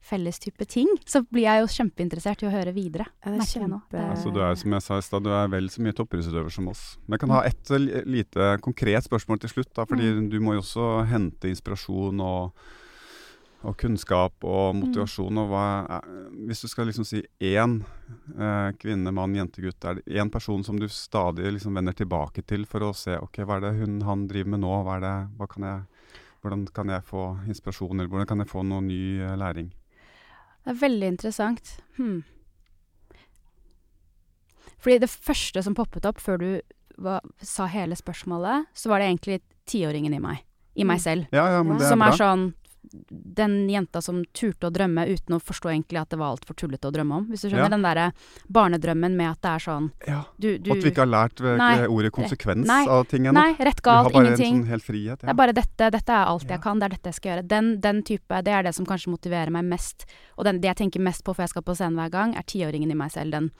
Speaker 3: felles type ting, så blir jeg jo kjempeinteressert i å høre videre.
Speaker 5: Ja, det er kjempe-
Speaker 3: Det-
Speaker 2: Altså, du er som jeg sa i stad, du er vel så mye toppidrettsutøver som oss. Men jeg kan ha ett lite konkret spørsmål til slutt. Da, fordi
Speaker 3: Mm.
Speaker 2: du må jo også hente inspirasjon og, og kunnskap og
Speaker 3: Mm.
Speaker 2: motivasjon. Og hva er, hvis du skal liksom si én eh, kvinne, mann, jente, gutt, er det én person som du stadig liksom vender tilbake til for å se ok, hva er det hun, han driver med nå? Hva er det, hva kan jeg, hvordan kan jeg få inspirasjon, eller hvordan kan jeg få noe ny eh, læring?
Speaker 3: Det er veldig interessant. hm. Fordi det første som poppet opp før du var, sa hele spørsmålet, så var det egentlig tiåringen i meg. I meg
Speaker 5: Mm.
Speaker 3: selv.
Speaker 2: Ja, ja, men er
Speaker 3: som
Speaker 2: bra.
Speaker 3: er sånn den jenta som turte å drømme uten å forstå egentlig at det var altfor tullete å drømme om. Hvis du skjønner
Speaker 2: Ja.
Speaker 3: den derre barnedrømmen med at det er sånn
Speaker 2: ja.
Speaker 3: du, du
Speaker 2: at vi ikke har lært eh,
Speaker 3: Nei.
Speaker 2: ordet konsekvens
Speaker 3: Nei.
Speaker 2: av ting ennå.
Speaker 3: Nei, rett,
Speaker 2: Vi har
Speaker 3: galt,
Speaker 2: bare
Speaker 3: ingenting.
Speaker 2: en sånn frihet.
Speaker 3: Det er bare dette, dette er alt
Speaker 2: Ja.
Speaker 3: jeg kan, det er dette jeg skal gjøre. Den, den type, det er det som kanskje motiverer meg mest. Og den, det jeg tenker mest på før jeg skal på scenen hver gang, er tiåringen i meg selv. Den,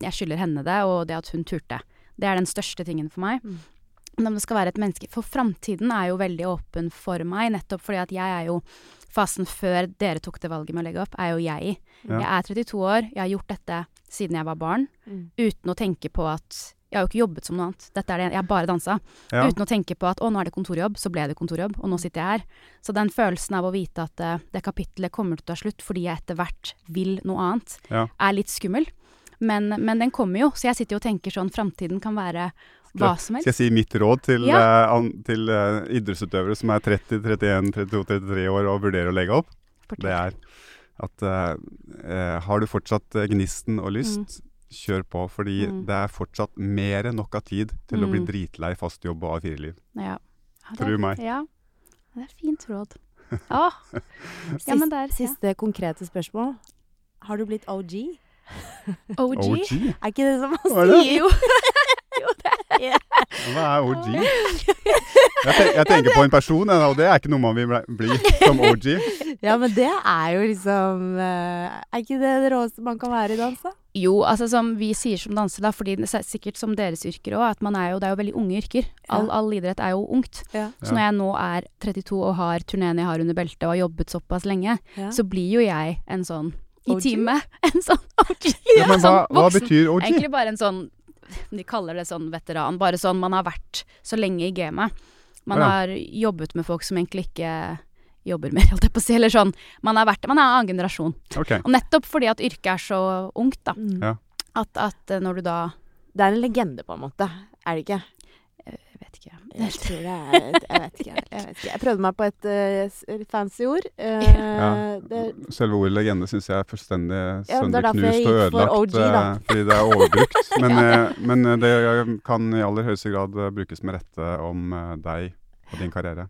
Speaker 3: jeg skylder henne det, og det at hun turte. Det er den største tingen for meg.
Speaker 5: Mm.
Speaker 3: Om det skal være et menneske For framtiden er jo veldig åpen for meg, nettopp fordi at jeg er jo Fasen før dere tok det valget med å legge opp, er jo jeg i.
Speaker 2: Ja.
Speaker 3: Jeg er 32 år, jeg har gjort dette siden jeg var barn,
Speaker 5: Mm.
Speaker 3: uten å tenke på at Jeg har jo ikke jobbet som noe annet. Dette er det, jeg har bare dansa.
Speaker 2: Ja.
Speaker 3: Uten å tenke på at å, nå er det kontorjobb, så ble det kontorjobb, og nå sitter jeg her. Så den følelsen av å vite at uh, det kapittelet kommer til å ta slutt fordi jeg etter hvert vil noe annet,
Speaker 2: Ja.
Speaker 3: er litt skummel. Men, men den kommer jo, så jeg sitter jo og tenker sånn framtiden kan være hva som
Speaker 2: Skal jeg si mitt råd til,
Speaker 3: Ja.
Speaker 2: uh, an, til uh, idrettsutøvere som er 30, 31, 32, 33 år og vurderer å legge opp? Det er at uh, eh, har du fortsatt gnisten og lyst, kjør på. Fordi
Speaker 3: Mm.
Speaker 2: det er fortsatt mer enn nok av tid til å bli
Speaker 3: Mm.
Speaker 2: dritlei fast jobb og A4-liv.
Speaker 3: Ja. Ja,
Speaker 2: Tro meg.
Speaker 3: Ja. Det er fint råd. Ja. ja, er ja.
Speaker 5: Siste konkrete spørsmål. Har du blitt OG?
Speaker 3: OG.
Speaker 2: OG?
Speaker 5: Er ikke det som man
Speaker 2: er
Speaker 5: sier? Jo. jo, det
Speaker 2: Hva er OG? Jeg, ten jeg tenker på en person, ja, og det er ikke noe man vil bli- som OG.
Speaker 5: Ja, men det er jo liksom eh, Er ikke det det råeste man kan være i dans, da?
Speaker 3: Jo, altså som vi sier som dansere, da, fordi er sikkert som deres yrker òg, at man er jo, det er jo veldig unge yrker. All, all idrett er jo ungt.
Speaker 5: Ja.
Speaker 3: Så når jeg nå er 32 og har turneen jeg har under beltet og har jobbet såpass lenge,
Speaker 5: Ja.
Speaker 3: så blir jo jeg en sånn i teamet. En sånn OG.
Speaker 2: Ja, men hva,
Speaker 3: Sånn
Speaker 2: hva betyr OG?
Speaker 3: Egentlig bare en sånn De kaller det sånn veteran. Bare sånn man har vært så lenge i gamet. Man
Speaker 2: ja.
Speaker 3: har jobbet med folk som egentlig ikke jobber mer, holdt jeg på å si. Eller sånn. Man har vært Man er en annen generasjon.
Speaker 2: Okay.
Speaker 3: Og nettopp fordi at yrket er så ungt, da.
Speaker 5: Mm.
Speaker 2: Ja.
Speaker 3: At, at eh, når du da
Speaker 5: Det er en legende, på en måte. Er det ikke?
Speaker 3: Vet ikke.
Speaker 5: Jeg tror det er Jeg vet ikke. Jeg, vet ikke. jeg prøvde meg på et uh, fancy ord. Uh,
Speaker 2: Ja.
Speaker 5: det,
Speaker 2: Selve ordet legende syns jeg er fullstendig
Speaker 5: er
Speaker 2: sønderknust og
Speaker 5: ødelagt. for. OG, da.
Speaker 2: eh, fordi det er overbrukt. Men, ja. men det kan i aller høyeste grad brukes med rette om deg og din karriere.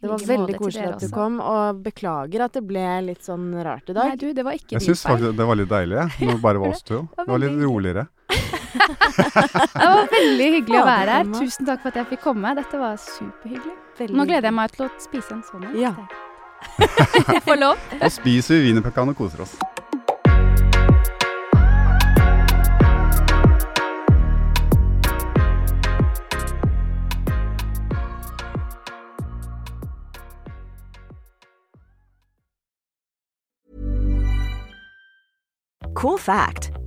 Speaker 5: Det var veldig koselig at du kom, og beklager at det ble litt sånn rart i dag.
Speaker 3: Nei, du, det var ikke
Speaker 2: Jeg syns faktisk det var litt deilig, jeg. Når det bare var oss to. Det var litt roligere.
Speaker 3: Det var veldig hyggelig å være her. Tusen takk for at jeg fikk komme. Dette var superhyggelig. Veldig. Nå gleder jeg meg til å spise en sånn.
Speaker 5: Ja.
Speaker 3: jeg får lov.
Speaker 2: Da spiser vi wienerpekan og koser oss.
Speaker 6: Cool fact